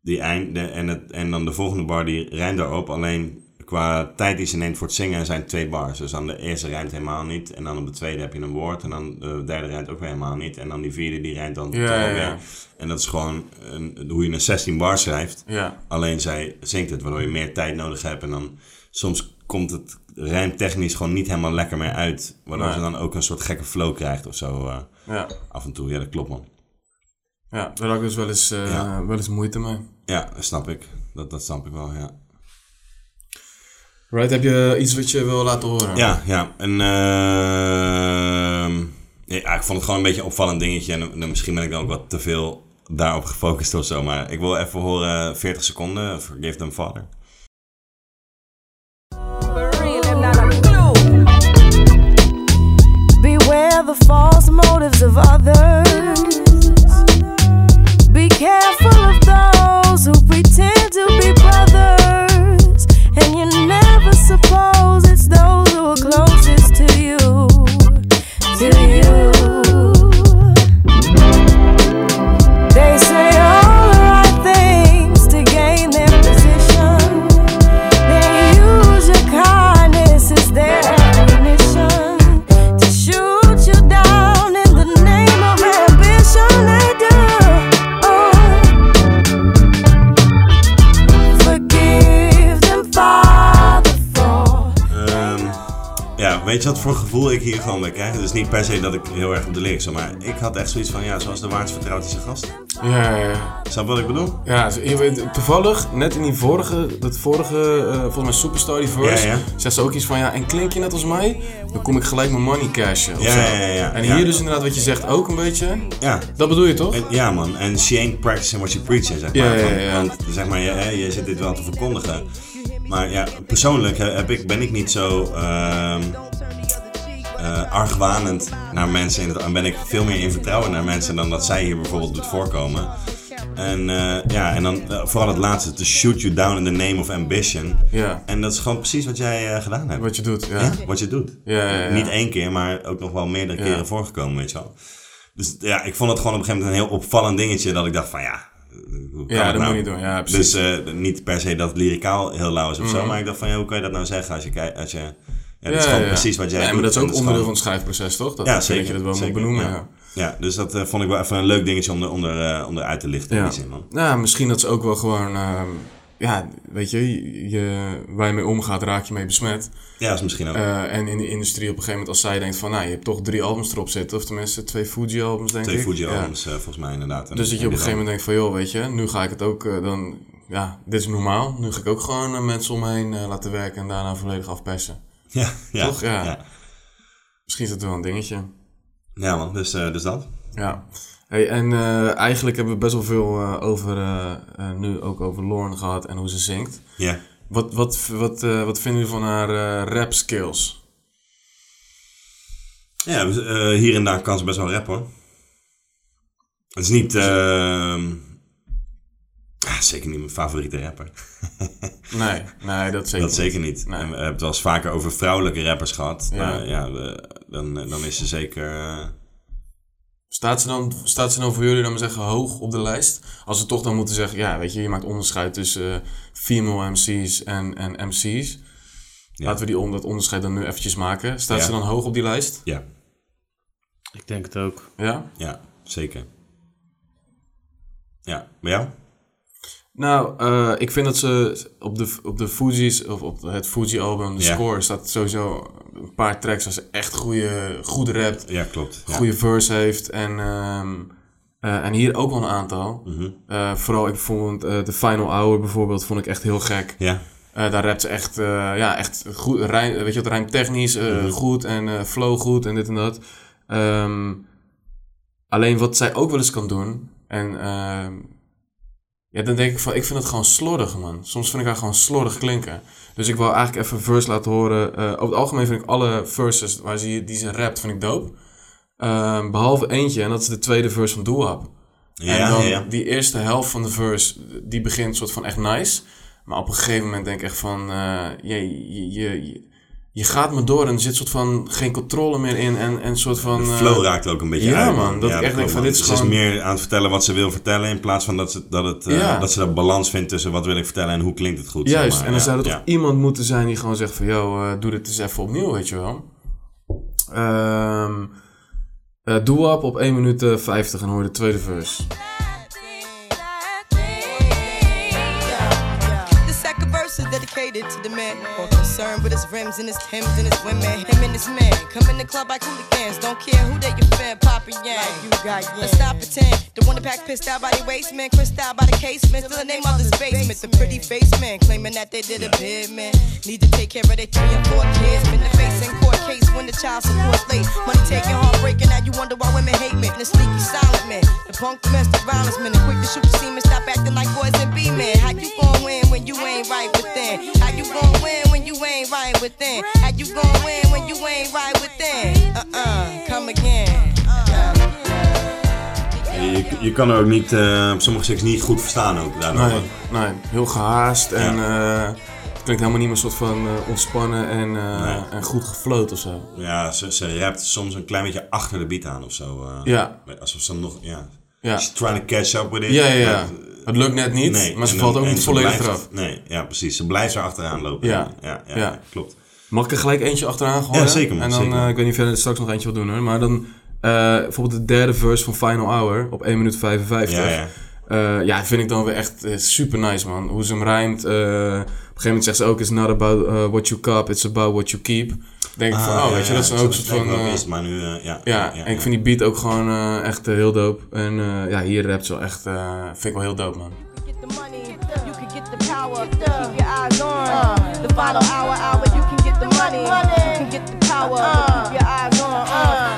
die eind, en, het, en dan de volgende bar die rijmt daarop, alleen qua tijd die ze neemt voor het zingen zijn twee bars. Dus dan de eerste rijmt helemaal niet, en dan op de tweede heb je een woord, en dan de derde rijmt ook weer helemaal niet, en dan die vierde die rijmt dan Ja, toch ja. En dat is gewoon een, hoe je een 16 bar schrijft. Ja. Alleen zij zingt het, waardoor je meer tijd nodig hebt. En dan soms komt het rijmtechnisch gewoon niet helemaal lekker meer uit. Waardoor ze dan ook een soort gekke flow krijgt of zo. eh, Ja. Af en toe, ja, dat klopt man. Ja, daar had ik dus wel eens, eh, wel eens moeite mee. Ja, dat snap ik. Dat, dat snap ik wel, ja. Right, heb je iets wat je wil laten horen? Ja, ja. En, ehm, ja, ik vond het gewoon een beetje een opvallend dingetje. En, en misschien ben ik dan ook wat te veel daarop gefocust of zo. Maar ik wil even horen 40 seconden. Forgive them, father. Beware the false motives of others. Be careful of those who pretend to weet je wat voor gevoel ik hier gewoon bij krijg? Het is niet per se dat ik heel erg op de lyrics zit, maar ik had echt zoiets van, ja, zoals de waard vertrouwt zijn gast. Ja, ja, ja. Snap wat ik bedoel? Ja, zo- je weet, toevallig, net in die vorige, dat vorige, eh, volgens mij Superstar die verse, Ja, ja. zegt ze ook iets van, ja, en klink je net als mij, dan kom ik gelijk mijn money cashen. Ja, ja, ja, ja. En hier dus inderdaad wat je zegt ook een beetje. Ja. Dat bedoel je toch? En- ja man, en she ain't practicing what she preaching, zeg maar. Ja, ja, ja. Want zeg maar, je, je zit dit wel te verkondigen. Maar ja, persoonlijk heb ik, ben ik niet zo eh, argwanend naar mensen. In het, en ben ik veel meer in vertrouwen naar mensen dan dat zij hier bijvoorbeeld doet voorkomen. En eh, ja, en dan eh, vooral het laatste, to shoot you down in the name of ambition. Ja. En dat is gewoon precies wat jij gedaan hebt. Wat je doet, ja. wat je doet. Ja, ja, ja. Niet één keer, maar ook nog wel meerdere keren voorgekomen, weet je wel. Dus ja, ik vond het gewoon op een gegeven moment een heel opvallend dingetje dat ik dacht van ja, Ja, dat nou? moet je niet doen. Ja, precies. dus eh, niet per se dat het lyricaal heel lauw is of zo, Mhm. maar ik dacht van ja, hoe kan je dat nou zeggen als je kijkt, als je, ja, dat Ja, is gewoon ja, ja. precies wat jij Ja, doet. maar dat is ook onderdeel van het schrijfproces, toch? Dat- ja, dat je zeker. dat wel moet zeker, benoemen, ja. ja. Ja, dus dat eh, vond ik wel even een leuk dingetje om, er, onder, eh, om eruit te lichten in Ja. die zin, man. Nou, misschien dat ze ook wel gewoon... ja, weet je, je, waar je mee omgaat, raak je mee besmet. Ja, dat is misschien ook. Eh, en in de industrie op een gegeven moment, als zij denkt van, nou, je hebt toch drie albums erop zitten, of tenminste twee Fuji-albums, denk Twee ik. Fuji-albums, eh, volgens mij inderdaad. En Dus dat je op een gegeven moment denkt van, joh, weet je, nu ga ik het ook eh, dan, ja, dit is normaal. Nu ga ik ook gewoon mensen om me heen laten werken en daarna volledig afpersen. [laughs] Ja, ja, Toch? Ja. ja. Misschien is dat wel een dingetje. Ja man, dus, dus dat. Ja. Hey, en eh, eigenlijk hebben we best wel veel eh, over, eh, nu ook over Lauren gehad en hoe ze zingt. Ja. Wat, wat, wat, wat vinden jullie van haar rap skills? Ja, hier en daar kan ze best wel rappen hoor. Het is niet... ehm, ah, zeker niet mijn favoriete rapper. [laughs] Nee, nee, dat zeker Dat zeker niet. En we hebben het wel eens vaker over vrouwelijke rappers gehad. Ja. Maar ja, we- dan, dan is ze zeker... Staat ze, dan, staat ze dan voor jullie dan maar zeggen hoog op de lijst? Als we toch dan moeten zeggen, ja, weet je, je maakt onderscheid tussen eh, female MC's en, en MC's. Laten we die, on- dat onderscheid dan nu eventjes maken. Staat Ja. ze dan hoog op die lijst? Ja. Ik denk het ook. Ja? Ja, zeker. Ja, maar jou? Nou, eh, ik vind dat ze op de, op de Fuji's, of op het Fuji-album, de Ja. score, staat sowieso een paar tracks waar ze echt goede, goed rapt. Ja, klopt. Ja. Goede verse heeft. En, ehm, eh, en hier ook wel een aantal. Mhm. Eh, vooral, ik vond de Final Hour bijvoorbeeld, vond ik echt heel gek. Ja. Daar rapt ze echt, ja, echt goed, rijm, weet je wat, rijmtechnisch eh, Mhm. goed en flow goed en dit en dat. Ehm, alleen wat zij ook wel eens kan doen, en ehm, ja, dan denk ik van, ik vind het gewoon slordig, man. Soms vind ik haar gewoon slordig klinken. Dus ik wil eigenlijk even een verse laten horen. Eh, over het algemeen vind ik alle verses waar ze, die ze rapt, vind ik dope. Ehm, behalve eentje, en dat is de tweede verse van Doe Ja, en dan ja, ja. die eerste helft van de verse, die begint soort van echt nice. Maar op een gegeven moment denk ik echt van, eh, je, je, je, je, gaat me door en er zit soort van geen controle meer in. En, en soort van... De eh, flow raakt ook een beetje ja, uit. man. Dat ik echt denk van, dit is Ze gewoon... is meer aan het vertellen wat ze wil vertellen... in plaats van dat ze, dat het, eh, Ja. dat ze dat balans vindt tussen wat wil ik vertellen... en hoe klinkt het goed. zeg Juist, maar. en dan Ja, zou er ja. toch iemand moeten zijn die gewoon zegt van... Yo, eh, doe dit eens even opnieuw, weet je wel. Ehm eh Doe Up op 1 minuut eh, 50 en hoor je de tweede verse. The second verse is dedicated to the man concerned with his rims and his Timbs and his women. Him and his man come in the club like hooligans. Don't care who they your fan, Yang. Like you got Let's not pretend. The one that pack pissed out by the waist man, crissed out by the casement. Still the name of this basement. The pretty face man claiming that they did a bid man. Need to take care of their three and four kids. Been the face in court case when the child support's late. Money taking, heartbreaking. Now you wonder why women hate men. The sneaky silent man. The punk domestic violence man. The quick to shoot the semen. Stop acting like boys and be men. How you gon' win when you ain't right within? How you gon' win when you ain't right within? How you gon' win when you ain't right within? Uh-uh, come again. Je, je kan er ook niet, eh, op sommige secties niet goed verstaan ook. Daardoor. Nee, nee, heel gehaast en eh, het klinkt helemaal niet meer soort van eh, ontspannen en, eh, en goed gefloat of zo. Ja, ze, ze rapt soms een klein beetje achter de beat aan of zo. eh. Ja. Alsof ze nog, ja. Ja. She's trying to catch up with it. Ja, ja, ja. Maar- Het lukt net niet, maar ze en valt ook niet volledig blijft- eraf. Nee, ja, precies. Ze blijft er achteraan lopen. Ja. ja, ja, Ja. klopt. Mag ik er gelijk eentje achteraan gooien? Ja, zeker, man, En dan, zeker. eh, ik weet niet of jij er straks nog eentje wil doen hoor. Maar dan eh, bijvoorbeeld de derde verse van Final Hour op 1 minuut 55. Ja, ja. Eh, ja, vind ik dan weer echt eh, super nice man. Hoe ze hem rijmt. eh, op een gegeven moment zegt ze ook: It's not about eh, what you cop, it's about what you keep. Denk ik van, Ah, oh ja, weet je, ja, dat is dan ik ook soort van... eh, wat is, maar nu, eh, ja, ja, ja, ja, en ik vind die beat ook gewoon eh, echt heel dope. En eh, ja, hier rapt ze wel echt, eh, vind ik wel heel dope man. You can get the power, keep your eyes on.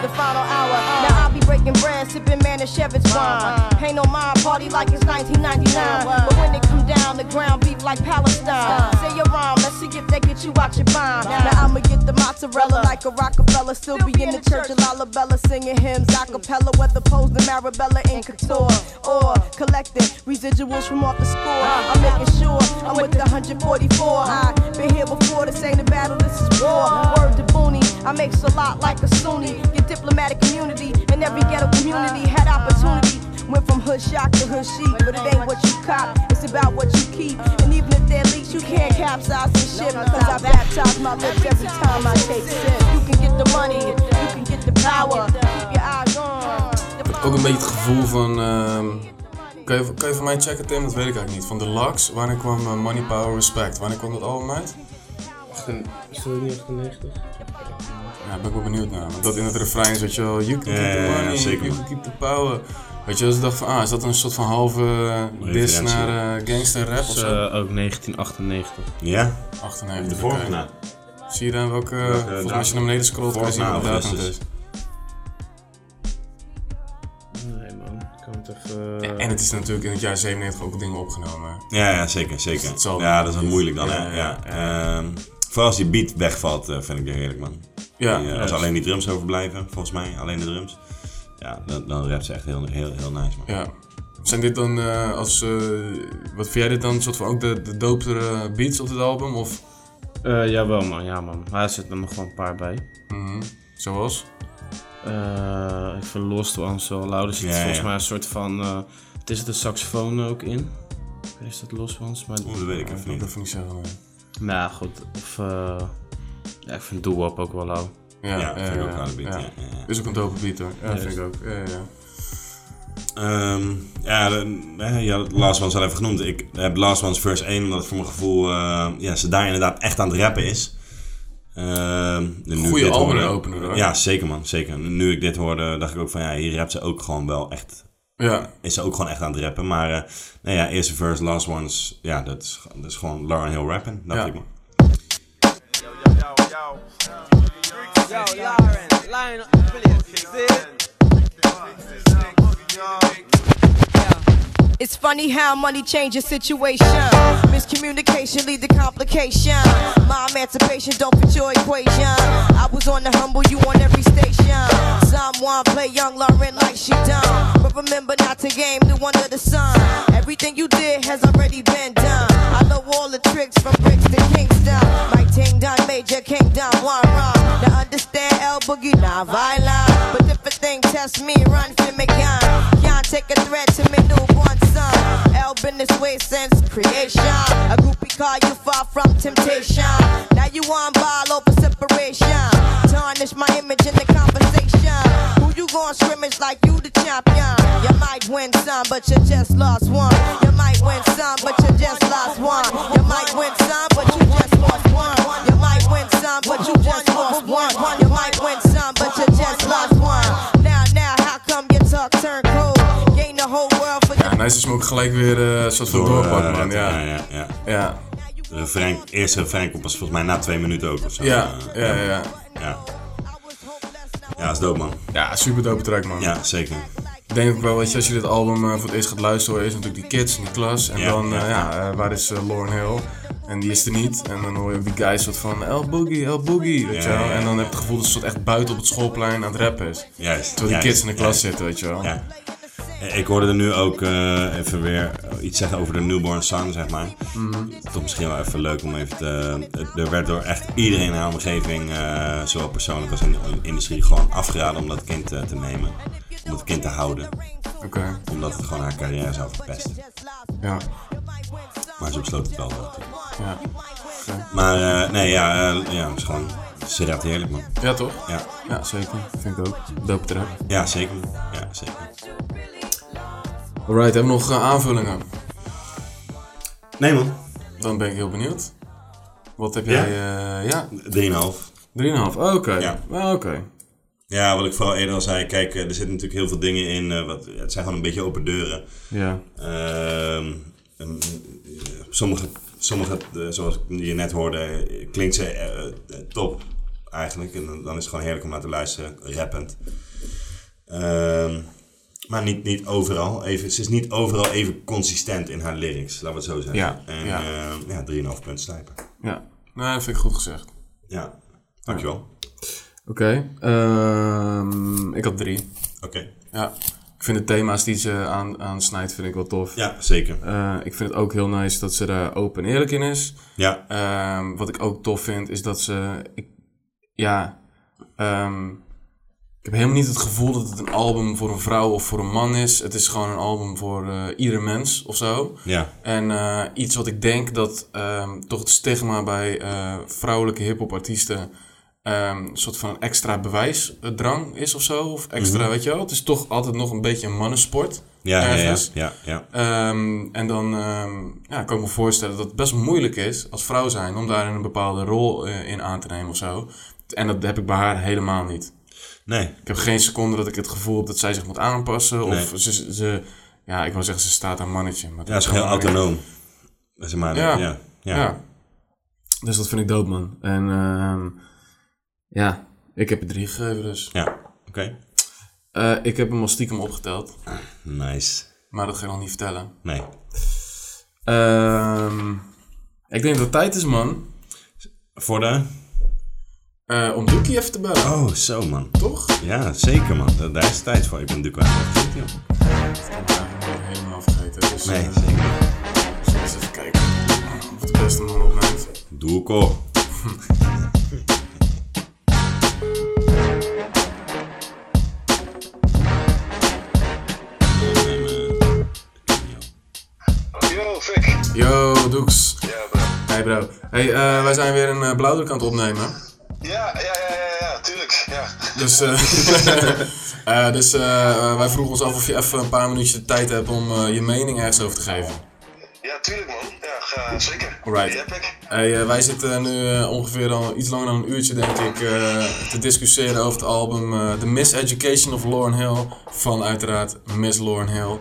the final hour, hour, you can get the money. You can get the power, keep your eyes on. Uh, the final hour. Now I'll be breaking bread, sipping Manischewitz wine. Ain't no mind party like it's 1999. But when it come down, the ground beef like Palestine. Say your rhyme, let's see if they get you out your mind. Now I'ma get the mozzarella like a Rockefeller. Still be in the church of Lalabella singing hymns a cappella. Whether posed in Marabella in couture or collecting residuals from off the score. I'm making sure I'm with the 144. I've been here before, this ain't a battle, this is war. Word to Booney, I makes a lot like a Sunni. Get diplomatic community, and every ghetto community had opportunity. Went from hood shock to hood chic, but it ain't what you cop, it's about what you keep. And even if they're leaks, you can't capsize the ship, cause I baptize my lips every time I take sip. You can get the money, you can get the power, keep your eyes on. Ook een beetje het gevoel van... ehm, Kan je, kan je voor mij checken, Tim? Dat weet ik eigenlijk niet. Van Deluxe, wanneer kwam eh, Money, Power, Respect? Wanneer kwam dat album uit? Is dat niet 98? Ja, ben ik wel benieuwd naar. Want dat in het refrein is, weet je wel, you can keep the money, zeker, you can keep the power. Weet je, dus ik dacht van, ah, is dat een soort van halve uh, dis naar eh, gangster rap of Dat is zo? eh, ook 1998. Ja? 98. De na. Zie je dan welke, Welke volgens mij als je naar beneden scrolt, kan je zien datum het is. Nee man, ik kan het even... Ja, en het is natuurlijk in het jaar 97 ook dingen opgenomen. Ja, ja zeker, zeker. Dus ja, dat is wel niet- moeilijk dan, hè. ja, Ja, ja, Ehm, vooral als die beat wegvalt, eh, vind ik het heerlijk, man. Ja. Die, eh, als alleen die drums overblijven, volgens mij, alleen de drums. Ja, dan, dan rapt ze echt heel, heel, heel nice, man. Ja. Zijn dit dan eh, als, eh, wat vind jij dit dan, soort van ook de, de dopere beats op dit album? Of? Eh, jawel man, ja man. Maar er zitten er nog gewoon een paar bij. Mhm. Zoals? Eh, ik vind Lost Ones wel lauw. Er zit Ja, volgens ja. mij een soort van... eh het is de saxofoon ook in. Is dat Lost Ones? Maar, Oeh, dat weet ik Ik even niet. het even niet zeggen. Nou goed, of... eh, ja, ik vind Doo-Wop ook wel lauw. Ja, Ja, vind ik ook ja, wel een beat, ja. ja, ja, ja. Is ook een dope beat hoor. Ja, Ja, vind is- ik ook. Ja, ja, ja. Ehm, ja, de, had Last One's al even genoemd. Ik heb Last One's verse 1, omdat het voor mijn gevoel eh, ja, ze daar inderdaad echt aan het rappen is. Ehm, Goeie dit hoorde- albumopener, hoor. Ja, zeker man, zeker. Nu ik dit hoorde, dacht ik ook van ja, hier rapt ze ook gewoon wel echt. Ja. Is ze ook gewoon echt aan het rappen. Maar uh, nou ja, eerste verse, Last One's, ja, dat is, dat is gewoon Lauren Hill rappen, dacht Ja. ik. Yo. See? It's funny how money changes situation. Miscommunication lead to complication. My emancipation don't fit your equation. I was on the humble, you on every station. Someone play young Lauren like she done. But remember not to game new under the sun. Everything you did has already been done. I know all the tricks from bricks to Kingston. My ting done, major kingdom, one wrong. Now understand El Boogie, not violent. But if a thing test me, run for me gun. Can't take a threat to me newborn son. El been this way since creation. A groupie call you far from temptation. Now you on ball over separation. Tarnish my image in the conversation. Who you gon' scrimmage like you the champion? You might win some, but you just lost one. You might win some, but you just lost one. You might win some, but you just lost one. You might win some, but you just lost one. You might win some, but you just lost one. Now, now, how come your talk turn cold? Gain the whole world Ja, Nice is me ook gelijk weer eh, een soort van Door, doorpak, eh, man. Ja. ja, ja, ja. Ja. De refrein, eerste refrein komt pas volgens mij na twee minuten ook of zo. Ja, Eh, ja, ja. Ja, ja dat is dope man. Ja, super dope track, man. Ja, zeker. Ik denk ook wel, weet je, als je dit album voor het eerst gaat luisteren, eerst natuurlijk die kids in die klas. En Ja, dan, ja, ja, waar is Lauren Hill? En die is er niet. En dan hoor je ook die guys soort van, El Boogie, El Boogie, weet Ja, je wel. ja, ja. En dan heb je het gevoel dat ze soort echt buiten op het schoolplein aan het rappen is. Juist. Terwijl die juist, kids in de klas juist. zitten, weet je wel. Ja. Ik hoorde er nu ook eh, even weer iets zeggen over de newborn son, zeg maar. Mhm. Toch misschien wel even leuk om even te... Er werd door echt iedereen in haar omgeving, eh, zowel persoonlijk als in de industrie, gewoon afgeraden om dat kind eh, te nemen. Om het kind te houden. Oké. Omdat het gewoon haar carrière zou verpesten. Ja. Maar ze besloot het wel. wel. Ja. Maar eh, nee, ja, eh, ja, het is gewoon... Ze rapt heerlijk, man. Ja, toch? Ja. Ja, zeker. Vind ik ook. Dope track. Ja, zeker. Ja, zeker. Alright, hebben we nog eh, aanvullingen? Nee, man. Dan ben ik heel benieuwd. Wat heb Ja? jij... eh, ja? 3,5. 3,5. Oh, Oké. Ja. Ah, Oké. Ja, wat ik vooral eerder al zei, kijk, eh, er zitten natuurlijk heel veel dingen in. wat, het zijn gewoon een beetje open deuren. Ja. Ehm, en, eh, sommige, sommige zoals je net hoorde, klinkt ze top eigenlijk. En dan- dan is het gewoon heerlijk om naar te luisteren, rappend. Maar niet, niet overal. Even, ze is niet overal even consistent in haar lyrics, laten we het zo zeggen. Ja, En ja. ja, ja 3,5 punt slijpen. Ja. Nee, dat vind ik goed gezegd. Ja, dankjewel. Oké. ehm, ik had drie. Oké. Ja. Ik vind de thema's die ze aan, aansnijdt, vind ik wel tof. Ja, zeker. Eh, ik vind het ook heel nice dat ze daar open en eerlijk in is. Ja. Ehm, wat ik ook tof vind, is dat ze... Ik, ja... ehm, ik heb helemaal niet het gevoel dat het een album voor een vrouw of voor een man is. Het is gewoon een album voor eh ieder mens of zo. Ja. En eh, iets wat ik denk dat ehm, toch het stigma bij eh, vrouwelijke hip-hop artiesten ehm, een soort van extra bewijsdrang is of zo. Of extra, Mhm. weet je wel. Het is toch altijd nog een beetje een mannensport. Ja, ja, ja, ergens. ja, ja. Ehm, en dan ja, kan ik me voorstellen dat het best moeilijk is als vrouw zijn om daar een bepaalde rol in aan te nemen of zo. En dat heb ik bij haar helemaal niet. Nee. Ik heb geen seconde dat ik het gevoel heb dat zij zich moet aanpassen. Nee. Of ze, ze, ja, ik wil zeggen, ze staat aan mannetje. Maar Ja, ze is heel autonoom. Zeg maar, ja. ja, Ja. ja. Dus dat vind ik dope, man. En ehm, ja, ik heb er drie gegeven dus. Ja, oké. Eh, ik heb hem al stiekem opgeteld. Nice. Maar dat ga ik nog niet vertellen. Nee. Ehm, ik denk dat het tijd is, man. Voor de? Eh, om Doekie even te bellen. Oh, zo man. Toch? Ja, zeker man. Da- Daar is tijd voor. Ik ben Duco aan het vergeten, joh. helemaal vergeten. Dus, Nee, eh, zeker. Zullen we eens even kijken of de beste man opneemt. Duco. Yo, Fik. Yo, Doeks. Ja, bro. Hey bro. Hey, eh, wij zijn weer een uh, blauwdruk aan het opnemen. Ja, ja, ja, ja, ja, tuurlijk. Ja. Dus, eh, [laughs] eh, dus eh, wij vroegen ons af of je even een paar minuutjes de tijd hebt om je mening ergens over te geven. Ja, tuurlijk man. Ja, ga, zeker. Alright. Die heb ik. Hey, eh, wij zitten nu ongeveer al iets langer dan een uurtje, denk ik, te discussiëren over het album The Miseducation of Lauryn Hill. Van uiteraard Miss Lauryn Hill.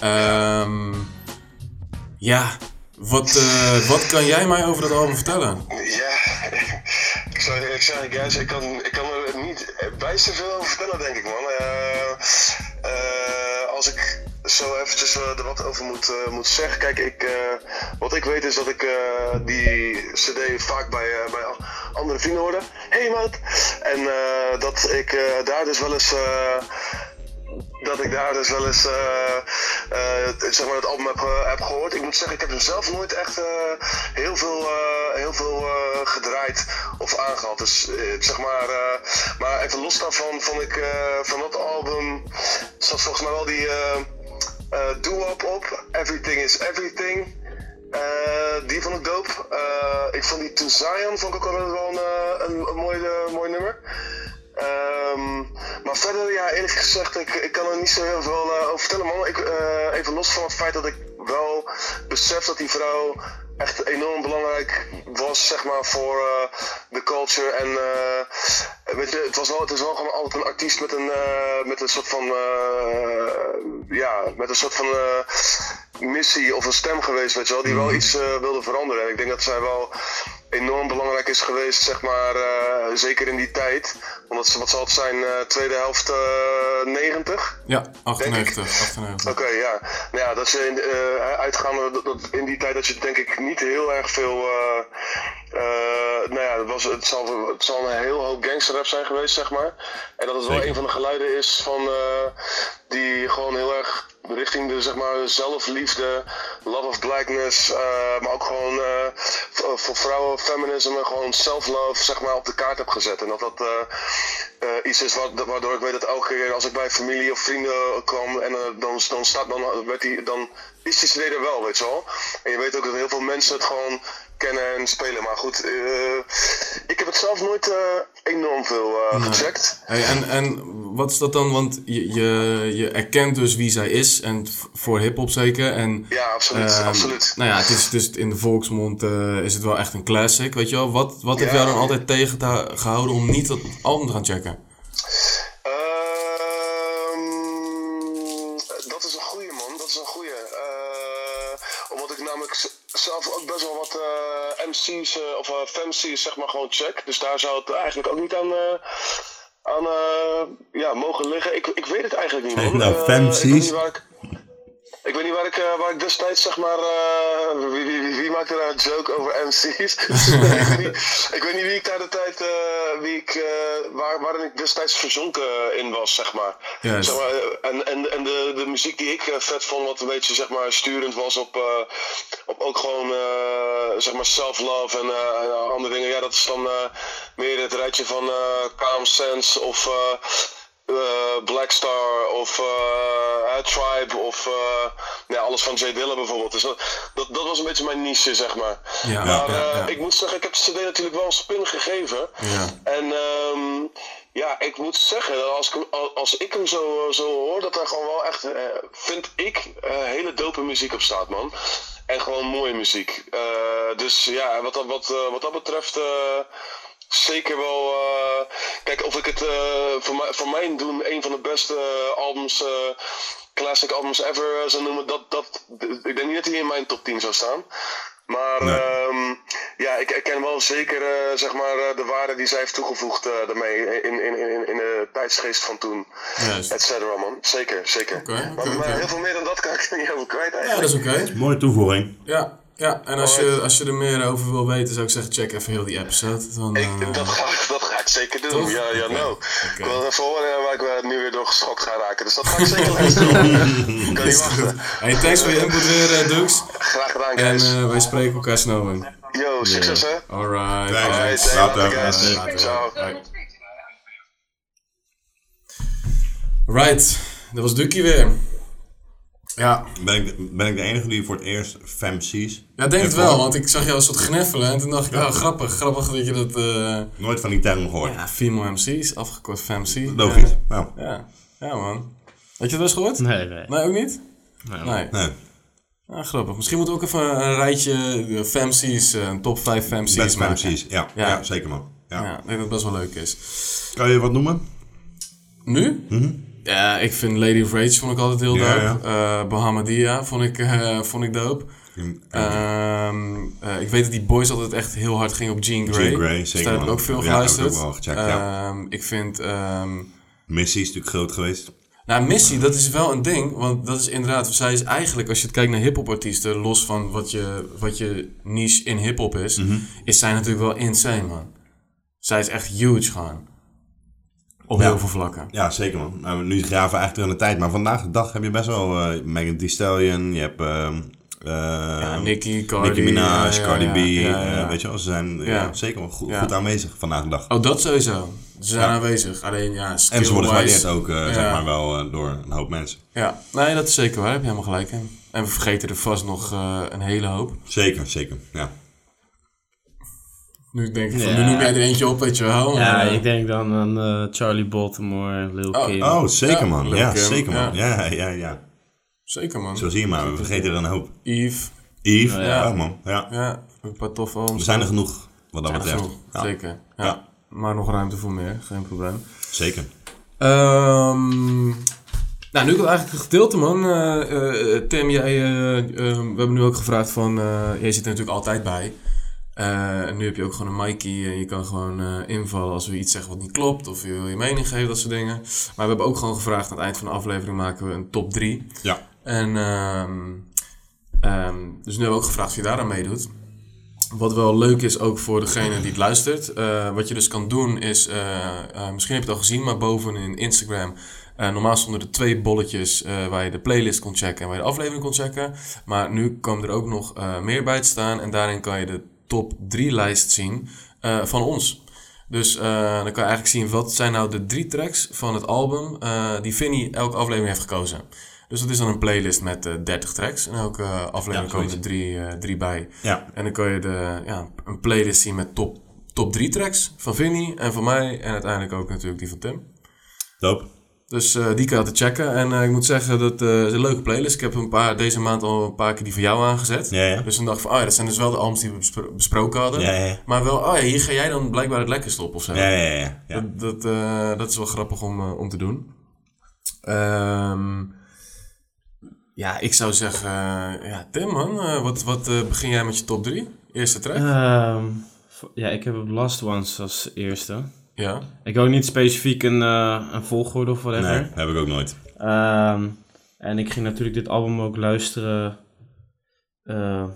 Ehm, ja, wat, wat kan jij mij over dat album vertellen? Ja, [laughs] ik kan, ik kan er niet bijster veel over vertellen, denk ik, man. Eh, eh, als ik zo eventjes eh, er wat over moet, moet zeggen. Kijk, ik, wat ik weet is dat ik die cd vaak bij, bij andere vrienden hoorde. Hey, maat! En dat ik daar dus wel eens... eh, dat ik daar dus wel eens eh, eh, zeg maar het album heb, ge- heb gehoord. Ik moet zeggen, ik heb hem zelf nooit echt eh, heel veel, eh, heel veel eh, gedraaid of aangehad. Dus eh, zeg maar, eh, maar even los daarvan vond ik eh, van dat album zat volgens mij wel die eh eh, doo-wop op. Everything is everything. Eh, die vond ik dope. Eh, ik vond die To Zion vond ik ook wel een, eh, een, een mooi, eh, mooi nummer. Ehm, maar verder, ja, eerlijk gezegd, ik, ik kan er niet zo heel veel eh, over vertellen, man. Ik, eh, even los van het feit dat ik wel besef dat die vrouw echt enorm belangrijk was, zeg maar, voor eh, de culture. En weet je, het was wel, het is wel gewoon altijd een artiest met een, met een soort van, ja, met een soort van missie of een stem geweest, weet je wel, die wel iets eh, wilde veranderen. En ik denk dat zij wel enorm belangrijk is geweest, zeg maar, eh, zeker in die tijd. Omdat ze, wat zal het zijn, eh, tweede helft eh 90? Ja, 98. 98. Oké, ja. Nou ja, dat ze in, uitgaande dat, dat in die tijd dat je denk ik niet heel erg veel. Eh, nou ja, het, was, het, zal, het zal een heel hoop gangsterrap zijn geweest, zeg maar. En dat het wel Zeker. een van de geluiden is van eh, die gewoon heel erg richting de zeg maar zelfliefde, love of blackness, eh, maar ook gewoon voor, vrouwen, feminisme, gewoon self-love zeg maar op de kaart heb gezet. En dat dat eh, iets is wat, waardoor ik weet dat elke keer als ik bij familie of vrienden kwam en dan, dan staat dan, werd die, dan is die CD er wel, weet je wel. En je weet ook dat heel veel mensen het gewoon kennen en spelen. Maar goed, eh, ik heb het zelf nooit eh, enorm veel eh, Nee. gecheckt. Hey, en, en wat is dat dan? Want je, je, je erkent dus wie zij is. En voor hip-hop zeker. En, Ja, absoluut, ehm, absoluut. Nou ja, het is, het is in de volksmond is het wel echt een classic. Weet je wel? Wat, wat heeft Ja. jou dan altijd tegengehouden om niet dat album te gaan checken? Eh, MC's eh, of uh, femC's zeg maar gewoon check. Dus daar zou het eigenlijk ook niet aan, eh, aan eh, ja, mogen liggen. Ik, ik weet het eigenlijk niet man. [laughs] Nou, Eh. Ik waar ik, ik, weet niet waar ik, eh, waar ik destijds zeg maar... eh, wie, wie, wie, maakte daar een joke over MC's? [laughs] ik, weet niet, ik weet niet wie ik daar de tijd... eh, wie ik, eh, waar, waarin ik destijds verzonken in was, zeg maar. Zeg maar, en en, en de, de muziek die ik vet vond, wat een beetje zeg maar, sturend was op, op ook gewoon zeg maar self-love en, en andere dingen. Ja, dat is dan meer het rijtje van Calm Sense of eh, eh, Black Star of eh, Tribe of eh, ja, alles van Jay Dilla bijvoorbeeld. Dus dat, dat, dat was een beetje mijn niche, zeg maar. Ja, maar ja, ik moet zeggen, ik heb de CD natuurlijk wel een spin gegeven. Ja. En ehm, Ja, ik moet zeggen, als ik, als ik hem zo, zo hoor, dat er gewoon wel echt, vind ik, hele dope muziek op staat, man. En gewoon mooie muziek. Dus ja, wat dat, wat, wat dat betreft, zeker wel. eh, kijk, of ik het eh, voor, mij, voor mijn doen een van de beste eh, albums, eh, classic albums ever zou noemen, dat, dat, ik denk niet dat hij in mijn top 10 zou staan. Maar ehm, ja, ik herken wel zeker eh, zeg maar, eh, de waarde die zij heeft toegevoegd eh, daarmee in, in, in, in de tijdsgeest van toen. Juist. Et cetera, man. Zeker, zeker. maar, heel veel meer dan dat kan ik [laughs] niet over kwijt Ja, dat is oké. Mooie toevoeging. Ja, ja. en als je, als je er meer over wil weten, zou ik zeggen, check even heel die episode. Dan, eh, Dat ga, ik- dat ga ik zeker doen. Toch? Ja, ja, nou. Ik wil even horen waar ik eh, nu weer door geschokt ga raken. Dus dat ga ik zeker luisteren. [laughs] ik kan niet wachten. Hey, thanks voor je input weer, eh, Dux. Graag gedaan, En guys. eh, wij spreken elkaar snel, man. Yo, succes hè. Alright. Thanks. Later. Later. Later. Later. Ciao. Bye. Right, dat was Ducky weer. Ja. Ben ik, ben ik de enige die voor het eerst femcies? Ja, ik denk het wel, want ik zag jou een soort gniffelen en toen dacht ik, oh grappig, grappig dat je dat... eh, Nooit van die term gehoord. Ja, female MC's, afgekort FMC. Logisch, Ja. nou. Ja. ja, man. Had je het wel eens gehoord? Nee, nee. Nee, ook niet? Nee. Nee. Nee. Ah, grappig. Misschien moeten we ook even een rijtje eh, FMC's, eh, een top 5 FMC's Best maken. femcies, ja. Ja, zeker man. Ja. Ja, ik denk dat het best wel leuk is. Kan je wat noemen? Nu? Ja, ik vind Lady of Rage vond ik altijd heel Ja, dope. Eh, Bahamadia vond ik, eh, vond ik dope. Ehm, eh, ik weet dat die boys altijd echt heel hard gingen op Jean Grey. Jean Grey, Dus zeker, daar heb ik ook veel Ja, heb ik geluisterd. ook wel gecheckt, ja. Ehm, ik vind... ehm, Missy is natuurlijk groot geweest. nou, Missy, dat is wel een ding. Want dat is inderdaad, zij is eigenlijk, als je het kijkt naar hip-hop artiesten, los van wat je, wat je niche in hip-hop is, Mhm. is zij natuurlijk wel insane, man. Zij is echt huge gewoon. Op Ja. heel veel vlakken. Ja, zeker man. Nou, nu graven we eigenlijk in de tijd. Maar vandaag de dag heb je best wel eh Megan Thee Stallion. Je hebt... ehm eh, Nicki, Cardi, Nicki Minaj, ja, ja, Cardi ja, B. ja, eh, ja. weet je wel, ze zijn ja. Ja. zeker wel goed, Ja. goed aanwezig vandaag de dag. Oh, dat sowieso. Ze zijn Ja. aanwezig. Alleen ja, En ze worden gewaardeerd ook, zeg Ja. maar wel, door een hoop mensen. Ja, nee, dat is zeker waar. Heb je helemaal gelijk in. En we vergeten er vast nog een hele hoop. Zeker, zeker, ja. Nu denk ik van, Ja. nu noem jij er eentje op, weet je wel. Ja, eh, ik denk dan aan eh, Charlie Baltimore, Lil Oh, Kim. Oh, zeker man. Ja, Kim, zeker man. ja. Ja, ja, ja. Zeker, man. Zo zie je maar, we vergeten er een hoop. Yves. Yves, Ja. ja, man. Ja. Ja, een paar toffe albums. Er zijn er genoeg, wat dat betreft. Zeker. Ja. Ja. Maar nog ruimte voor meer, geen probleem. Zeker. Ehm, nou, nu ik eigenlijk een gedeelte, man. Eh, eh, Tim, jij, we hebben nu ook gevraagd van... eh, jij zit er natuurlijk altijd bij. Eh, en nu heb je ook gewoon een Mikey en je kan gewoon eh, invallen als we iets zeggen wat niet klopt. Of je wil je mening geven, dat soort dingen. Maar we hebben ook gewoon gevraagd aan het eind van de aflevering maken we een top 3. Ja. En ehm, ehm, dus nu hebben we ook gevraagd of je daaraan meedoet. Wat wel leuk is ook voor degene die het luistert. eh, wat je dus kan doen is, eh, eh, misschien heb je het al gezien, maar boven in Instagram. eh, normaal stonden er twee bolletjes eh, waar je de playlist kon checken en waar je de aflevering kon checken. Maar nu komen er ook nog eh, meer bij te staan. En daarin kan je de top 3 lijst zien eh, van ons. Dus eh, dan kan je eigenlijk zien wat zijn nou de drie tracks van het album eh, die Vinny elke aflevering heeft gekozen. Dus dat is dan een playlist met eh 30 tracks. En elke aflevering Ja, komen er drie, drie bij. Ja. En dan kan je de, ja, een playlist zien met top, top 3 tracks van Vinny en van mij. En uiteindelijk ook natuurlijk die van Tim. Dope. Dus eh, die kan je altijd checken. En eh, ik moet zeggen, dat eh, is een leuke playlist. Ik heb een paar, deze maand al een paar keer die van jou aangezet. Ja, ja. Dus dan dacht ik van, oh ja, dat zijn dus wel de albums die we bespro- besproken hadden. Ja, ja. Maar wel, oh ja, hier ga jij dan blijkbaar het lekkerst op of zo. Ja, ja, ja, ja. Dat, dat, eh, dat is wel grappig om, om te doen. Ehm, ja, ik zou zeggen, ja, Tim man, wat, wat eh, begin jij met je top 3? Eerste track? Ehm, ja, ik heb Last Ones als eerste. Ja. Ik heb ook niet specifiek een, eh, een volgorde of whatever. Nee, heb ik ook nooit. Ehm, en ik ging natuurlijk dit album ook luisteren. Eh,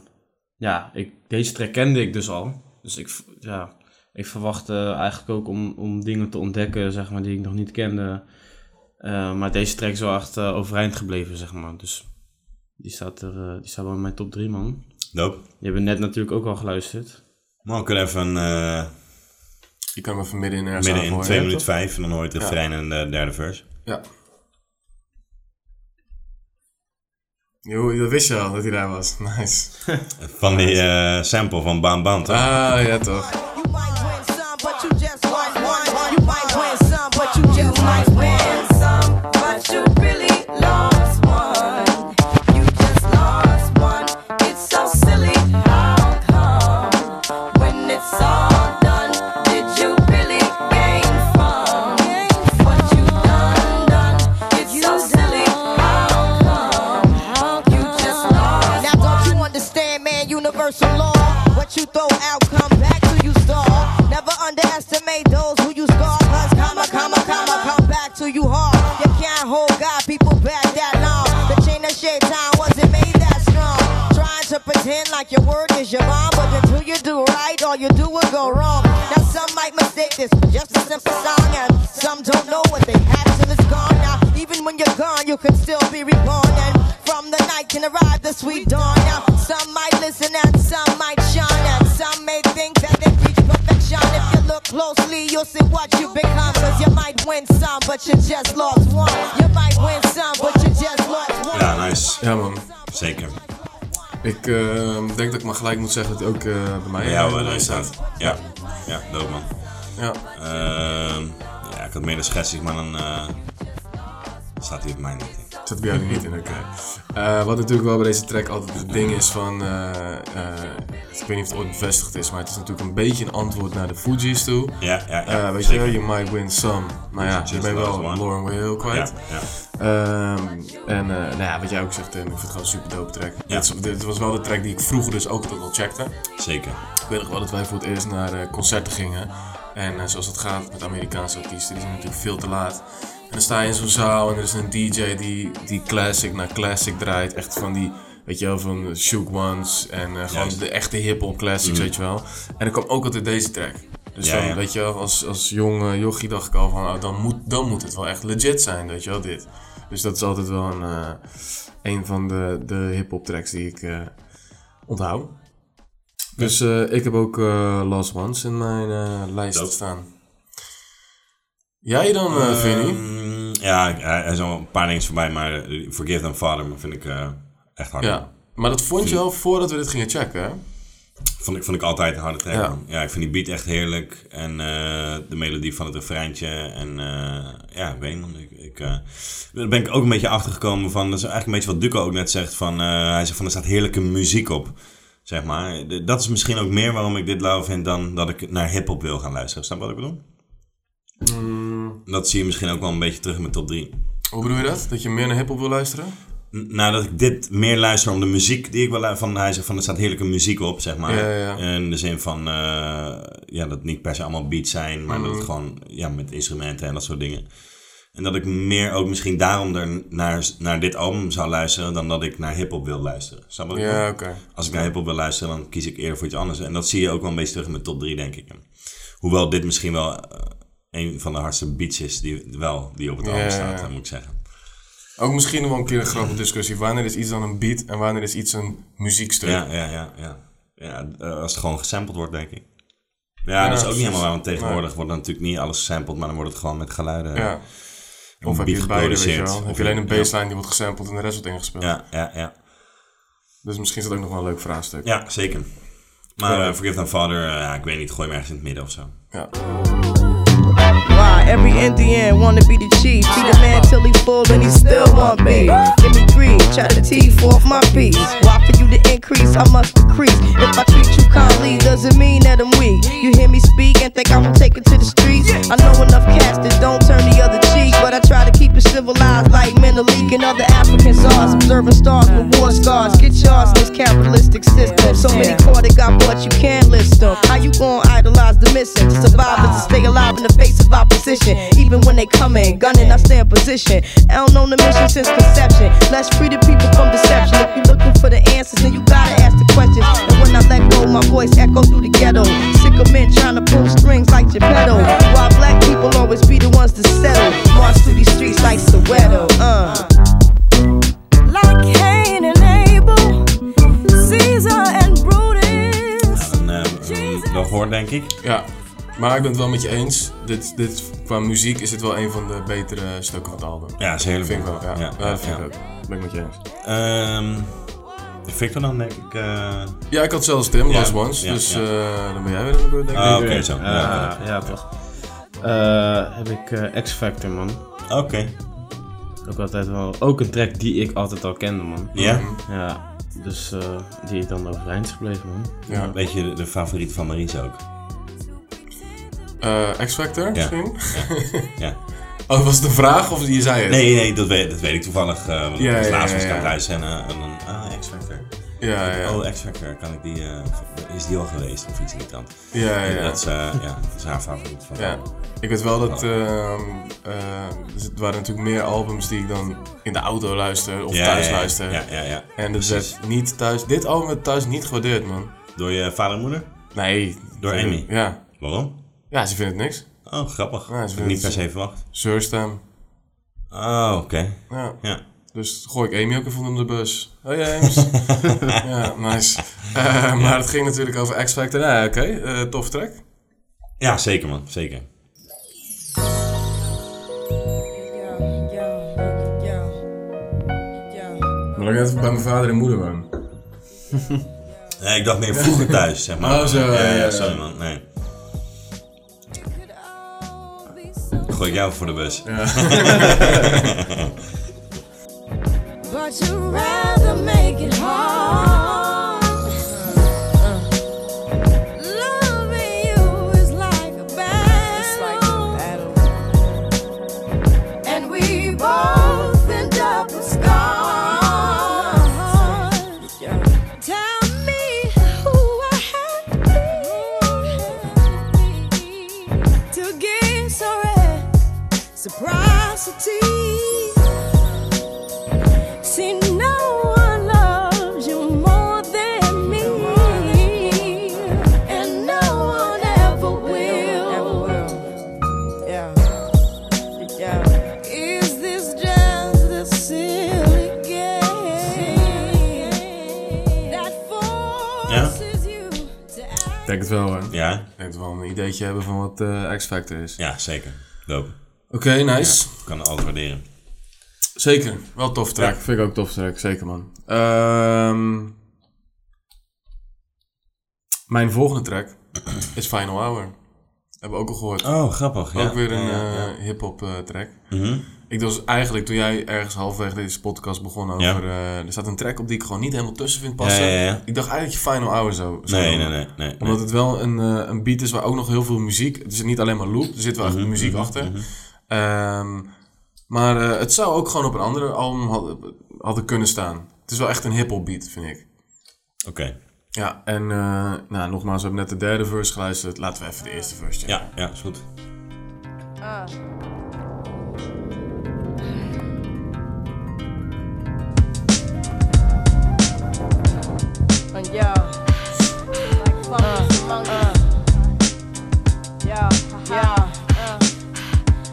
ja, ik, deze track kende ik dus al. Dus ik, ja, ik verwachtte eigenlijk ook om, om dingen te ontdekken, zeg maar, die ik nog niet kende. Eh, maar deze track is wel echt eh, overeind gebleven, zeg maar. Dus die staat, er, eh, die staat wel in mijn top 3, man. Dope. Die hebben net natuurlijk ook al geluisterd. Maar we kunnen even eh, Je kan hem even midden in ergens midden in aangooien, 2 ja, minuten toch? 5 en dan hoor je het Ja. refrein en de derde vers. Ja. Jo, dat wist je al, dat hij daar was. [laughs] Nice. Van die eh, sample van Baan Baan, toch? Ah, ja toch. Back that long. The chain of shaitan wasn't made that strong. Trying to pretend like your word is your bond, but until you do right, all you do will go wrong. Now some might mistake this for just a simple song, and some don't know what they had till it's gone. Now even when you're gone, you can still be reborn, and from the night can arrive the sweet dawn. Now some might listen and some might shine, closely, you'll see what you become. Cause you might win some, but you just lost one. You might win some, but you just lost one. Ja, nice. Ja, man. Zeker. Ik eh, denk dat ik maar gelijk moet zeggen dat hij ook eh, bij mij Bij jou eh, uh, staat. Ja, ja, dope man. Ja. Ehm, ja, ik had meer de schetsjes, maar dan eh, staat hij op mij niet in. Zat bij jou niet in, oké. Eh, wat natuurlijk wel bij deze track altijd het ding is van... eh, eh, ik weet niet of het ooit bevestigd is, maar het is natuurlijk een beetje een antwoord naar de Fugees toe. Ja, ja, ja, weet zeker. je, you might win some. Nou ja, je bent wel one. Lauren Will kwijt. Ja, ja. Ehm, en nou ja, wat jij ook zegt, Tim, ik vind het gewoon een super dope track. Ja. Dit, was wel de track die ik vroeger dus ook altijd al checkte. Zeker. Ik weet nog wel dat wij voor het eerst naar concerten gingen. En zoals het gaat met Amerikaanse artiesten, die zijn natuurlijk veel te laat. En dan sta je in zo'n zaal en er is een DJ die, die classic naar classic draait. Echt van die, weet je wel, van Shook Ones en eh, gewoon de echte hip-hop classics, Mhm. weet je wel. En er kwam ook altijd deze track. Dus Ja, dan, ja. weet je wel, als, als jong eh, jochie dacht ik al van, oh, dan, moet, dan moet het wel echt legit zijn, weet je wel, dit. Dus dat is altijd wel een, eh, een van de, de hip-hop tracks die ik eh, onthoud. Dus ik heb ook Last Ones in mijn lijst Dope. staan. Jij dan, eh Vinnie? Ehm, ja, er zijn wel een paar dingen voorbij, maar eh, Forgive Them Father vind ik eh, echt hard. Ja, maar dat vond je al voordat we dit gingen checken, hè? Vond ik, vond ik altijd een harde track. Ja. Ik vind die beat echt heerlijk. En de melodie van het refreintje. En ja, ik weet niet. Ik, ik, daar ben ik ook een beetje achtergekomen van... Dat is eigenlijk een beetje wat Duco ook net zegt. Van, hij zegt van er staat heerlijke muziek op. Zeg maar. Dat is misschien ook meer waarom ik dit lauw vind... dan dat ik naar hip-hop wil gaan luisteren. Snap wat ik bedoel? Mm, Dat zie je misschien ook wel een beetje terug in mijn top 3. hoe bedoel je dat? Dat je meer naar hip-hop wil luisteren? Nou, dat ik dit meer luister om de muziek die ik wil luisteren. Van, hij zegt van er staat heerlijke muziek op, zeg maar. Ja, ja, ja. In de zin van, eh, ja, dat het niet per se allemaal beats zijn, maar dat Mhm. het gewoon, ja, met instrumenten en dat soort dingen. En dat ik meer ook misschien daarom er naar, naar dit album zou luisteren dan dat ik naar hip-hop wil luisteren. Snap je Ja, oké. Als ik naar hip-hop wil luisteren, dan kies ik eerder voor iets anders. En dat zie je ook wel een beetje terug in mijn top 3, denk ik. Hoewel dit misschien wel eh, een van de hardste beats is die, wel, die op het album staat, moet ik zeggen. Ook misschien nog wel een keer een grappige discussie. Wanneer is iets dan een beat en wanneer is iets een muziekstuk? Ja, ja, ja. ja. ja eh, als het gewoon gesampled wordt, denk ik. Ja, Ja, dat is ook niet helemaal waar, want tegenwoordig Nee. wordt natuurlijk niet alles gesampled, maar dan wordt het gewoon met geluiden. Ja. een Of heb je beide, weet je geproduceerd. wel. Heb Of je alleen een baseline die wordt gesampled en de rest wordt ingespeeld. Ja, ja, ja. Dus misschien is dat ook nog wel een leuk vraagstuk. Ja, zeker. Maar eh, Forgive Them Father, eh, ik weet niet, gooi hem ergens in het midden of zo. Ja. Why every Indian wanna be the chief? Be the man till he full and he still want beef. Give me three, try to teeth off my piece. Why to increase, I must decrease. If I treat you kindly, doesn't mean that I'm weak. You hear me speak and think I'ma take it to the streets. I know enough cats that don't turn the other cheek, but I try to keep it civilized like Menelik and other African czars. Observing stars with war scars. Get yours in this capitalistic system. So many caught that got bought, you can't list them. How you gon' idolize the missing? To survive is to stay alive in the face of opposition. Even when they come in, gunning, I stay in position. I don't know the mission since conception. Let's free the people from deception. If you're looking for the answers, then you gotta ask the questions. And when I let go, my voice echo through the ghetto. Sick of men trying to pull strings like Geppetto. While black people always be the ones to settle. March through these streets like Soweto. Uh. Like Cain and Abel, Caesar and Brutus. Dan, eh, wel gehoord, denk ik. Ja, maar ik ben het wel met je eens. Dit, dit, qua muziek is het wel een van de betere stukken van het album. Ja, is heerlijk. Vind ik wel, ja. Ja, Ja, dat vind ja. ik ook. Ben ik met je eens. Ehm Victor dan, denk ik. eh, Ja, ik had zelfs Tim, Ja, ja, dus ja. eh, dan ben jij weer aan de beurt, denk ik. Ah, oké, zo. Ja, Ja, ja, toch. Eh, heb ik eh, X Factor, man. Oké. Ook altijd wel. Ook een track die ik altijd al kende, man. Ja? Ja. Dus eh, die dan overeind is gebleven, man. Ja. Weet je de, de favoriet van Maries ook? Eh, X-Factor Ja. misschien? Ja. [laughs] Oh, was het een vraag of je zei het? Nee, nee, dat weet, dat weet ik toevallig. eh want Ja, als ja, laatst was ik aan ja. het luisteren en, dan, ah, X-Factor. Ja, ja. Oh, X-Factor, kan ik die, eh, is die al geweest of iets in die trant? Ja, ja. Dat is, ja, dat is haar favoriet. Van Ja. Ik weet wel dat ehm, het waren natuurlijk meer albums die ik dan in de auto luister of thuis luister. Ja, ja, ja. En dat werd niet thuis. Dit album werd thuis niet gewaardeerd, man. Door je vader en moeder? Nee. Door Amy? Ja. Waarom? Ja, ze vinden het niks. Oh, grappig. Ja, ze Had ik niet per se verwacht. Zeurstem. Oh, oké. Ja. Ja. Dus gooi ik Amy ook even onder de bus. Hoi James. [laughs] ja, nice. Eh, maar het ging natuurlijk over X Factor. Nee, oké. eh, tof track. Ja, zeker man, zeker. Maar ik even bij mijn vader en moeder woon. Nee, [laughs] ik dacht meer vroeger thuis, zeg maar. Oh, zo, Ja, ja, ja, ja. sorry man, nee. Gooi ik jou voor de bus. [laughs] But you'd rather make it hard. Wel, hè? Ja? Ik denk wel een ideetje hebben van wat eh, X Factor is. Ja, zeker. Dope. Oké, nice. Ja, kan altijd waarderen. Zeker. Wel tof track. Ja. Vind ik ook tof track. Zeker, man. Ehm, mijn volgende track [clears throat] is Final Hour. Hebben we ook al gehoord. Oh, grappig, ja. Ook weer een eh, hip-hop eh, track. Mhm. Ik was eigenlijk, toen jij ergens halverwege deze podcast begon over... Ja. eh, er staat een track op die ik gewoon niet helemaal tussen vind passen. Ja, ja, ja. Ik dacht eigenlijk dat je Final Hour zou, zou Nee, nee, nee, nee, Omdat nee. het wel een, eh, een beat is waar ook nog heel veel muziek... Het is niet alleen maar loop, er zit wel echt Mhm, muziek mhm, achter. mhm. Ehm, maar eh, het zou ook gewoon op een andere album hadden, hadden kunnen staan. Het is wel echt een hip-hop beat, vind ik. Oké. Ja, en eh, nou, nogmaals, we hebben net de derde verse geluisterd. Laten we even de eerste verse checken. Ja, ja, is goed. Uh. And yo, like fungus among uh, yo, uh,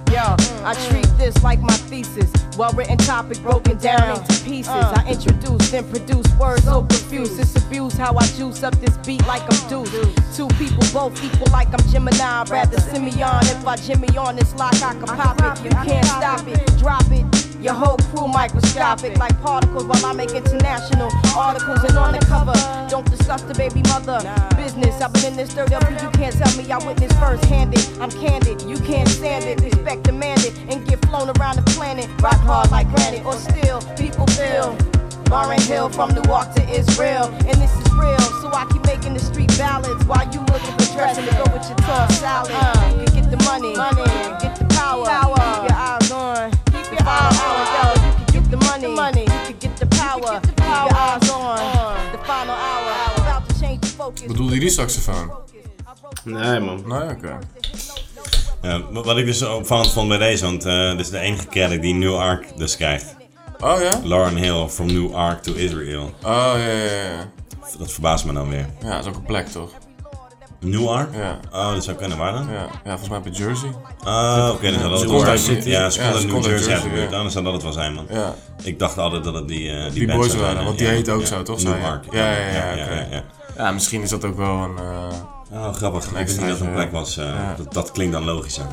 yo, I treat this like my thesis. Well written topic broken down into pieces. I introduce, then produce words so profuse. It's abuse how I juice up this beat like I'm Deuce. Two people both equal like I'm Gemini. Rather Simeon. If I Jimmy on this lock, I can pop it. You can't stop it, drop it. Your whole crew microscopic like particles while I make international articles and on the cover. Don't discuss the baby mother business. I've been in this third LP, you can't tell me I witnessed first handed. I'm candid, you can't stand it. Respect demanded and get flown around the planet. Rock hard like granite or still, people feel. Lauren Hill from Newark to Israel, and this is real. So I keep making the street ballads while you looking for dressing to go with your tossed salad. You get the money, money, get the power, power. Bedoelde je die saxofoon? Nee, man. Nee, oké. Ja, wat wat ik dus opvallend vond bij deze, want eh dit is de enige credit die New Ark dus krijgt. Oh ja? Lauren Hill, from New Ark to Israel. Oh ja, ja, ja. Dat verbaast me dan weer. Ja, dat is ook een plek toch? New Ark? Ja. Oh, dat zou kunnen. Waar dan? Ja, ja volgens mij bij Jersey. Ah, oké, dan zal dat het wel zijn. City. Ja, ze komt New Jersey uit de Jersey, buurt. ja. Dan zal dat het wel zijn, man. Ja. Ik dacht altijd dat het die, eh, die, Die band boys zou waren, zijn, want ja. die heet ook Ja. zo, toch? New? Ark. Ja, ja, ja. Ja, misschien is dat ook wel een... eh, Oh, grappig. Een Ik wist niet dat een plek was. eh, dat, dat klinkt dan logischer.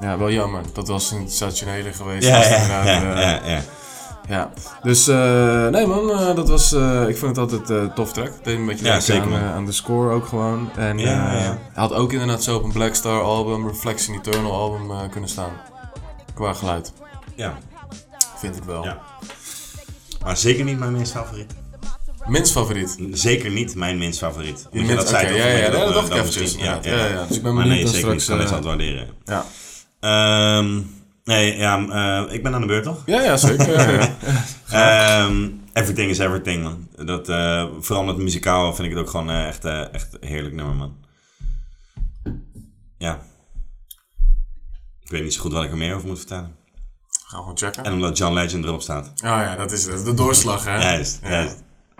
Ja, wel jammer. Dat was sensationele geweest. Ja, ja, ja, eh, ja, ja. Dus eh, nee man, eh, dat was, eh, ik vond het altijd eh tof track. Het deed een beetje denken aan, eh, aan de score ook gewoon. En Ja, eh, had ook inderdaad zo op een Black Star album, Reflection Eternal album eh, kunnen staan. Qua geluid. Ja. Vind ik wel. Ja. Maar zeker niet mijn minst favoriet. Minst favoriet? Zeker niet mijn minst favoriet. Je Omdat je minst- dat zei oké, toch, ja, ja, ja, dat dacht ik eventjes. Ja, ja, dus ik ben maar nee, zeker niet. straks, Kan best eh, aan het waarderen. Ja. Ehm, nee, ja, eh, ik ben aan de beurt, toch? Ja, ja, zeker. [laughs] Ehm, everything is everything, man. Dat, eh, vooral met muzikaal vind ik het ook gewoon eh, echt, echt een heerlijk nummer, man. Ja. Ik weet niet zo goed wat ik er meer over moet vertellen. Gaan we gewoon checken. En omdat John Legend erop staat. Oh ja, dat is het. De doorslag, hè? Juist, Ja. juist.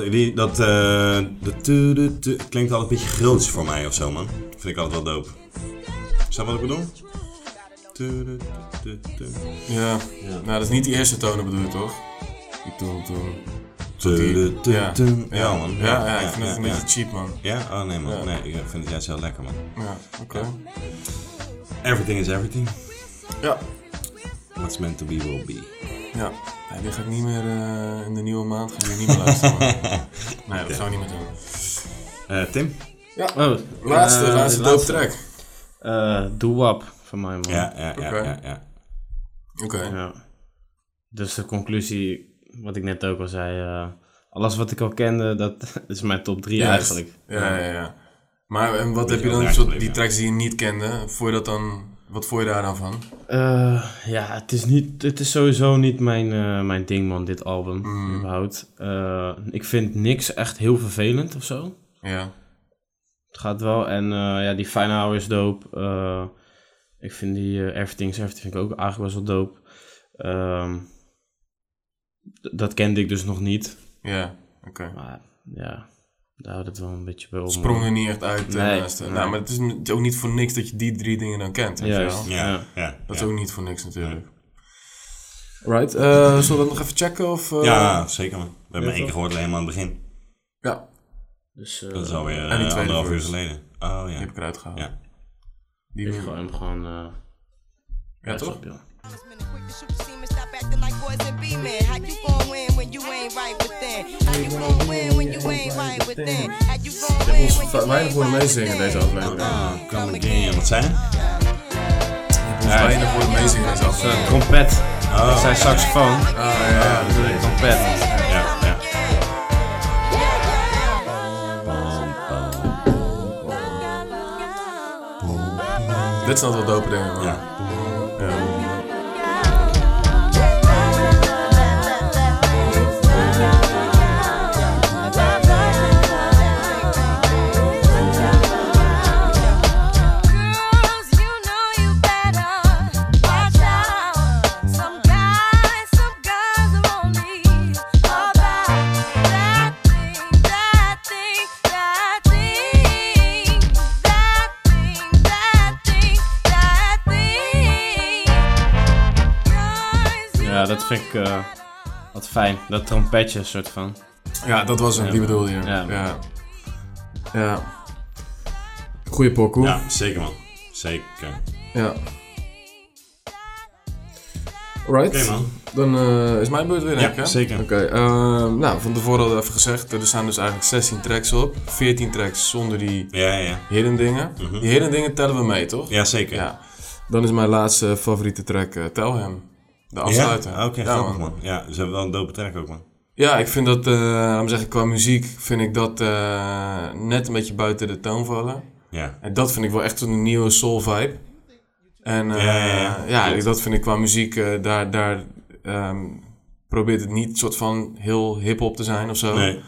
ja, ik. Die, dat eh, de tu, de tu, klinkt altijd een beetje groots voor mij of zo, man. Vind ik altijd wel dope. Snap je wat ik bedoel? Tu. Ja. Nou, dat is niet die eerste tonen bedoel je toch? Tu, ja. Ja. Ja, man. Ja, ja, ik vind het een beetje cheap, man. Ja? Oh nee, man. Ja. Nee, ik vind het juist heel lekker, man. Ja, oké. Everything is everything. Ja. What's meant to be will be. Ja. Nee, die ga ik niet meer eh, in de nieuwe maand ga ik niet meer [laughs] luisteren. nee, dat gaan we niet meer doen. Eh, Tim? Ja. Oh, Laatste, eh, laatste dope track. Eh, Doe-wap van mij, man. Ja, ja, ja, Oké. ja, ja. Oké. Ja. Dus de conclusie, wat ik net ook al zei, eh, alles wat ik al kende, dat [laughs] is mijn top 3 Juist. eigenlijk. Ja, ja, ja. Maar en wat heb je dan, soort, die tracks die je niet kende, vond je dat dan, wat vond je daar dan van? Eh, ja, het is, niet, het is sowieso niet mijn, eh, mijn ding, man, dit album. Mm. Überhaupt. Eh, ik vind niks echt heel vervelend of zo. Ja. Het gaat wel. En ja, die Fine Hour is dope. Ik vind die eh, Everything vind ik ook eigenlijk best wel dope. Ehm, dat kende ik dus nog niet. Ja, oké. Maar ja, daar houdt het wel een beetje bij op. Sprong er niet echt uit. eh, Nee, eh, nee. Nou, maar het is ook niet voor niks dat je die drie dingen dan kent. weet je Juist, wel? Ja, Ja. ja. Dat is ja. ook niet voor niks natuurlijk. Right, eh zullen we dat nog even checken? Of, eh? Ja, zeker man. We hebben Ja, één keer gehoord helemaal aan het begin. Ja, Dus eh, Dat is alweer en die uh, anderhalf uur verse. geleden. Oh die ja. heb ik eruit gehaald. Ja. Die ik we. hem gewoon... eh, Ja, toch? op, when you ain't right within? How you gon' win when you ain't right within? How you gon' win when you ain't right meezingen in deze aflevering. Ah, come again. Wat heb ons weinig horen meezingen in deze aflevering. trompet. Oh. Dat zijn saxofoon. Ah, ja, ja. Dat is een trompet. Ja, ja. Dit zijn altijd wel dope dingen, man. Ja. Ja. Dat vind ik eh, wat fijn. Dat trompetje, soort van. Ja, dat was hem. Ja. Die bedoelde je. Ja. Ja. ja. Goeie pokoe. Ja, zeker man. Zeker. Ja. Alright. Oké, man. Dan eh, is mijn beurt weer, denk Ja, ik, zeker. Oké, ehm, nou, van tevoren hadden we even gezegd, er staan dus eigenlijk 16 tracks op. 14 tracks zonder die Ja, ja, hidden dingen. Mhm. Die hidden dingen tellen we mee, toch? Ja, zeker. Ja. Dan is mijn laatste favoriete track eh, Tell Him. De afsluiter. Ja? Oké, grappig man. Ja, ze hebben wel een dope track ook man. Ja, ik vind dat, laat me zeggen, qua muziek vind ik dat eh, net een beetje buiten de toon vallen. Ja. En dat vind ik wel echt een nieuwe soul vibe. En eh, Ja, ja, ja. ja, dat vind ik qua muziek, daar, daar ehm, probeert het niet soort van heel hip-hop te zijn of zo. Nee.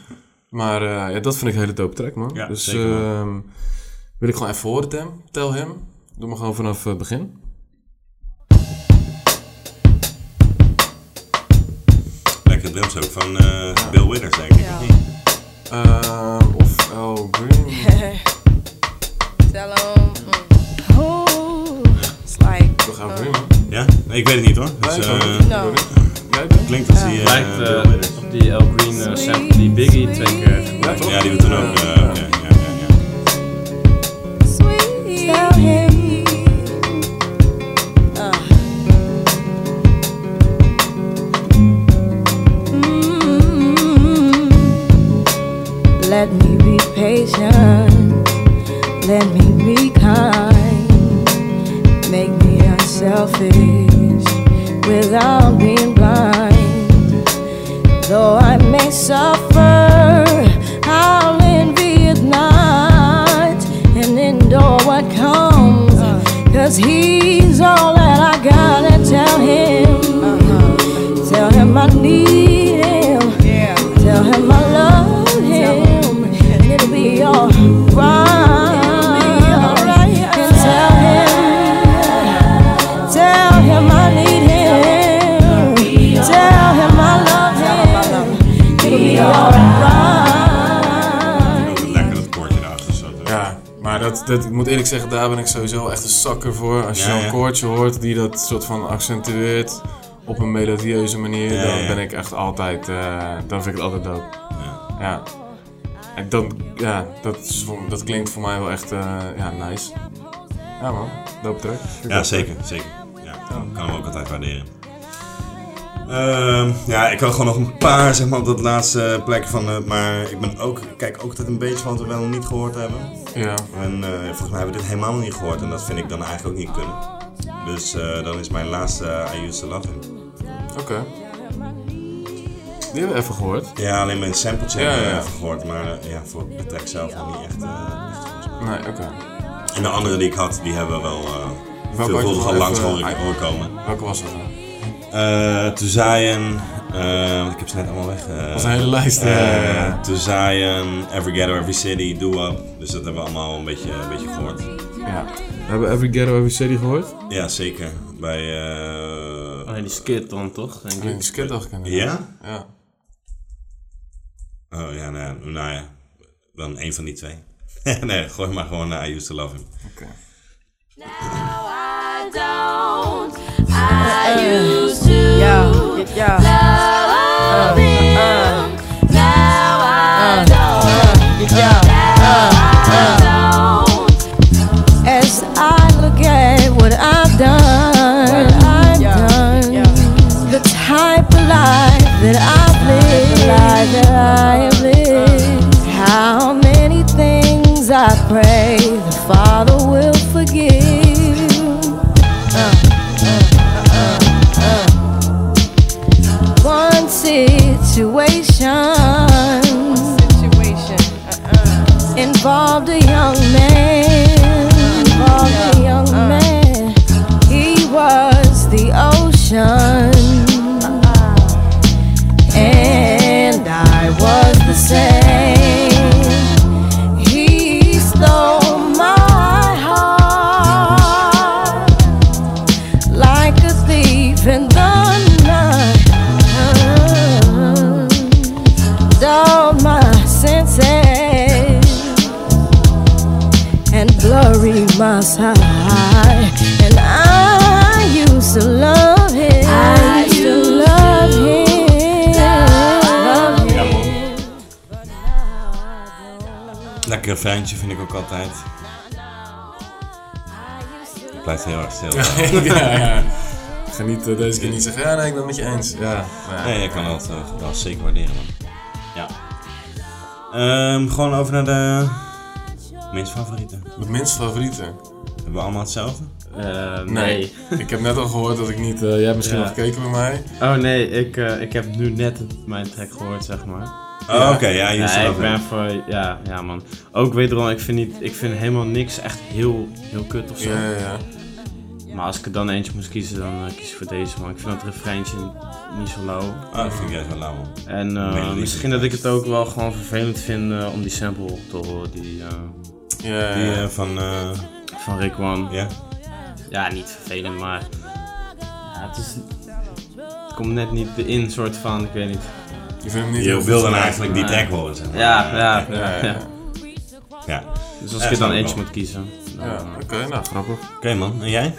Maar ja, dat vind ik een hele dope track, man. Ja, dus zeker, man. ehm, wil ik gewoon even horen, Tem. Tell hem. Doe maar gewoon vanaf het begin. Ook van eh, Bill Withers denk ik. of niet? Eh, of Al Green. [laughs] Tell 'em, mm. Oh, it's like. Toch Al Green, man. Ja? Nee, ik weet het niet hoor. Dus, eh, No. Klinkt als die Lijkt op die El Green eh, sample die Biggie twee keer heeft gebruikt. Ja, die we toen ook. eh, Let me be patient. Let me be kind. Make me unselfish without being blind. Though I may suffer, I'll envy at night and endure what comes. Cause he's all dat dat, dat, ik moet eerlijk zeggen, daar ben ik sowieso echt een zakker voor. Als je Ja, zo'n ja. koortje hoort die dat soort van accentueert op een melodieuze manier, Ja, dan ja. ben ik echt altijd, eh, dan vind ik het altijd dope. Ja. En dan, ja, dat, is voor- dat klinkt voor mij wel echt, eh, ja, nice. Ja man, dope track. Vind ik Ja, zeker, zeker. Ja, kan we ook altijd waarderen. Ehm, ja, ik had gewoon nog een paar zeg maar, op dat laatste plekje van. maar ik ben ook, kijk ook altijd een beetje van wat we wel nog niet gehoord hebben. Ja. En eh, volgens mij hebben we dit helemaal niet gehoord. En dat vind ik dan eigenlijk ook niet kunnen. Dus eh, dan is mijn laatste I Used to Love Him. Oké. Die hebben we even gehoord. Ja, alleen mijn sampletje Ja, hebben we ja. even gehoord. Maar eh, ja, voor de track zelf nog niet echt. eh, mij. Nee, oké. En de andere die ik had, die hebben we wel uh, je veelvuldig al langs horen, komen. Welke was dat dan? Uh, To Zion, eh, want ik heb ze net allemaal weg. eh, Dat is een hele lijst, eh, ja. To Zion, Every Ghetto, Every City, Do Up. Dus dat hebben we allemaal een beetje, een beetje gehoord. Ja. Hebben we Every Ghetto, Every City gehoord? Ja, zeker. Bij... eh Alleen die skit dan toch? Denk ik. Alleen die skit dacht ik aan. Ja? Ja. Oh ja, nou, ja, nou ja, dan één van die twee. [laughs] nee, gooi maar gewoon naar I Used to Love Him. Oké. I don't. I the refreintje vind ik ook altijd. Blijft heel erg stil. [laughs] ja, ja. Ik ga niet, eh, deze keer niet zeggen, ja nee, ik ben het met je eens. Ja, ja. Nee, ik kan dat eh, wel zeker waarderen, man. Ja. Ehm, gewoon over naar de minst favorieten. De minst favorieten? Hebben we allemaal hetzelfde? Eh, Nee. nee. [laughs] ik heb net al gehoord dat ik niet... eh, jij hebt misschien Ja. al gekeken bij mij. Oh nee, ik, eh, ik heb nu net het- mijn track gehoord, zeg maar. Oh, oké, ja, je er ik ben voor, ja, ja man. Ook wederom, ik vind, niet, ik vind helemaal niks echt heel, heel kut of zo. Ja, ja, ja. Maar als ik er dan eentje moest kiezen, dan eh, kies ik voor deze man. Ik vind dat refreintje niet zo lauw. Ah, dat vind ik juist wel lauw, man. En eh, Melodie misschien dat ik het ook wel gewoon vervelend vind eh, om die sample te horen. Die, Ja, Die van... van Rick One. Ja? Ja, niet vervelend, maar ja, het, is, het komt net niet in, soort van, ik weet niet. Je vindt hem niet Je wil dan eigenlijk die track horen, zeg maar. Ja, ja, ja. Dus als er dan eentje moet kiezen. dan, Ja, eh, oké, nou grappig. Oké man, en jij?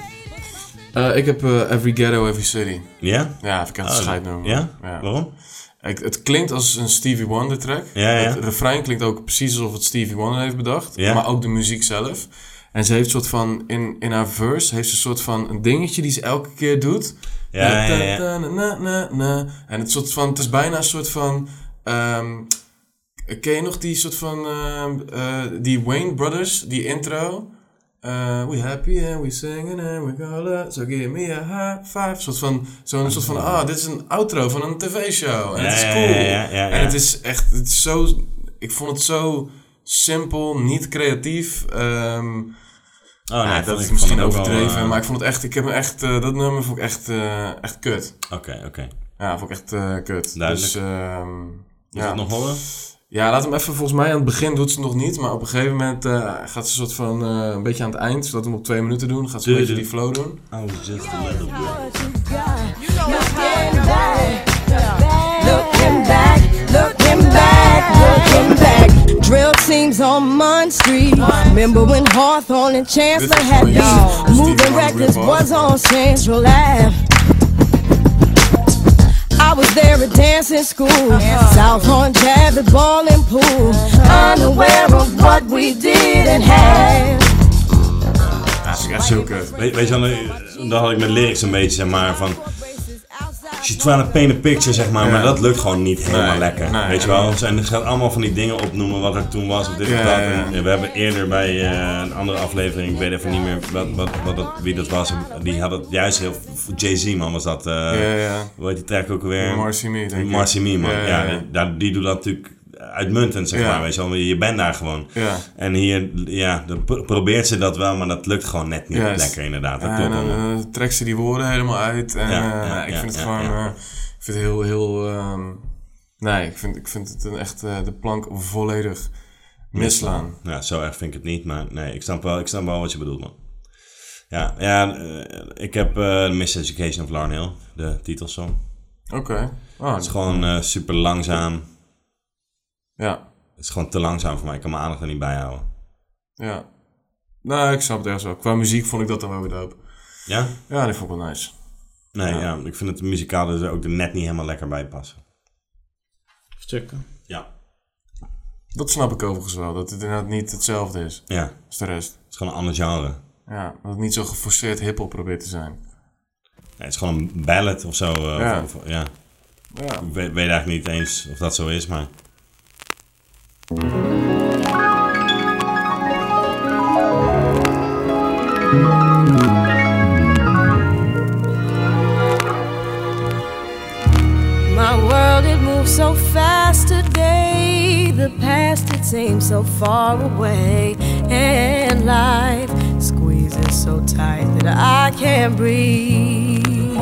Eh, ik heb eh, Every Ghetto, Every City. Ja? Ja, ik echt een Oh, scheidnummer. ja? Waarom? Ik, het klinkt als een Stevie Wonder track. Ja, ja. Het refrein klinkt ook precies alsof het Stevie Wonder heeft bedacht. Ja. Maar ook de muziek zelf. En ze heeft een soort van, in, in haar verse, heeft ze een soort van een dingetje die ze elke keer doet. Ja, ja, ja. na, na, na, na. En het, soort van, het is bijna een soort van... ehm, ken je nog die soort van... ehm, eh, die Wayne Brothers, die intro? Eh, we happy and we singing and we gonna so give me a high five. Soort van, zo'n soort van, ah, dit is een outro van een tv-show. En het is cool. En het is echt, het is zo, ik vond het zo simpel, niet creatief. Ehm, Oh, nee, ja, dat is misschien wel, overdreven, eh, maar ik vond het echt, ik heb me echt, eh, dat nummer vond ik echt, eh, echt kut. Oké, oké. Ja, vond ik echt eh, kut. Duidelijk. Dus, ehm Moet je het nog horen? Ja, laat hem even, volgens mij aan het begin doet ze het nog niet, maar op een gegeven moment eh, gaat ze een soort van, eh, een beetje aan het eind, zodat we hem op twee minuten doen, gaat ze een beetje die flow doen. Oh, just a little bit. Looking back, looking back, looking back, looking back. Drill teams on Munn Street. Remember when Hawthorne and Chancellor had beef? Moving records was on Central Ave. I was there at dancing school, South on Jab at ball and pool, unaware of what we did and had. Ja, dat is echt zo kut. Weet, weet je wel, dan had ik met lyrics een beetje, zeg maar, van... She's trying to paint a picture, zeg maar, Ja. maar dat lukt gewoon niet helemaal Nee, lekker. nee, weet je wel, en er gaat allemaal van die dingen opnoemen wat er toen was of dit dat. En we hebben eerder bij eh, een andere aflevering, ik weet even niet meer wat, wat, wat dat, wie dat was, die had het juist heel... Jay-Z, man, was dat. eh Ja, ja. Hoe heet die track ook alweer? Marcy Me, denk ik. Marcy Me, man. Ja. Die, die doet dat natuurlijk uitmuntend, zeg Ja. maar, weet je wel. Je bent daar gewoon. Ja. En hier, ja, probeert ze dat wel, maar dat lukt gewoon net niet lekker, inderdaad. Dat en dan eh, trekt ze die woorden helemaal uit. En Ja, eh, ik vind het gewoon. eh, ik vind het heel, heel. ehm, nee, ik vind, ik vind het een echt de plank volledig misslaan. Ja, zo erg vind ik het niet, maar nee, ik snap wel, ik snap wel wat je bedoelt, man. Ja, ja ik heb Miss Education of Hill, de titelsong. Oké. Ah, het is gewoon super langzaam. Ja. Het is gewoon te langzaam voor mij, ik kan mijn aandacht er niet bij houden. Ja. Nou, ik snap het ergens wel. Qua muziek vond ik dat dan wel weer dope. Ja? Ja, die vond ik wel nice. Nee, Ja. ja. ik vind het muzikaal er ook er net niet helemaal lekker bij passen. Stukken. Ja. Dat snap ik overigens wel. Dat het inderdaad niet hetzelfde is. Ja. Als de rest. Het is gewoon een ander genre. Ja, dat het niet zo geforceerd hiphop probeert te zijn. Nee, het is gewoon een ballad of zo. eh, Ja. Of, of- ja. Ja. Ik weet, weet eigenlijk niet eens of dat zo is, maar... My world, it moves so fast today. The past, it seems so far away. And life squeezes so tight that I can't breathe.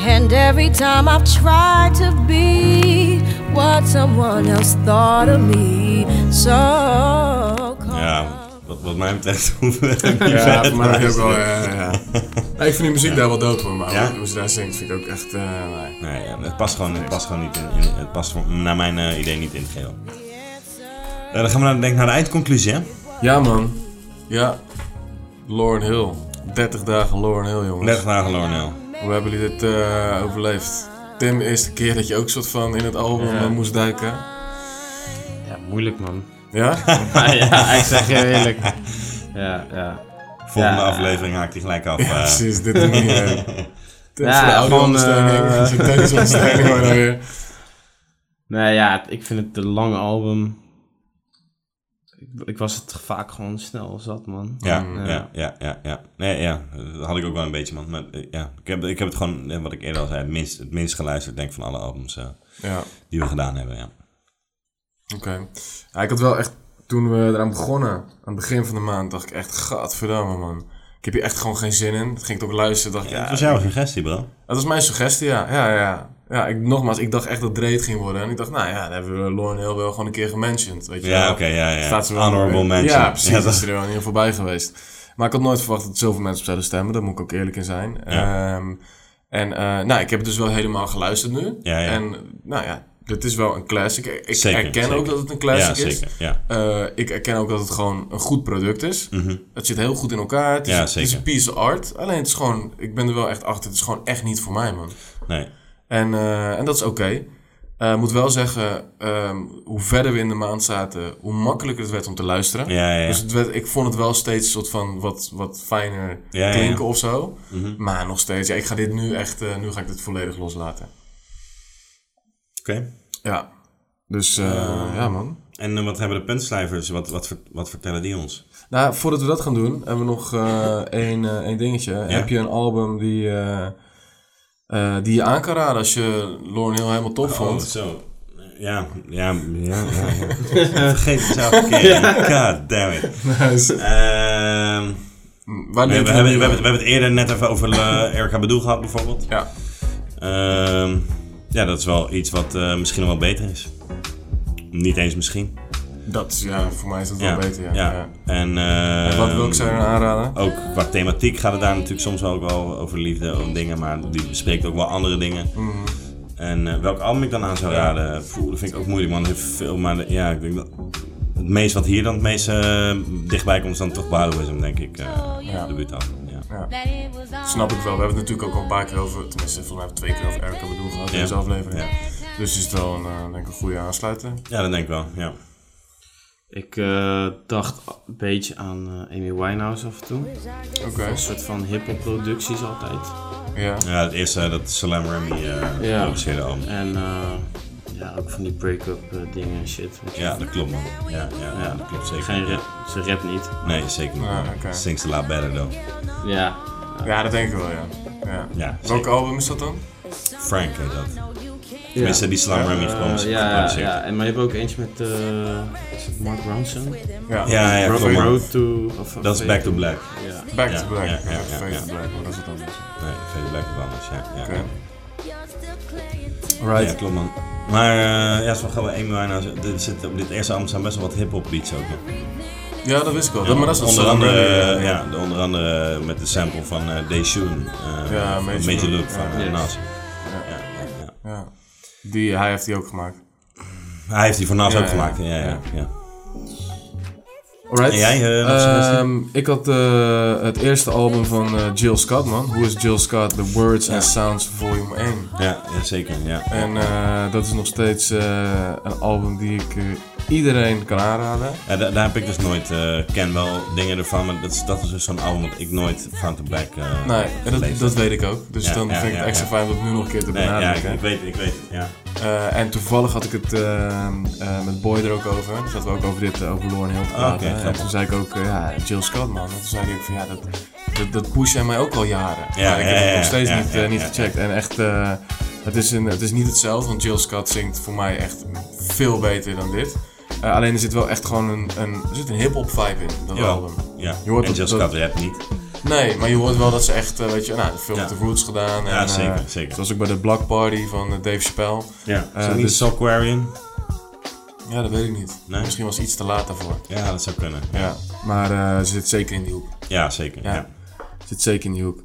And every time I've tried to be what someone else thought of me, so Ja, wat, wat mij betreft [laughs] hoeven we niet Ja, verder voor mij ook wel, ja, ja, ja. [laughs] Nee, ik vind die muziek daar wel dope voor, maar Ja? hoe ze daar zingt vind ik ook echt, eh, nee. Nee, ja, het past gewoon, het past gewoon niet in, in- het past naar mijn eh, idee niet in het geheel. Eh, dan gaan we naar, denk ik naar de eindconclusie, hè? Ja, man. Ja. Lauren Hill. 30 dagen Lauren Hill, jongens. 30 dagen Lauren Hill. Hoe hebben jullie dit eh, overleefd? Tim, de eerste keer dat je ook soort van in het album Ja. eh, moest duiken. Ja, moeilijk man. [laughs] Ja? ja, ik zeg je eerlijk. Ja, ja. Volgende Ja. aflevering haakt hij gelijk af. Ja, eh. precies, dit is niet meer. [laughs] Dit is Ja, voor gewoon, eh, [laughs] technische ondersteuning, maar dan weer. Nee, ja, ik vind het een lange album. Ik, ik was het vaak gewoon snel zat, man. Ja, ja, ja, ja, ja. Nee, ja, dat had ik ook wel een beetje, man. Maar eh, ja, ik heb, ik heb het gewoon, eh, wat ik eerder al zei, het minst, het minst geluisterd, denk ik, van alle albums eh, Ja. die we gedaan hebben, ja. Oké. Ja, ik had wel echt, toen we eraan begonnen, aan het begin van de maand, dacht ik echt, gadverdamme man. Ik heb hier echt gewoon geen zin in. Dat ging ik ook luisteren. Dacht ik, ja, Het was jouw suggestie, bro. Dat was mijn suggestie, ja. Ja, ja. Ja ik, nogmaals, ik dacht echt dat Dreed ging worden. En ik dacht, nou ja, dan hebben we Lauren Hill wel gewoon een keer gementioned. Weet je Ja, oké, ja, ja. Staat ze wel Honorable mention. Ja, precies. Ja, dat is er wel in ieder geval bij geweest. Maar ik had nooit verwacht dat zoveel mensen op zouden stemmen. Daar moet ik ook eerlijk in zijn. Ja. Ehm, en eh, nou, ik heb het dus wel helemaal geluisterd nu. Ja, ja. En nou ja, dit is wel een classic. Ik Zeker, erken zeker. ook dat het een classic Ja, is. zeker, ja. Eh, ik erken ook dat het gewoon een goed product is. Mhm. Het zit heel goed in elkaar. Het is, Ja, het is een piece of art. Alleen het is gewoon, ik ben er wel echt achter. Het is gewoon echt niet voor mij, man. Nee. En, eh, en dat is oké. Eh, Ik moet wel zeggen, ehm, hoe verder we in de maand zaten, hoe makkelijker het werd om te luisteren. Ja, ja. Dus het werd, ik vond het wel steeds soort van wat, wat fijner Ja, klinken of zo. Mhm. Maar nog steeds, ja, ik ga dit nu echt, eh, nu ga ik dit volledig loslaten. Oké. Ja. Dus ja, man. En wat hebben de puntschrijvers, wat, wat, wat vertellen die ons? Nou, voordat we dat gaan doen, hebben we nog [laughs] één, één dingetje. Heb je een album die, eh, die je aan kan raden als je Lauren Hill helemaal tof Oh, vond? zo. Ja, ja, ja. ja. [laughs] Vergeet het zelf een keer. God damn it. Nice. Ehm, we, hebben, we, hebben, we hebben het eerder net even over uh, Erika Bedoel gehad, bijvoorbeeld. Ja. Ehm, ja, dat is wel iets wat eh, misschien nog wel beter is. Niet eens misschien. Dat is, ja, voor mij is dat wel beter, ja. Ja. En, eh, En wat wil ik zou je dan aanraden? Ook qua thematiek gaat het daar natuurlijk soms ook wel over liefde en dingen, maar die bespreekt ook wel andere dingen. Mhm. En eh, welk album ik dan aan zou raden, Poeh, dat vind ik ook moeilijk, man. Heeft veel, maar ja, ik denk dat het meest wat hier dan het meest eh, dichtbij komt is dan toch Baroism, denk ik. eh Ja. De debuutalbum, ja. Ja. Snap ik wel. We hebben het natuurlijk ook al een paar keer over, tenminste volgens mij hebben we twee keer over Erika Bedoel gehad in deze aflevering. Ja. Dus is het wel een, denk ik een goede aansluiter. Ja, dat denk ik wel, ja. Ik eh, dacht een beetje aan eh, Amy Winehouse af en toe. Oké. Een soort van hip-hop producties altijd. Ja. Ja, het eerste dat Salam Remy eh Ja. produceerde album. En eh, ja, ook van die break-up dingen en shit. Ja, dat klopt man. Ja, ja, ja, dat klopt zeker. Geen rap, ze rap niet. Nee, zeker niet. Ah, oké. Sings a lot better though. Ja. Ja, dat denk ik wel, ja. ja. Ja, Welk album is dat dan? Frank heet dat. Tenminste, die Salam Ja, Remy eh, geproduceerd. ja, ja, ja, en maar je hebt ook eentje met, eh is het Mark Ronson? Ja. Ja, ja, Road, klopt, man. Road to... Of, Dat is Back to Black. Ja. Back Ja, to Black. ja, ja, ja, Fade ja. to Black, maar dat is wat anders. Nee, Fade to Black is wat anders, ja. ja, Oké. ja. Alright. Ja, klopt man. Maar uh, ja, zo gaan we Amy Winehouse. Er zit, op dit eerste album staan best wel wat hip-hop beats ook nog. Ja, dat wist ik wel. Dat- maar dat is onder andere, Remy, eh, ja. ja, de- onder andere met de sample van uh, Dayshoon. Uh, Ja, van Major Major Luke, Luke van ja. uh, Nas. Ja. Ja, ja, ja. Ja. Die, hij heeft die ook gemaakt. Hij heeft die voor Nas Ja, ook gemaakt. ja. Ja, ja, ja. Alright. En jij, uh, suggestie? Ehm, ik had eh, het eerste album van eh, Jill Scott, man. Who is Jill Scott? The Words and Sounds Volume 1. Ja, ja zeker. Ja. En eh, dat is nog steeds eh, een album die ik eh, iedereen kan aanraden. Ja, daar, daar heb ik dus nooit, uh, ken wel dingen ervan, maar dat is, dat is dus zo'n album dat ik nooit front to back uh, Nee, en dat, dat weet ik ook. Dus Ja, dan ja, vind ik het extra ja. fijn om het nu nog een keer te Nee, ja, benadrukken. ik, ik weet, ik weet, ja. Eh, en toevallig had ik het eh, eh, met Boy er ook over. Dus dat we ook over dit, over Lauren Hill te Ah, praten. en toen zei ik ook, ja, Jill Scott man. En toen zei hij ook van, ja, dat, dat, dat push jij mij ook al jaren. Ja, maar ik ja, heb het nog steeds ja, niet, ja, niet ja, gecheckt. En echt, eh, het, is een, het is niet hetzelfde, want Jill Scott zingt voor mij echt veel beter dan dit. Eh, alleen er zit wel echt gewoon een, een, er zit een hip-hop vibe in, dat album. ja. Je hoort En dat- Jill dat- rapt niet. Nee, maar je hoort wel dat ze echt, eh, weet je, nou, veel Ja. met de Roots gedaan. Ja, en, zeker, eh, zeker. Zoals ook bij de Block Party van eh, Dave Chappelle. Ja, Eh, dat niet dus-? Ja, dat weet ik niet. Nee? Misschien was iets te laat daarvoor. Ja, dat zou kunnen. Ja, maar eh, ze zit zeker in die hoek. Ja, zeker. Ja. Zit zeker in die hoek.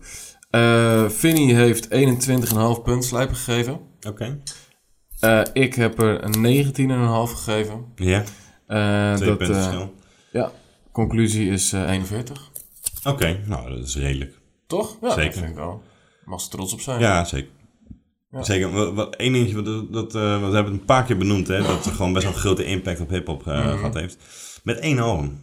Eh Vinny heeft 21,5 punt slijpen gegeven. Oké. Eh, ik heb er een 19,5 gegeven. Ja. Eh, Twee dat, punten eh. Ja, conclusie is eh 41. Oké, nou dat is redelijk. Toch? Ja, zeker. dat vind ik wel. Mag ze trots op zijn. Ja, zeker. Ja. Zeker. Wat, wat, één dingetje, dat, wat we hebben het een paar keer benoemd, hè, dat het gewoon best wel een grote impact op hip-hop Mhm. gehad heeft. Met één album.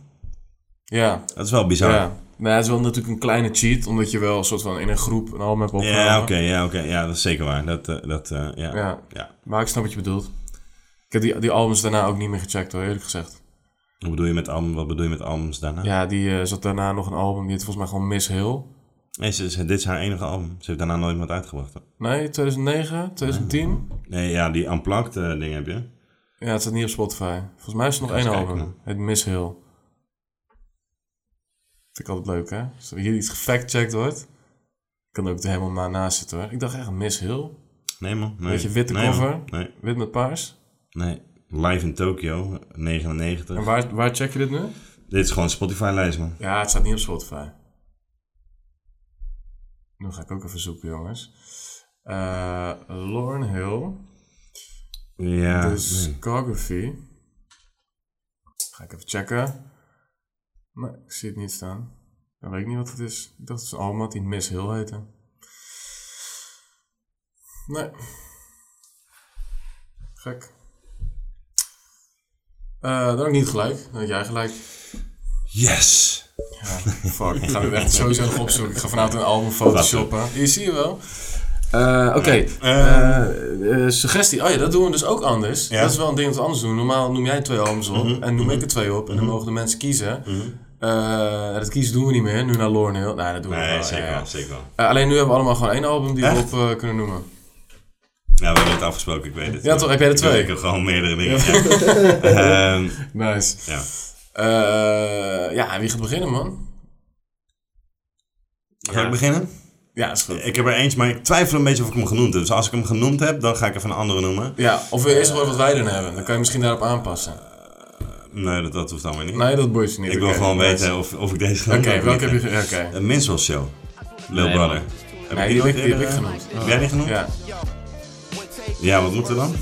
Ja. Dat is wel bizar. Ja. Nee, het is wel natuurlijk een kleine cheat, omdat je wel een soort van in een groep een album hebt opgenomen. Ja, oké, ja, oké, ja, dat is zeker waar. Dat, eh, dat, eh, ja. Ja. ja. Maar ik snap wat je bedoelt. Ik heb die, die albums daarna ook niet meer gecheckt hoor, eerlijk gezegd. Wat bedoel je met, album, wat bedoel je met albums daarna? Ja, die eh, zat daarna nog een album, die heet volgens mij gewoon Miss Hill. Nee, ze, ze- dit is haar enige album. Ze heeft daarna nooit wat uitgebracht. hoor. Nee, 2009, 2010? Nee, ja, die Unplugged ding heb je. Ja, het staat niet op Spotify. Volgens mij is er nog één album. Het Miss Hill. Vind ik altijd leuk, hè? Als er hier iets gefactcheckt wordt, kan ook er helemaal naast zitten, hoor. Ik dacht echt Miss Hill. Nee, man. Nee. Weet je, witte Nee, cover, man. Nee. wit met paars. Nee. Live in Tokyo, 99. En waar, waar check je dit nu? Dit is gewoon Spotify-lijst, man. Ja, het staat niet op Spotify. Nu ga ik ook even zoeken, jongens. Eh Lauren Hill. Ja, nee. Discography. Ga ik even checken. Nee, ik zie het niet staan. Dan weet ik niet wat het is. Ik dacht het is een die Miss Hill heette. Nee. Gek. Dan heb ik niet gelijk. Dan heb jij gelijk. Yes! Ja, fuck. Ik ga dit echt sowieso nog opzoeken. Ik ga vanavond een album photoshoppen. Hier zie je wel. Eh, Oké. Eh, eh, suggestie. Oh ja, dat doen we dus ook anders. Ja. Dat is wel een ding dat we anders doen. Normaal noem jij twee albums op Mhm, en noem mhm. ik er twee op. En dan Mhm. mogen de mensen kiezen. Eh, dat kiezen doen we niet meer. Nu naar Hill. Nee, dat doen we Nee, wel. zeker ja, ja. wel, zeker wel. Eh, alleen nu hebben we allemaal gewoon één album die we op eh, kunnen noemen. Ja, we hebben het afgesproken, ik weet het. Ja, toch? Heb jij er twee? Ik heb gewoon meerdere dingen. Ja. [laughs] Ehm, nice. Ja. Ja, wie gaat beginnen, man? Ga ik beginnen? Ja, is goed. Ik heb er eentje, maar ik twijfel een beetje of ik hem genoemd heb. Dus als ik hem genoemd heb, dan ga ik even een andere noemen. Ja, of wil je eerst horen wat wij erin hebben? Dan kan je misschien daarop aanpassen. Nee, dat, dat hoeft allemaal niet. Nee, dat boeit je niet. Ik wil gewoon nice. weten of, of ik deze genoemd Oké, welke heb je ge- oké. Een Minstrel Show. Lil Nee, Brother. Heb Nee, ik die die heb ook ik- die heb ik genoemd. Heb jij die genoemd? Ja. Ja, wat moet er dan?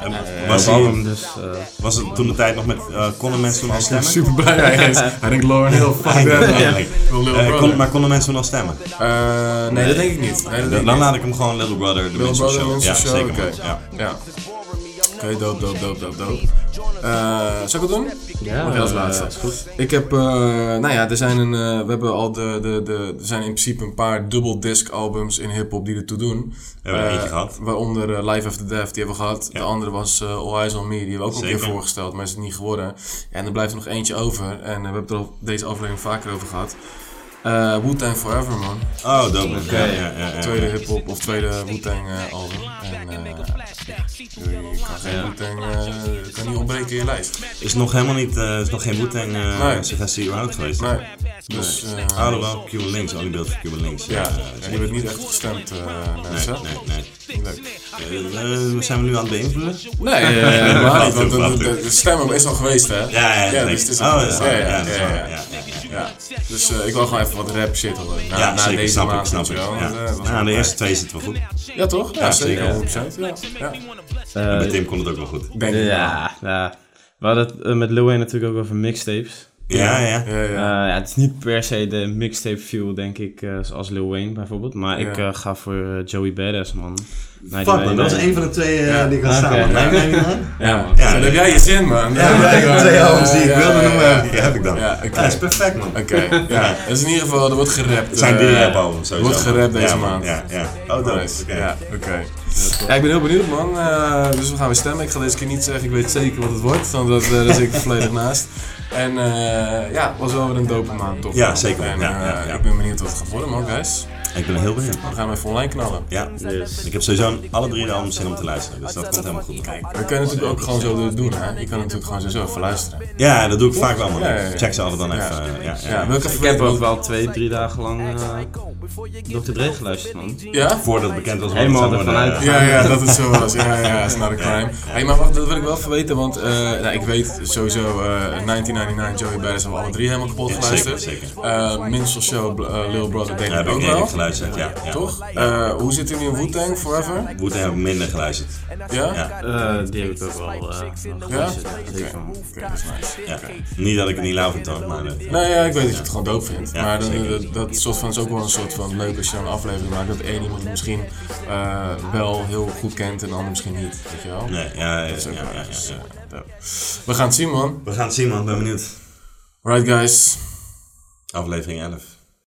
En Eh, was, hij- dus, eh. was het toen de tijd nog met... eh, konden mensen toen al stemmen? super blij hij is. [laughs] Hij denkt Lauren Hill, fuck that. Eh, maar konden mensen toen al stemmen? Eh, nee, dat denk ik niet. Nee, dat denk ik dan niet. laat ik hem gewoon Little Brother, de Brother, Show. Ja, Show, zeker. Ja. Ja. Oké, dope, dope, dope, dope, dope. Eh, zal ik het doen? Ja, Mag jij als laatste? is goed. Ik heb, eh, nou ja, er zijn een, eh, we hebben al de, de, de, er zijn in principe een paar double disc albums in hip-hop die ertoe doen. We hebben er Eh, eentje gehad. Waaronder Life After Death, die hebben we gehad. De andere was eh, All Eyes on Me, die hebben we ook al een keer voorgesteld, maar is het niet geworden. Ja, en er blijft er nog eentje over. En we hebben het er al deze aflevering vaker over gehad. Eh Wu-Tang Forever, man. Oh, dope. Oké, ja, ja, ja. Tweede hip-hop of tweede Wu-Tang eh, album. En eh, je kan geen. Wu-Tang, eh, kan niet ontbreken in je lijst. Is nog helemaal niet, eh, is nog geen Wu-Tang eh, Nee. suggestie überhaupt geweest? Nee. Dus, nee. eh, Ah, wel, Cuban Links, oliebeeld van Cuban Links. Ja, eh, en die werd niet echt gestemd, eh, nee, mensen. nee, nee. Leuk. Eh, eh, zijn we nu aan het beïnvloeden? Nee, eh, [laughs] helemaal niet, want de, de, de stem is al geweest, hè? Ja, ja, ja nee. dus het is Oh, al ja, geweest. ja, Ja. Dus eh, ik wil gewoon even wat rap shit horen. Na, Ja, na zeker, deze snap ik, snap ik. wel, Ja. eh, Nou, de eerste twee zitten wel goed. Ja, toch? Ja, Ja, zeker. zeker. 100%. Ja. ja. En bij Tim kon het ook wel goed. Denk ik ja, ja. We hadden het eh, met Wayne natuurlijk ook over mixtapes. Ja, ja. Ja, ja. Eh, ja, het is niet per se de mixtape view, denk ik, eh, zoals Lil Wayne bijvoorbeeld. Maar ik eh, ga voor Joey Badass, man. Fuck, man, dat is een van de twee die ik had Oké. staan. nee. Ja, man. Ja, dan heb jij je zin, man. Ja, maar ik heb twee albums die ik wilde ja, noemen, ja. heb ik- heb ik dan. Ja, oké. Ja, dat is perfect, man. Oké, ja. Dus in ieder geval, er wordt gerapt. Het zijn drie eh, rap-albums, Er sowieso. wordt gerapt deze maand. Ja, ja. Oh, dope. Nice. Oké. Ja, oké. Ja, ik ben heel benieuwd, man. Eh, dus we gaan weer stemmen. Ik ga deze keer niet zeggen, ik weet zeker wat het wordt. Want dat, daar zit ik volledig naast. En eh, ja, was wel weer een dope maand, toch? Ja, zeker. En Ja, eh, ja, ja. ik ben benieuwd wat het gaat worden, man, guys. Ik ben heel benieuwd. We gaan even online knallen. Ja, ik heb sowieso alle drie de albums zin om te luisteren. Dus dat komt helemaal goed. Kijk, kan je natuurlijk ook gewoon zo doen, hè. Je kan natuurlijk gewoon sowieso even luisteren. Ja, dat doe ik vaak wel, man. Ja, ja, ja. Ik check ze altijd dan Ja. even. eh, Ja, ja, Ik heb ook wel twee, drie dagen lang eh Dr. Dre geluisterd, man. Ja? Voordat het bekend was. Helemaal ervan uit. Ja, ja, dat het zo was. Ja, ja, is not a crime. Hey, maar wacht, dat wil ik wel even weten, want eh, nou, ik weet sowieso eh 1999 Joey Badass hebben we alle drie helemaal kapot Ja, geluisterd. zeker, zeker. Eh Minstrel Show, Lil Brother denk Ja, ik heb ik ook wel. geluisterd, ja. ja. Toch? Eh, hoe zit u nu in Wu-Tang Forever? Wu-Tang heb ik minder geluisterd. Ja? Ja. Eh, die heb ik ook wel eh Ja? geluisterd. Oké, Zeker, man. oké, dat is nice. Ja. Niet dat ik het niet lauw vind, maar... Nee, ja, ik weet dat je het gewoon dope vindt. Ja, maar dat, dat soort van is ook wel een soort van leuk als je dan een aflevering maakt dat één iemand misschien eh, wel heel goed kent en de ander misschien niet. Weet je wel? Nee, ja, ja, Dat is ook ja, wel ja, ergens, ja, eh. We gaan het zien, man. We gaan het zien, man. Ben benieuwd. Alright guys. Aflevering 11.